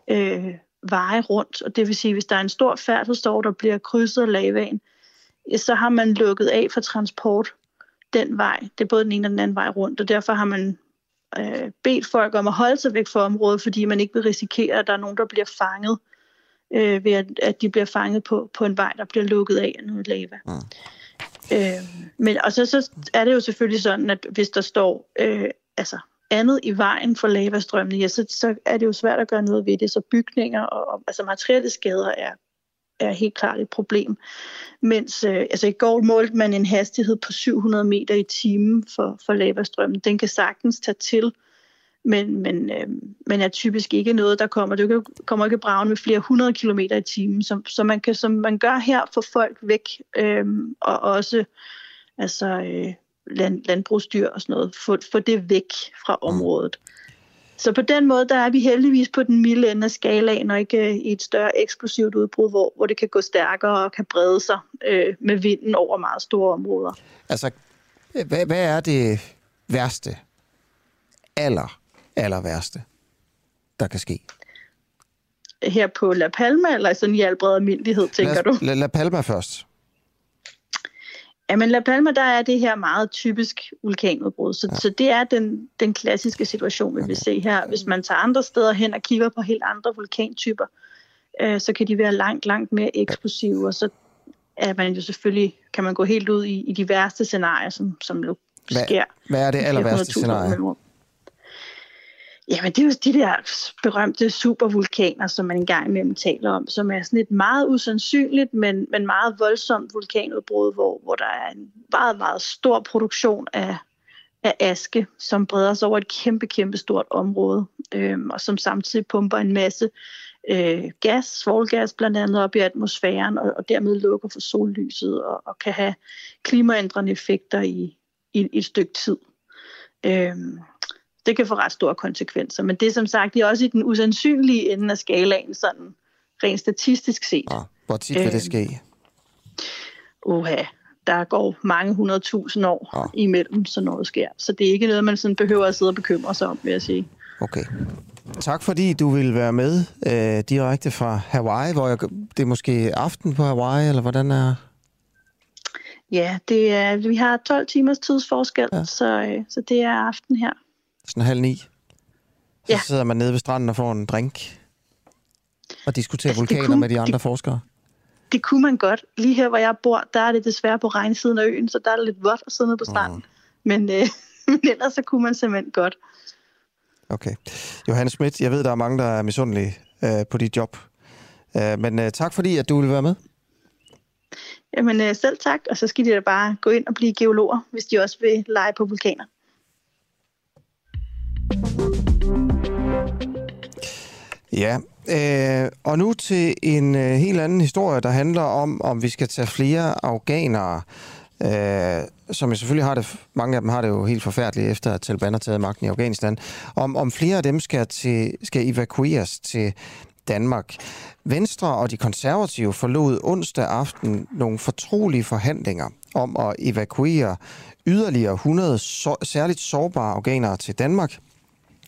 øh, veje rundt. Og det vil sige, at hvis der er en stor færdselsår, der bliver krydset af lavaen, så har man lukket af for transport den vej. Det er både den ene og den anden vej rundt, og derfor har man øh, bedt folk om at holde sig væk fra området, fordi man ikke vil risikere, at der er nogen, der bliver fanget, øh, ved at, at de bliver fanget på, på en vej, der bliver lukket af af noget lava. Mm. Øh, men og så, så er det jo selvfølgelig sådan, at hvis der står øh, altså andet i vejen for lavastrømmene, ja, så, så er det jo svært at gøre noget ved det. Så bygninger og, og altså materielle skader er, er helt klart et problem. Mens øh, altså i går målte man en hastighed på 700 meter i timen for, for lavastrømmen. Den kan sagtens tage til, men, men, øh, men er typisk ikke noget, der kommer. Det kommer ikke bragen med flere hundrede kilometer i timen, som, så man kan, som man gør her, få folk væk, øh, og også altså, øh, land, landbrugsdyr og sådan noget, få, få det væk fra området. Så på den måde, der er vi heldigvis på den milde ende af skalaen, og ikke øh, i et større eksplosivt udbrud, hvor, hvor det kan gå stærkere og kan brede sig øh, med vinden over meget store områder. Altså, hvad, hvad er det værste, aller, aller værste, der kan ske? Her på La Palma, eller sådan i al bred almindelighed, tænker du? La, La Palma først. Jamen La Palma, der er det her meget typisk vulkanudbrud, så, ja. så det er den, den klassiske situation, vi okay. vil se her. Hvis man tager andre steder hen og kigger på helt andre vulkantyper, øh, så kan de være langt, langt mere eksplosive, og så er man jo selvfølgelig, kan man gå helt ud i, i de værste scenarier, som, som nu sker. Hvad, hvad er det aller værste scenarie? Jamen, det er jo de der berømte supervulkaner, som man engang imellem taler om, som er sådan et meget usandsynligt, men, men meget voldsomt vulkanudbrud, hvor, hvor der er en meget, meget stor produktion af, af aske, som breder sig over et kæmpe, kæmpe stort område, øhm, og som samtidig pumper en masse øh, gas, svovlgas blandt andet op i atmosfæren, og, og dermed lukker for sollyset, og, og kan have klimaændrende effekter i, i, i et stykke tid. Øhm, det kan få ret store konsekvenser. Men det er som sagt det er også i den usandsynlige ende af skalaen, sådan rent statistisk set. Ja, hvor tit vil det øhm, ske? Uha, der går mange hundredtusind år ja. imellem, så noget sker. Så det er ikke noget, man sådan behøver at sidde og bekymre sig om, vil jeg sige. Okay. Tak fordi du vil være med øh, direkte fra Hawaii, hvor jeg, det er måske aften på Hawaii, eller hvordan er... Ja, det er, vi har 12 timers tidsforskel, ja. så, øh, så det er aften her sådan halv ni. Så ja. sidder man nede ved stranden og får en drink og diskuterer altså, vulkaner kunne, med de andre det, forskere. Det kunne man godt. Lige her, hvor jeg bor, der er det desværre på regnsiden af øen, så der er det lidt vådt at sidde nede på stranden. Mm. Men, øh, men ellers så kunne man simpelthen godt. Okay. Johannes Schmidt, jeg ved, der er mange, der er misundelige øh, på dit job. Øh, men øh, tak fordi, at du ville være med. Jamen øh, selv tak, og så skal de da bare gå ind og blive geologer, hvis de også vil lege på vulkaner. Ja, øh, og nu til en øh, helt anden historie, der handler om, om vi skal tage flere afghanere, øh, som jeg selvfølgelig har det, mange af dem har det jo helt forfærdeligt efter, at Taliban har taget magten i Afghanistan, om, om flere af dem skal, til, skal evakueres til Danmark. Venstre og de konservative forlod onsdag aften nogle fortrolige forhandlinger om at evakuere yderligere 100 så, særligt sårbare afghanere til Danmark –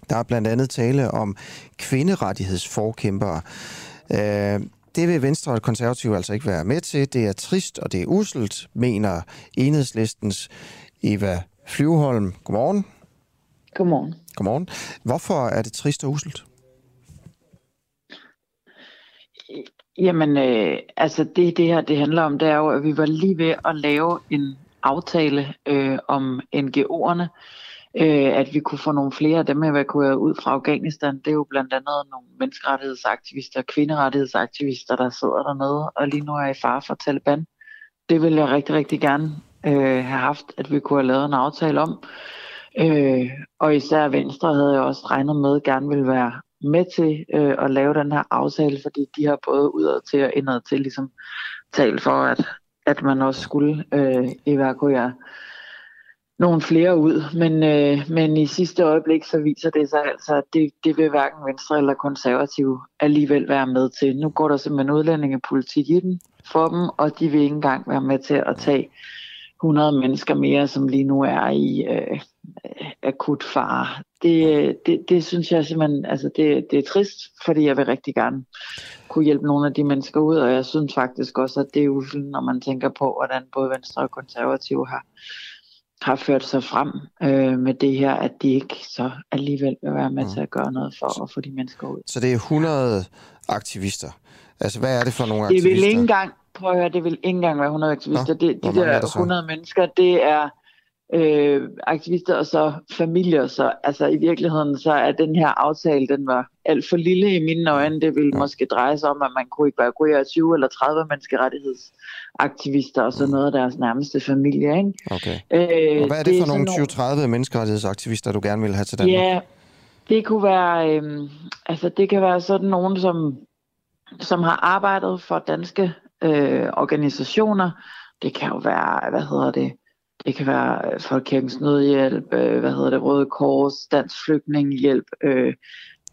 der er blandt andet tale om kvinderettighedsforkæmpere. Øh, det vil Venstre og Konservative altså ikke være med til. Det er trist, og det er uselt, mener enhedslistens Eva Flyvholm. Godmorgen. Godmorgen. Godmorgen. Hvorfor er det trist og uselt? Jamen, øh, altså det, det her det handler om, det er jo, at vi var lige ved at lave en aftale øh, om NGO'erne, øh, at vi kunne få nogle flere af dem evakueret ud fra Afghanistan. Det er jo blandt andet nogle menneskerettighedsaktivister, kvinderettighedsaktivister, der sidder dernede og lige nu er i fare for Taliban. Det vil jeg rigtig, rigtig gerne øh, have haft, at vi kunne have lavet en aftale om. Øh, og især Venstre havde jeg også regnet med, gerne ville være med til øh, at lave den her aftale, fordi de har både udad til og indad til ligesom talt for, at, at man også skulle øh, evakuere nogle flere ud, men, øh, men i sidste øjeblik så viser det sig altså, at det, det vil hverken Venstre eller Konservative alligevel være med til. Nu går der simpelthen udlændingepolitik i den for dem, og de vil ikke engang være med til at tage 100 mennesker mere, som lige nu er i øh, akut fare. Det, det, det synes jeg simpelthen, altså det, det er trist, fordi jeg vil rigtig gerne kunne hjælpe nogle af de mennesker ud, og jeg synes faktisk også, at det er uvildt, når man tænker på, hvordan både Venstre og Konservative har har ført sig frem øh, med det her, at de ikke så alligevel vil være med mm. til at gøre noget for at få de mennesker ud. Så det er 100 aktivister. Altså, hvad er det for nogle Det aktivister? vil ikke engang, prøv at høre, det vil ikke engang være 100 aktivister. Nå, det, de er der der så? 100 mennesker, det er øh, aktivister og så familier. Så altså i virkeligheden, så er den her aftale, den var alt for lille i mine øjne. Det ville ja. måske dreje sig om, at man kunne evakuere 20 eller 30 menneskerettighedsaktivister og så noget af deres nærmeste familie. Ikke? Okay. Øh, Og hvad er det, er for nogle sådan 20-30 menneskerettighedsaktivister, du gerne vil have til Danmark? Ja, det kunne være, øh, altså det kan være sådan nogen, som, som har arbejdet for danske øh, organisationer. Det kan jo være, hvad hedder det, det kan være øh, Folkekirkens Nødhjælp, øh, hvad hedder det, Røde Kors, Dansk Flygtningehjælp, øh,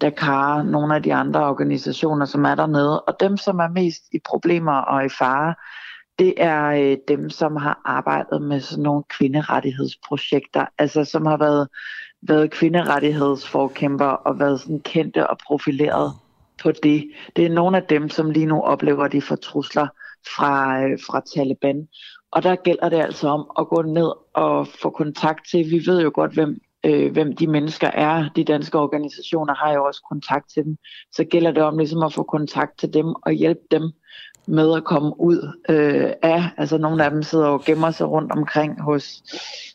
Dakar, nogle af de andre organisationer, som er dernede. Og dem, som er mest i problemer og i fare, det er øh, dem, som har arbejdet med sådan nogle kvinderettighedsprojekter, altså som har været, været kvinderettighedsforkæmper og været sådan kendte og profileret på det. Det er nogle af dem, som lige nu oplever, de fortrusler fra, øh, fra Taliban. Og der gælder det altså om at gå ned og få kontakt til. Vi ved jo godt, hvem, øh, hvem de mennesker er. De danske organisationer har jo også kontakt til dem. Så gælder det om ligesom at få kontakt til dem og hjælpe dem med at komme ud øh, af. Altså nogle af dem sidder og gemmer sig rundt omkring hos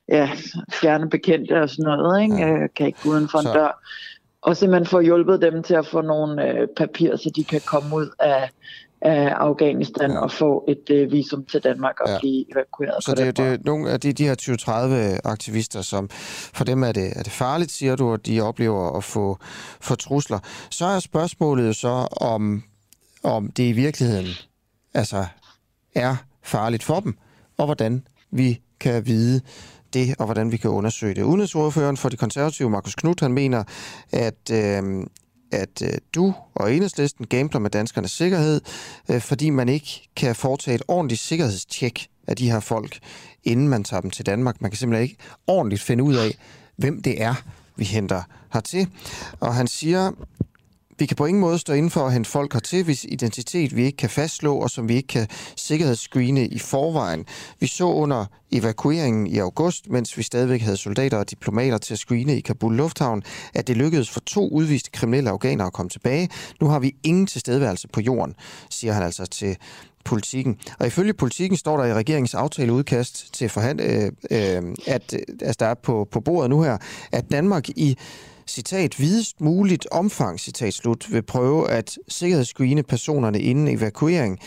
ja, fjerne bekendte og sådan noget. Ikke? Øh, kan ikke gå uden for en Så- dør. Og simpelthen få hjulpet dem til at få nogle øh, papirer, så de kan komme ud af, af Afghanistan ja. og få et øh, visum til Danmark og Ja. blive evakueret. Så det, er- det er nogle af de, de her 20-30 aktivister, som for dem er det, er det farligt, siger du, at de oplever at få, få trusler. Så er spørgsmålet jo så, om, om det i virkeligheden altså, er farligt for dem, og hvordan vi kan vide det, og hvordan vi kan undersøge det. Udenrigsordføreren for de konservative, Markus Knudt, han mener, at, øh, at øh, du og enhedslisten gambler med danskernes sikkerhed, øh, fordi man ikke kan foretage et ordentligt sikkerhedstjek af de her folk, inden man tager dem til Danmark. Man kan simpelthen ikke ordentligt finde ud af, hvem det er, vi henter hertil. Og han siger, vi kan på ingen måde stå inden for at hente folk hertil, hvis identitet vi ikke kan fastslå, og som vi ikke kan sikkerhedsscreene i forvejen. Vi så under evakueringen i august, mens vi stadigvæk havde soldater og diplomater til at screene i Kabul Lufthavn, at det lykkedes for to udviste kriminelle afghanere at komme tilbage. Nu har vi ingen tilstedeværelse på jorden, siger han altså til politikken. Og ifølge politikken står der i regeringens aftaleudkast til forhand, øh, øh, at øh, altså der er på, på bordet nu her, at Danmark i citat, videst muligt omfang, citat slut, vil prøve at sikkerhedsscreene personerne inden evakuering.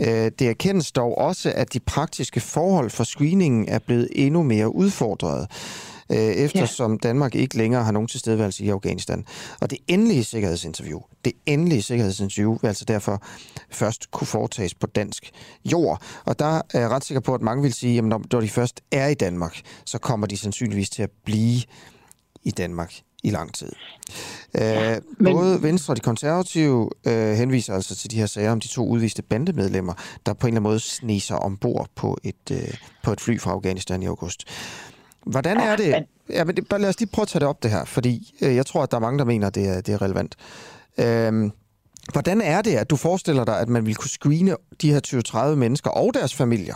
Øh, Det erkendes dog også, at de praktiske forhold for screeningen er blevet endnu mere udfordret, øh, eftersom Danmark ikke længere har nogen tilstedeværelse i Afghanistan. Og det endelige sikkerhedsinterview, det endelige sikkerhedsinterview vil altså derfor først kunne foretages på dansk jord. Og der er jeg ret sikker på, at mange vil sige, at når de først er i Danmark, så kommer de sandsynligvis til at blive i Danmark i lang tid. Ja, men... Både Venstre og de konservative øh, henviser altså til de her sager om de to udviste bandemedlemmer, der på en eller anden måde sneser ombord på et, øh, på et fly fra Afghanistan i august. Hvordan er det? Ja, men det, bare lad os lige prøve at tage det op det her, fordi øh, jeg tror, at der er mange, der mener, at det er, det er relevant. Øh, hvordan er det, at du forestiller dig, at man vil kunne screene de her 20-30 mennesker og deres familier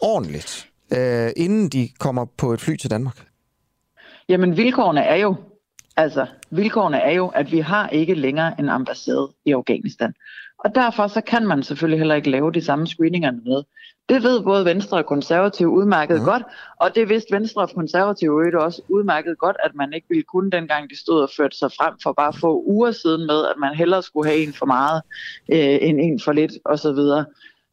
ordentligt, øh, inden de kommer på et fly til Danmark? Jamen vilkårene er jo, altså vilkårene er jo, at vi har ikke længere en ambassade i Afghanistan. Og derfor så kan man selvfølgelig heller ikke lave de samme screeninger med. Det ved både Venstre og Konservative udmærket ja. godt, og det vidste Venstre og Konservative jo også udmærket godt, at man ikke ville kunne dengang de stod og førte sig frem for bare få uger siden med, at man hellere skulle have en for meget øh, end en for lidt osv.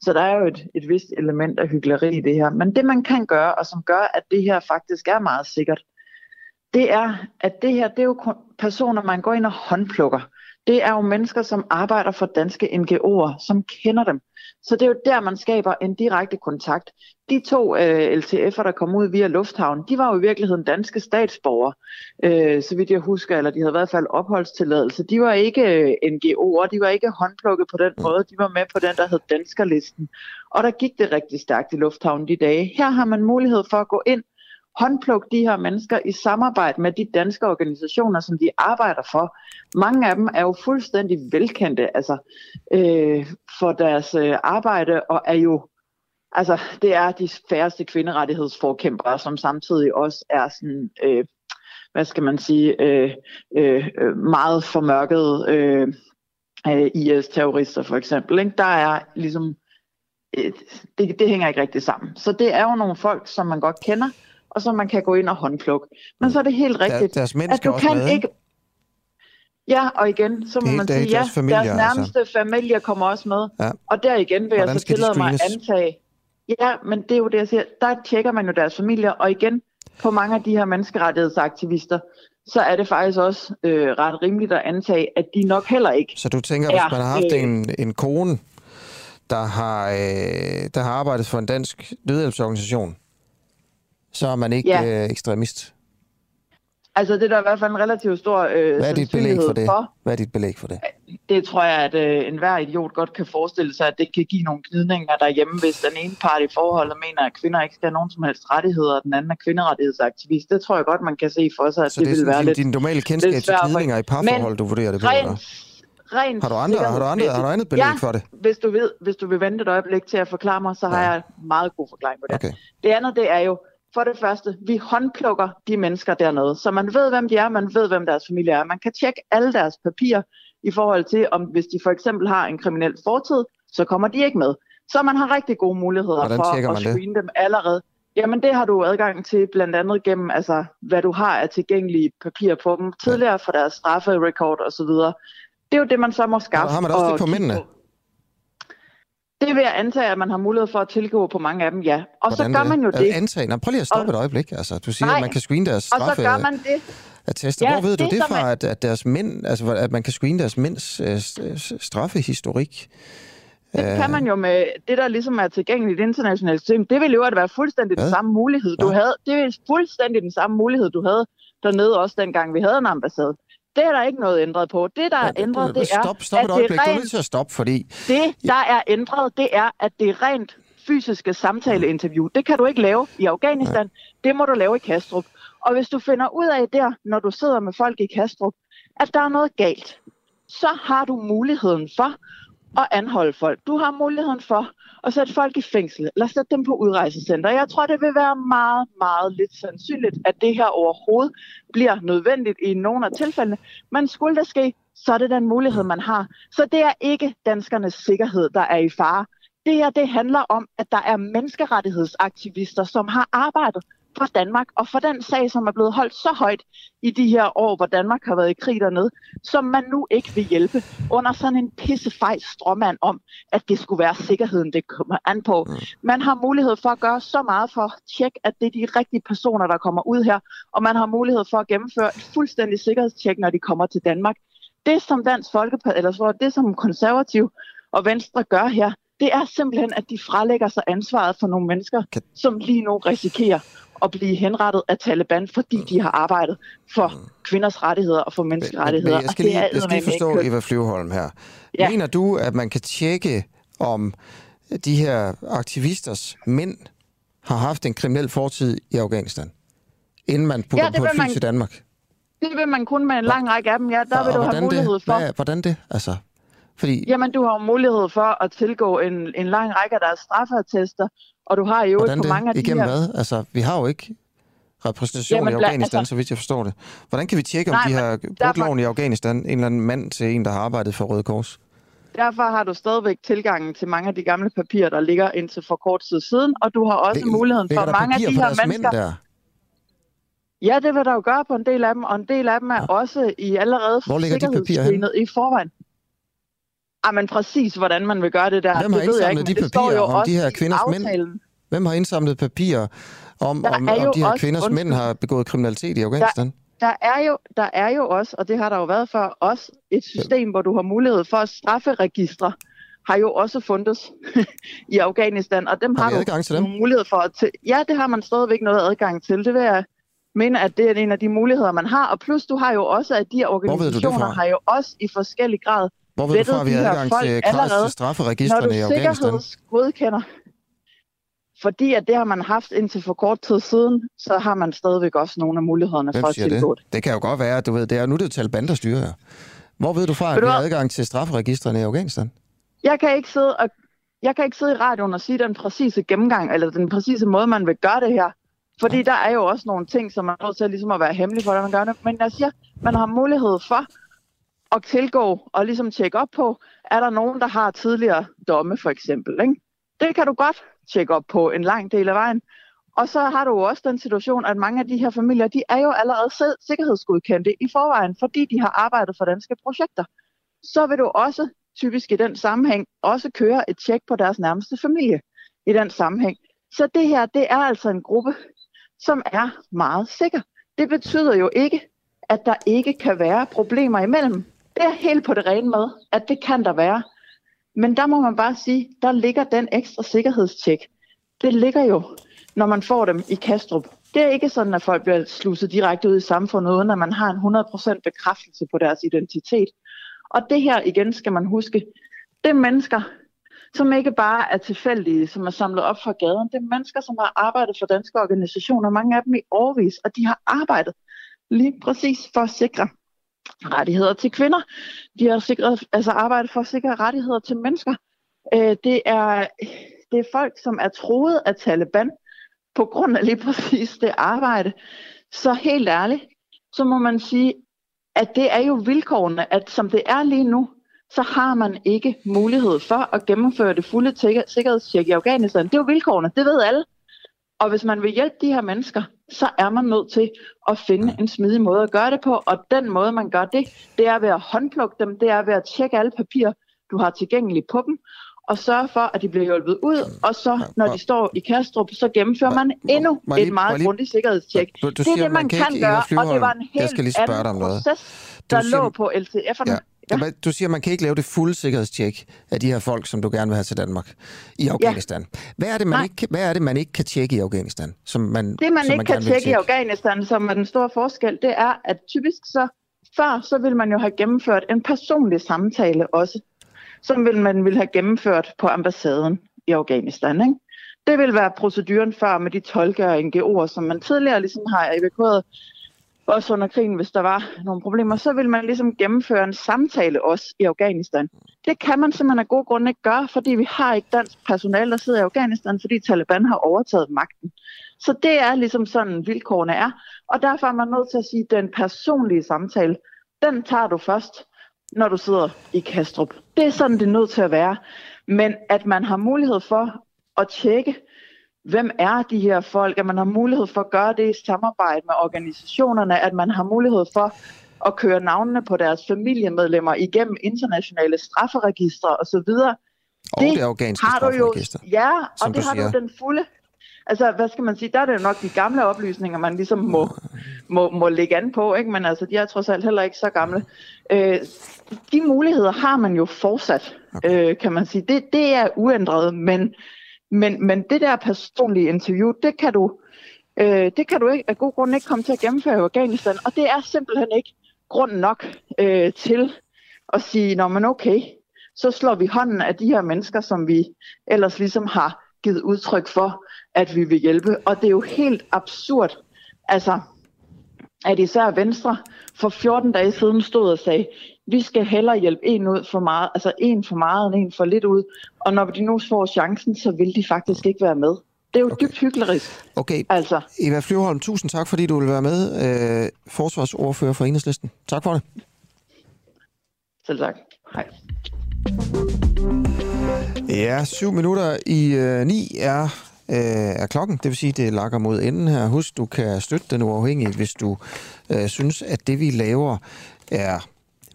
Så der er jo et, et vist element af hyggeleri i det her. Men det man kan gøre, og som gør, at det her faktisk er meget sikkert, det er, at det her, det er jo personer, man går ind og håndplukker. Det er jo mennesker, som arbejder for danske NGO'er, som kender dem. Så det er jo der, man skaber en direkte kontakt. De to øh, LTF'er, der kom ud via Lufthavn, de var jo i virkeligheden danske statsborgere, øh, så vidt jeg husker, eller de havde i hvert fald opholdstilladelse. De var ikke øh, NGO'er, de var ikke håndplukket på den måde, de var med på den, der hed Danskerlisten. Og der gik det rigtig stærkt i Lufthavn de dage. Her har man mulighed for at gå ind, håndplukke de her mennesker i samarbejde med de danske organisationer, som de arbejder for. Mange af dem er jo fuldstændig velkendte altså, øh, for deres øh, arbejde, og er jo altså, det er de færreste kvinderettighedsforkæmpere, som samtidig også er sådan, øh, hvad skal man sige, øh, øh, øh meget formørkede øh, øh IS-terrorister for eksempel. Ikke? Der er ligesom, øh, det, det hænger ikke rigtig sammen. Så det er jo nogle folk, som man godt kender, og som man kan gå ind og håndplukke. Men så er det helt rigtigt, deres mænd at du kan med, ikke... Ja, og igen, så må man sige, deres ja, familier, deres altså. nærmeste familie kommer også med. Ja. Og der igen vil jeg Hvordan så skal de tillade mig at antage, ja, men det er jo det, jeg siger, der tjekker man jo deres familier, og igen, på mange af de her menneskerettighedsaktivister, så er det faktisk også øh, ret rimeligt at antage, at de nok heller ikke Så du tænker, hvis er, man har haft øh, en, en kone, der har, øh, der har arbejdet for en dansk nødhjælpsorganisation, så er man ikke Ja. øh, ekstremist. Altså det er der i hvert fald en relativt stor øh, Hvad er dit belæg for det? for. Hvad er dit belæg for det? Det tror jeg, at øh, enhver idiot godt kan forestille sig, at det kan give nogle gnidninger derhjemme, hvis den ene part i forholdet mener, at kvinder ikke skal have nogen som helst rettigheder, og den anden er kvinderettighedsaktivist. Det tror jeg godt, man kan se for sig, at Så det, det vil være lidt din, din normale kendskab til for- gnidninger i parforhold, Men du vurderer det på? rent, rent Har du andre- har du andre- har du andet belæg ja, for det? Hvis du, ved, hvis du vil vente et øjeblik til at forklare mig, så har jeg meget god forklaring på det. Okay. Det andet, det er jo, for det første, vi håndplukker de mennesker dernede, så man ved, hvem de er, man ved, hvem deres familie er. Man kan tjekke alle deres papirer i forhold til, om hvis de for eksempel har en kriminel fortid, så kommer de ikke med. Så man har rigtig gode muligheder Hvordan for at man det? screene dem allerede. Jamen det har du adgang til blandt andet gennem, altså, hvad du har af tilgængelige papirer på dem, tidligere for deres strafferecord og så videre. Det er jo det, man så må skaffe. Har man også og det på mændene? Det vil jeg antage, at man har mulighed for at tilgå på mange af dem, ja. Og Hvordan så gør det? man jo det. Antag. Nå, prøv lige at stoppe Og- et øjeblik. Altså, du siger, Nej. at man kan screene deres Og så straffe gør man det. attester. Ja, Hvor ved du det, det som fra, er- at, at deres mænd, altså at man kan screene deres mænds øh, straffehistorik? Det kan man jo med det, der ligesom er tilgængeligt i det internationale system. Det ville jo at være fuldstændig den samme mulighed, du havde. Det er fuldstændig den samme mulighed, du havde dernede også dengang, vi havde en ambassade. Det er der ikke noget ændret på. Det, der er ændret, det er, Stop, stop at et det øjeblik. er Du er rent nødt til at stoppe, fordi... Det, der er ændret, det er, at det er rent fysiske samtaleinterview. Det kan du ikke lave i Afghanistan. Det må du lave i Kastrup. Og hvis du finder ud af der, når du sidder med folk i Kastrup, at der er noget galt, så har du muligheden for at anholde folk. Du har muligheden for at sætte folk i fængsel, eller sætte dem på udrejsecenter. Jeg tror, det vil være meget, meget lidt sandsynligt, at det her overhovedet bliver nødvendigt i nogle af tilfældene. Men skulle det ske, så er det den mulighed, man har. Så det er ikke danskernes sikkerhed, der er i fare. Det her, det handler om, at der er menneskerettighedsaktivister, som har arbejdet for Danmark, og for den sag, som er blevet holdt så højt i de her år, hvor Danmark har været i krig dernede, som man nu ikke vil hjælpe under sådan en pissefejl stråmand om, at det skulle være sikkerheden, det kommer an på. Man har mulighed for at gøre så meget for at tjekke, at det er de rigtige personer, der kommer ud her, og man har mulighed for at gennemføre et fuldstændig sikkerhedstjek, når de kommer til Danmark. Det, som Dansk Folkeparti, eller så det, som konservativ og Venstre gør her, det er simpelthen, at de frelægger sig ansvaret for nogle mennesker, som lige nu risikerer at blive henrettet af Taliban, fordi de har arbejdet for kvinders rettigheder og for menneskerettigheder. Men jeg skal lige, jeg skal lige forstå. Eva Flyvholm her. Ja. Mener du, at man kan tjekke, om de her aktivisters mænd har haft en kriminel fortid i Afghanistan, inden man putter Ja, dem på et fly man- til Danmark? Det vil man kun med en lang række af dem, ja. Der Og vil du have mulighed det, for. Hvad, hvordan det? Altså, fordi Jamen, du har jo mulighed for at tilgå en, en lang række af deres straffeattester, og du har jo hvordan på mange af det? de Igennem her... hvad? Altså, vi har jo ikke repræsentation Jamen, i Afghanistan, altså- så vidt jeg forstår det. Hvordan kan vi tjekke, om Nej, de men har derfor- loven i Afghanistan? En eller anden mand til en, der har arbejdet for Røde Kors? Derfor har du stadigvæk tilgangen til mange af de gamle papirer, der ligger indtil for kort tid siden, og du har også Lig- muligheden for mange af de her mænd mennesker... der? Ja, det vil der jo gøre på en del af dem, og en del af dem er også i allerede de sikkerhedsscreenet i forvejen. Ah, men præcis, hvordan man vil gøre det der, Hvem har det ved jeg ikke, indsamlet de papirer om også de her kvinders mænd? Hvem har indsamlet papirer om, Der om, om de her også- kvinders undskyld. mænd har begået kriminalitet i Afghanistan? Der er, jo, der er jo også, og det har der jo været for os, et system, hvor du har mulighed for at strafferegistre, har jo også fundets i Afghanistan, og dem Har har, du adgang til dem? mulighed for at... Til, ja, det har man stadigvæk noget adgang til. Det vil jeg mene, at det er en af de muligheder, man har. Og plus, du har jo også, at de organisationer har jo også i forskellig grad Hvor ved du fra, at vi har adgang til til strafferegistrene i Når du Afghanistan? sikkerhedsgodkender, fordi at det har man haft indtil for kort tid siden, så har man stadigvæk også nogle af mulighederne Hvem for at tilgå det? Det kan jo godt være, at du ved, det er, nu er det jo Taliban, der styrer. Hvor ved du fra, at vi har adgang til strafferegistrene i Afghanistan? Jeg kan ikke sidde og jeg kan ikke sidde i radioen og sige den præcise gennemgang, eller den præcise måde, man vil gøre det her. Fordi der er jo også nogle ting, som man er nødt til ligesom at være hemmelig for, hvordan man gør det. Men jeg siger, man har mulighed for at tilgå og ligesom tjekke op på, er der nogen, der har tidligere domme for eksempel. Ikke? Det kan du godt tjekke op på en lang del af vejen. Og så har du jo også den situation, at mange af de her familier, de er jo allerede sikkerhedsgodkendte i forvejen, fordi de har arbejdet for danske projekter. Så vil du også typisk i den sammenhæng også køre et tjek på deres nærmeste familie i den sammenhæng. Så det her, det er altså en gruppe, som er meget sikker. Det betyder jo ikke, at der ikke kan være problemer imellem. Det er helt på det rene med, at det kan der være. Men der må man bare sige, der ligger den ekstra sikkerhedstjek. Det ligger jo, når man får dem i Kastrup. Det er ikke sådan, at folk bliver sluset direkte ud i samfundet, uden at man har en 100% bekræftelse på deres identitet. Og det her igen skal man huske, det er mennesker, som ikke bare er tilfældige, som er samlet op fra gaden. Det er mennesker, som har arbejdet for danske organisationer, mange af dem i årvis, og de har arbejdet lige præcis for at sikre rettigheder til kvinder. De har sikret, altså arbejdet for at sikre rettigheder til mennesker. Øh, det, er, det er folk, som er troet af Taliban på grund af lige præcis det arbejde. Så helt ærligt, så må man sige, at det er jo vilkårene, at som det er lige nu, så har man ikke mulighed for at gennemføre det fulde sikkerhedstjek i Afghanistan. Det er jo vilkårene, det ved alle. Og hvis man vil hjælpe de her mennesker, så er man nødt til at finde en smidig måde at gøre det på. Og den måde, man gør det, det er ved at håndplukke dem, det er ved at tjekke alle papirer, du har tilgængeligt på dem, og sørge for, at de bliver hjulpet ud, og så, når de står i Kastrup, så gennemfører man endnu et meget grundigt sikkerhedstjek. Det er det, man kan gøre, og det var en helt anden proces, der lå på LTF'erne. Ja. Ja. Du siger, at man kan ikke lave det fulde sikkerhedstjek af de her folk, som du gerne vil have til Danmark i Afghanistan. Ja. Hvad, er det, man ikke, hvad er det, man ikke kan tjekke i Afghanistan? Som man, det, man som ikke man kan tjekke, tjekke i Afghanistan, som er den store forskel, det er, at typisk så før, så vil man jo have gennemført en personlig samtale også, som vil man vil have gennemført på ambassaden i Afghanistan. Ikke? Det vil være proceduren før med de tolker og NGO'er, som man tidligere ligesom har evakueret også under krigen, hvis der var nogle problemer, så vil man ligesom gennemføre en samtale også i Afghanistan. Det kan man simpelthen af gode grunde ikke gøre, fordi vi har ikke dansk personale, der sidder i Afghanistan, fordi Taliban har overtaget magten. Så det er ligesom sådan, vilkårene er. Og derfor er man nødt til at sige, at den personlige samtale, den tager du først, når du sidder i Kastrup. Det er sådan, det er nødt til at være. Men at man har mulighed for at tjekke, hvem er de her folk, at man har mulighed for at gøre det i samarbejde med organisationerne, at man har mulighed for at køre navnene på deres familiemedlemmer igennem internationale strafferegistre osv. Og det, det afghanske har du jo, Ja, og det har siger. du den fulde. Altså, hvad skal man sige, der er det jo nok de gamle oplysninger, man ligesom må, må, må lægge an på, ikke? men altså, de er trods alt heller ikke så gamle. Øh, de muligheder har man jo fortsat, okay. øh, kan man sige. Det, det er uændret, men men, men det der personlige interview, det kan du, øh, det kan du ikke, af god grund ikke komme til at gennemføre i Afghanistan. Og det er simpelthen ikke grund nok øh, til at sige, når man okay, så slår vi hånden af de her mennesker, som vi ellers ligesom har givet udtryk for, at vi vil hjælpe. Og det er jo helt absurd, altså, at især Venstre for 14 dage siden stod og sagde, vi skal hellere hjælpe en ud for meget, altså en for meget end en for lidt ud. Og når de nu får chancen, så vil de faktisk ikke være med. Det er jo okay. dybt hyggelig. Okay. Altså. Eva Flyvholm, tusind tak, fordi du vil være med. Øh, forsvarsordfører for Enhedslisten. Tak for det. Selv tak. Hej. Ja, syv minutter i øh, ni er, øh, er klokken. Det vil sige, det lakker mod enden her. Husk, du kan støtte den uafhængige, hvis du øh, synes, at det vi laver er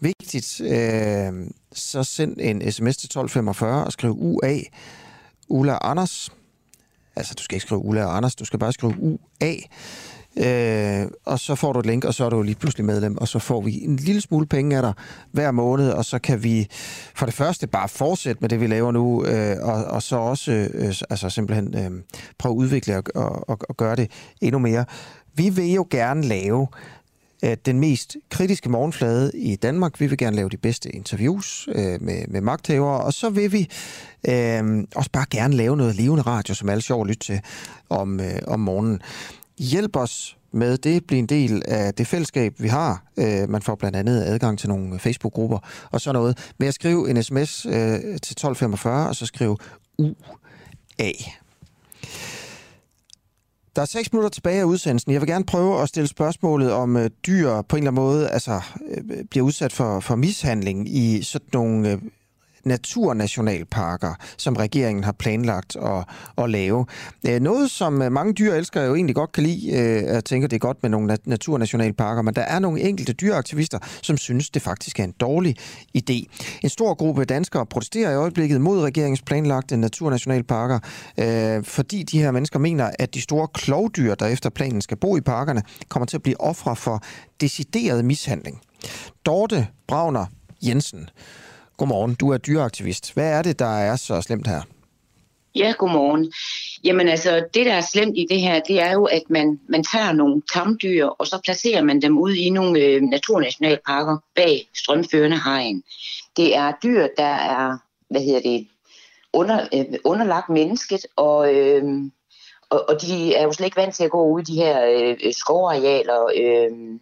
vigtigt. Øh, så send en sms til 1245 og skriv UA. Ulla Anders. Altså, du skal ikke skrive Ulla og Anders, du skal bare skrive UA. Øh, og så får du et link, og så er du lige pludselig medlem, og så får vi en lille smule penge af dig hver måned, og så kan vi for det første bare fortsætte med det, vi laver nu, øh, og, og så også øh, altså simpelthen øh, prøve at udvikle og, og, og, og gøre det endnu mere. Vi vil jo gerne lave den mest kritiske morgenflade i Danmark. Vi vil gerne lave de bedste interviews øh, med, med magthavere, og så vil vi øh, også bare gerne lave noget levende radio, som er alle sjovt at lytte til om, øh, om morgenen. Hjælp os med det, blive en del af det fællesskab, vi har. Øh, man får blandt andet adgang til nogle Facebook-grupper og sådan noget. Med at skrive en sms øh, til 1245, og så skrive der er seks minutter tilbage af udsendelsen. Jeg vil gerne prøve at stille spørgsmålet om øh, dyr på en eller anden måde altså, øh, bliver udsat for, for mishandling i sådan nogle øh, naturnationalparker, som regeringen har planlagt at, at lave. Øh, noget, som øh, mange dyr elsker jo egentlig godt kan lide. Øh, jeg tænker, det er godt med nogle naturnationalparker, men der er nogle enkelte dyreaktivister, som synes, det faktisk er en dårlig idé. En stor gruppe danskere protesterer i øjeblikket mod regeringens planlagte naturnationalparker, øh, fordi de her mennesker mener, at de store klovdyr, der efter planen skal bo i parkerne, kommer til at blive ofre for decideret mishandling. Dorte Brauner Jensen, Godmorgen, du er dyreaktivist. Hvad er det, der er så slemt her? Ja, godmorgen. Jamen altså, det der er slemt i det her, det er jo, at man, man tager nogle tamdyr, og så placerer man dem ud i nogle øh, naturnationalparker bag strømførende hegn. Det er dyr, der er, hvad hedder det, under, øh, underlagt mennesket, og, øh, og, og de er jo slet ikke vant til at gå ud i de her øh, skovarealer. Øh,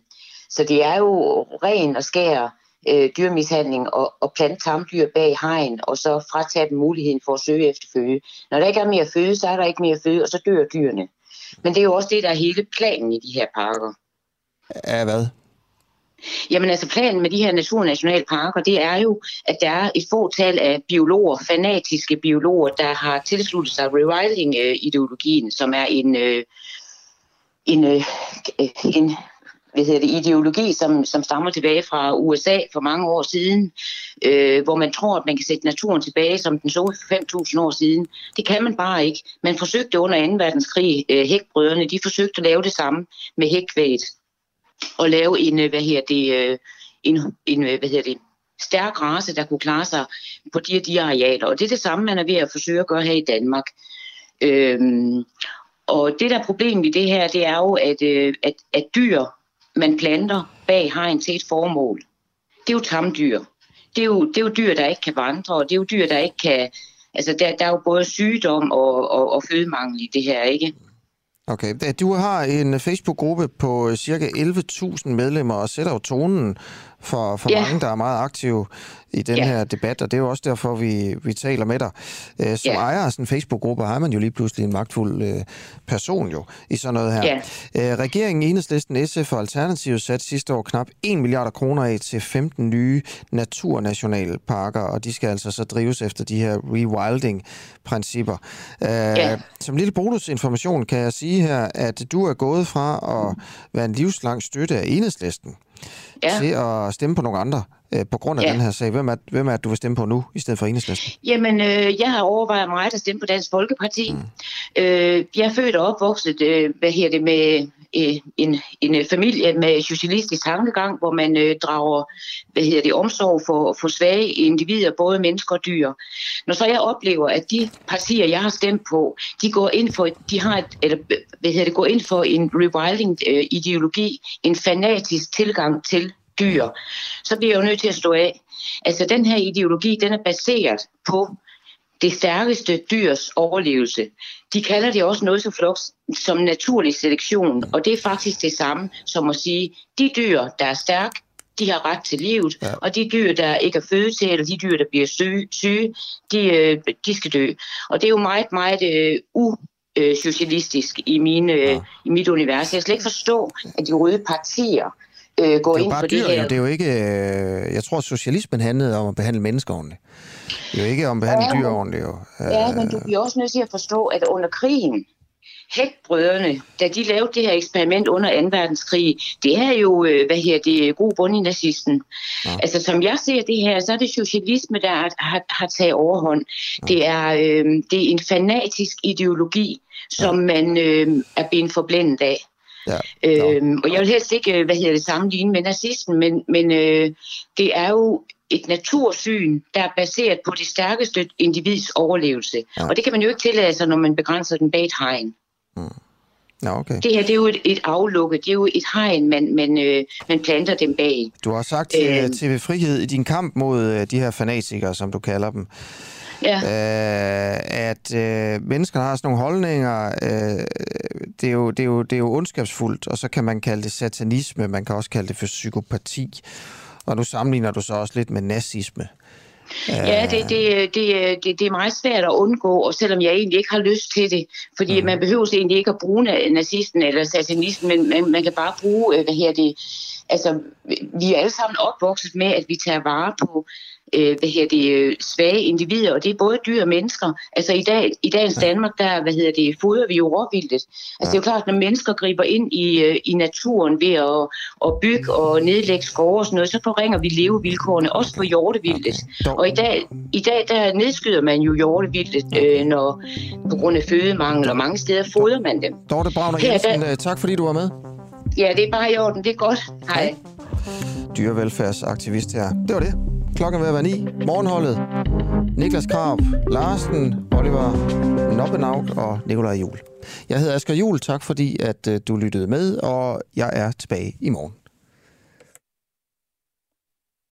så det er jo ren og skær øh, dyrmishandling og, og plante tamdyr bag hegn, og så fratage dem muligheden for at søge efter føde. Når der ikke er mere føde, så er der ikke mere føde, og så dør dyrene. Men det er jo også det, der er hele planen i de her parker. Ja, hvad? Jamen altså planen med de her naturnationalparker, det er jo, at der er et fåtal af biologer, fanatiske biologer, der har tilsluttet sig rewilding-ideologien, som er en, øh, en, øh, en hvad hedder det, ideologi, som, som stammer tilbage fra USA for mange år siden, øh, hvor man tror, at man kan sætte naturen tilbage, som den så for 5.000 år siden. Det kan man bare ikke. Man forsøgte under 2. verdenskrig, øh, hækbrødrene, de forsøgte at lave det samme med hækkvæget, og lave en, øh, hvad hedder det, øh, en, en øh, hvad hedder det, stærk race, der kunne klare sig på de og de arealer. Og det er det samme, man er ved at forsøge at gøre her i Danmark. Øhm, og det, der problem i det her, det er jo, at, øh, at, at dyr man planter bag hegn til et formål. Det er jo tamdyr. Det er jo, det er jo dyr, der ikke kan vandre, og det er jo dyr, der ikke kan... Altså, der, der er jo både sygdom og, og, og fødemangel i det her, ikke? Okay. Du har en Facebook-gruppe på cirka 11.000 medlemmer og sætter jo tonen for, for ja. mange, der er meget aktive i den ja. her debat, og det er jo også derfor, vi, vi taler med dig. Øh, som ja. ejer af sådan en Facebook-gruppe har man jo lige pludselig en magtfuld øh, person jo i sådan noget her. Ja. Øh, regeringen, Enhedslisten, SF og Alternativet satte sidste år knap 1 milliard kroner af til 15 nye naturnationalparker, og de skal altså så drives efter de her rewilding-principper. Øh, ja. Som lille bonusinformation kan jeg sige her, at du er gået fra at være en livslang støtte af Enhedslisten ja. til at stemme på nogle andre øh, på grund af ja. den her sag. Hvem er, hvem er det, du vil stemme på nu, i stedet for enhedslisten? Jamen, øh, jeg har overvejet mig at stemme på Dansk Folkeparti. Mm. Øh, jeg er født og opvokset, øh, hvad her det, med øh, en, en familie med socialistisk tankegang, hvor man øh, drager hvad hedder det, omsorg for, for svage individer, både mennesker og dyr. Når så jeg oplever, at de partier, jeg har stemt på, de går ind for, de har et, eller, hvad hedder det, går ind for en rewilding-ideologi, en fanatisk tilgang til dyr, så bliver jeg jo nødt til at stå af. Altså den her ideologi, den er baseret på det stærkeste dyrs overlevelse. De kalder det også noget så flot som naturlig selektion, og det er faktisk det samme som at sige, de dyr, der er stærke, de har ret til livet, ja. og de dyr, der ikke er født til, eller de dyr, der bliver syge, syge de, øh, de skal dø. Og det er jo meget, meget uh, usocialistisk i, mine, ja. i mit univers. Jeg kan slet ikke forstå, at de røde partier øh, går ind for dyr, det her. Jo, det er jo ikke... Øh, jeg tror, at socialismen handlede om at behandle mennesker ordentligt. Det er jo ikke om at behandle ja, dyr ordentligt. Jo. Ja, men du bliver også nødt til at forstå, at under krigen, Hækbrødrene, da de lavede det her eksperiment under 2. verdenskrig, det er jo, øh, hvad her det, god bund i nazisten. Ja. Altså, som jeg ser det her, så er det socialisme, der har, har, har taget overhånd. Ja. Det, er, øh, det er en fanatisk ideologi, som ja. man øh, er blevet forblændet af. Ja. Øhm, og jeg vil helst ikke, øh, hvad hedder det, sammenligne med nazisten, men, men øh, det er jo et natursyn, der er baseret på det stærkeste individs overlevelse. Ja. Og det kan man jo ikke tillade sig, når man begrænser den bag et hegn. Mm. Ja, okay. Det her det er jo et, et aflukke, det er jo et hegn, man, man, øh, man planter dem bag. Du har sagt til øh, TV Frihed i din kamp mod øh, de her fanatikere, som du kalder dem, ja. øh, at øh, mennesker har sådan nogle holdninger, øh, det, er jo, det, er jo, det er jo ondskabsfuldt, og så kan man kalde det satanisme, man kan også kalde det for psykopati, og nu sammenligner du så også lidt med nazisme. Ja, det, det, det, det, det er meget svært at undgå, og selvom jeg egentlig ikke har lyst til det, fordi mm. man behøver egentlig ikke at bruge na- nazisten eller satanisten, men man, man kan bare bruge, øh, hvad her det, altså vi er alle sammen opvokset med, at vi tager vare på øh, hvad her det, øh, svage individer, og det er både dyr og mennesker. Altså i, dag, i dagens Danmark, der hvad hedder det, fodrer vi jo råvildet. Altså ja. det er jo klart, når mennesker griber ind i, øh, i naturen ved at, at bygge og nedlægge skove og sådan noget, så forringer vi levevilkårene, også for hjortevildet. Okay. Og i dag, i dag, der nedskyder man jo hjortevildet, øh, når, på grund af fødemangel, og mange steder fodrer man dem. Dorte Bragner Her, Jensen, der- øh, tak fordi du var med. Ja, det er bare i orden, det er godt. Hej. Dyrevelfærdsaktivist her. Det var det. Klokken er ved at være ni. Morgenholdet. Niklas Krab, Larsen, Oliver Noppenaut og Nikolaj Jul. Jeg hedder Asger Jul. Tak fordi at øh, du lyttede med, og jeg er tilbage i morgen.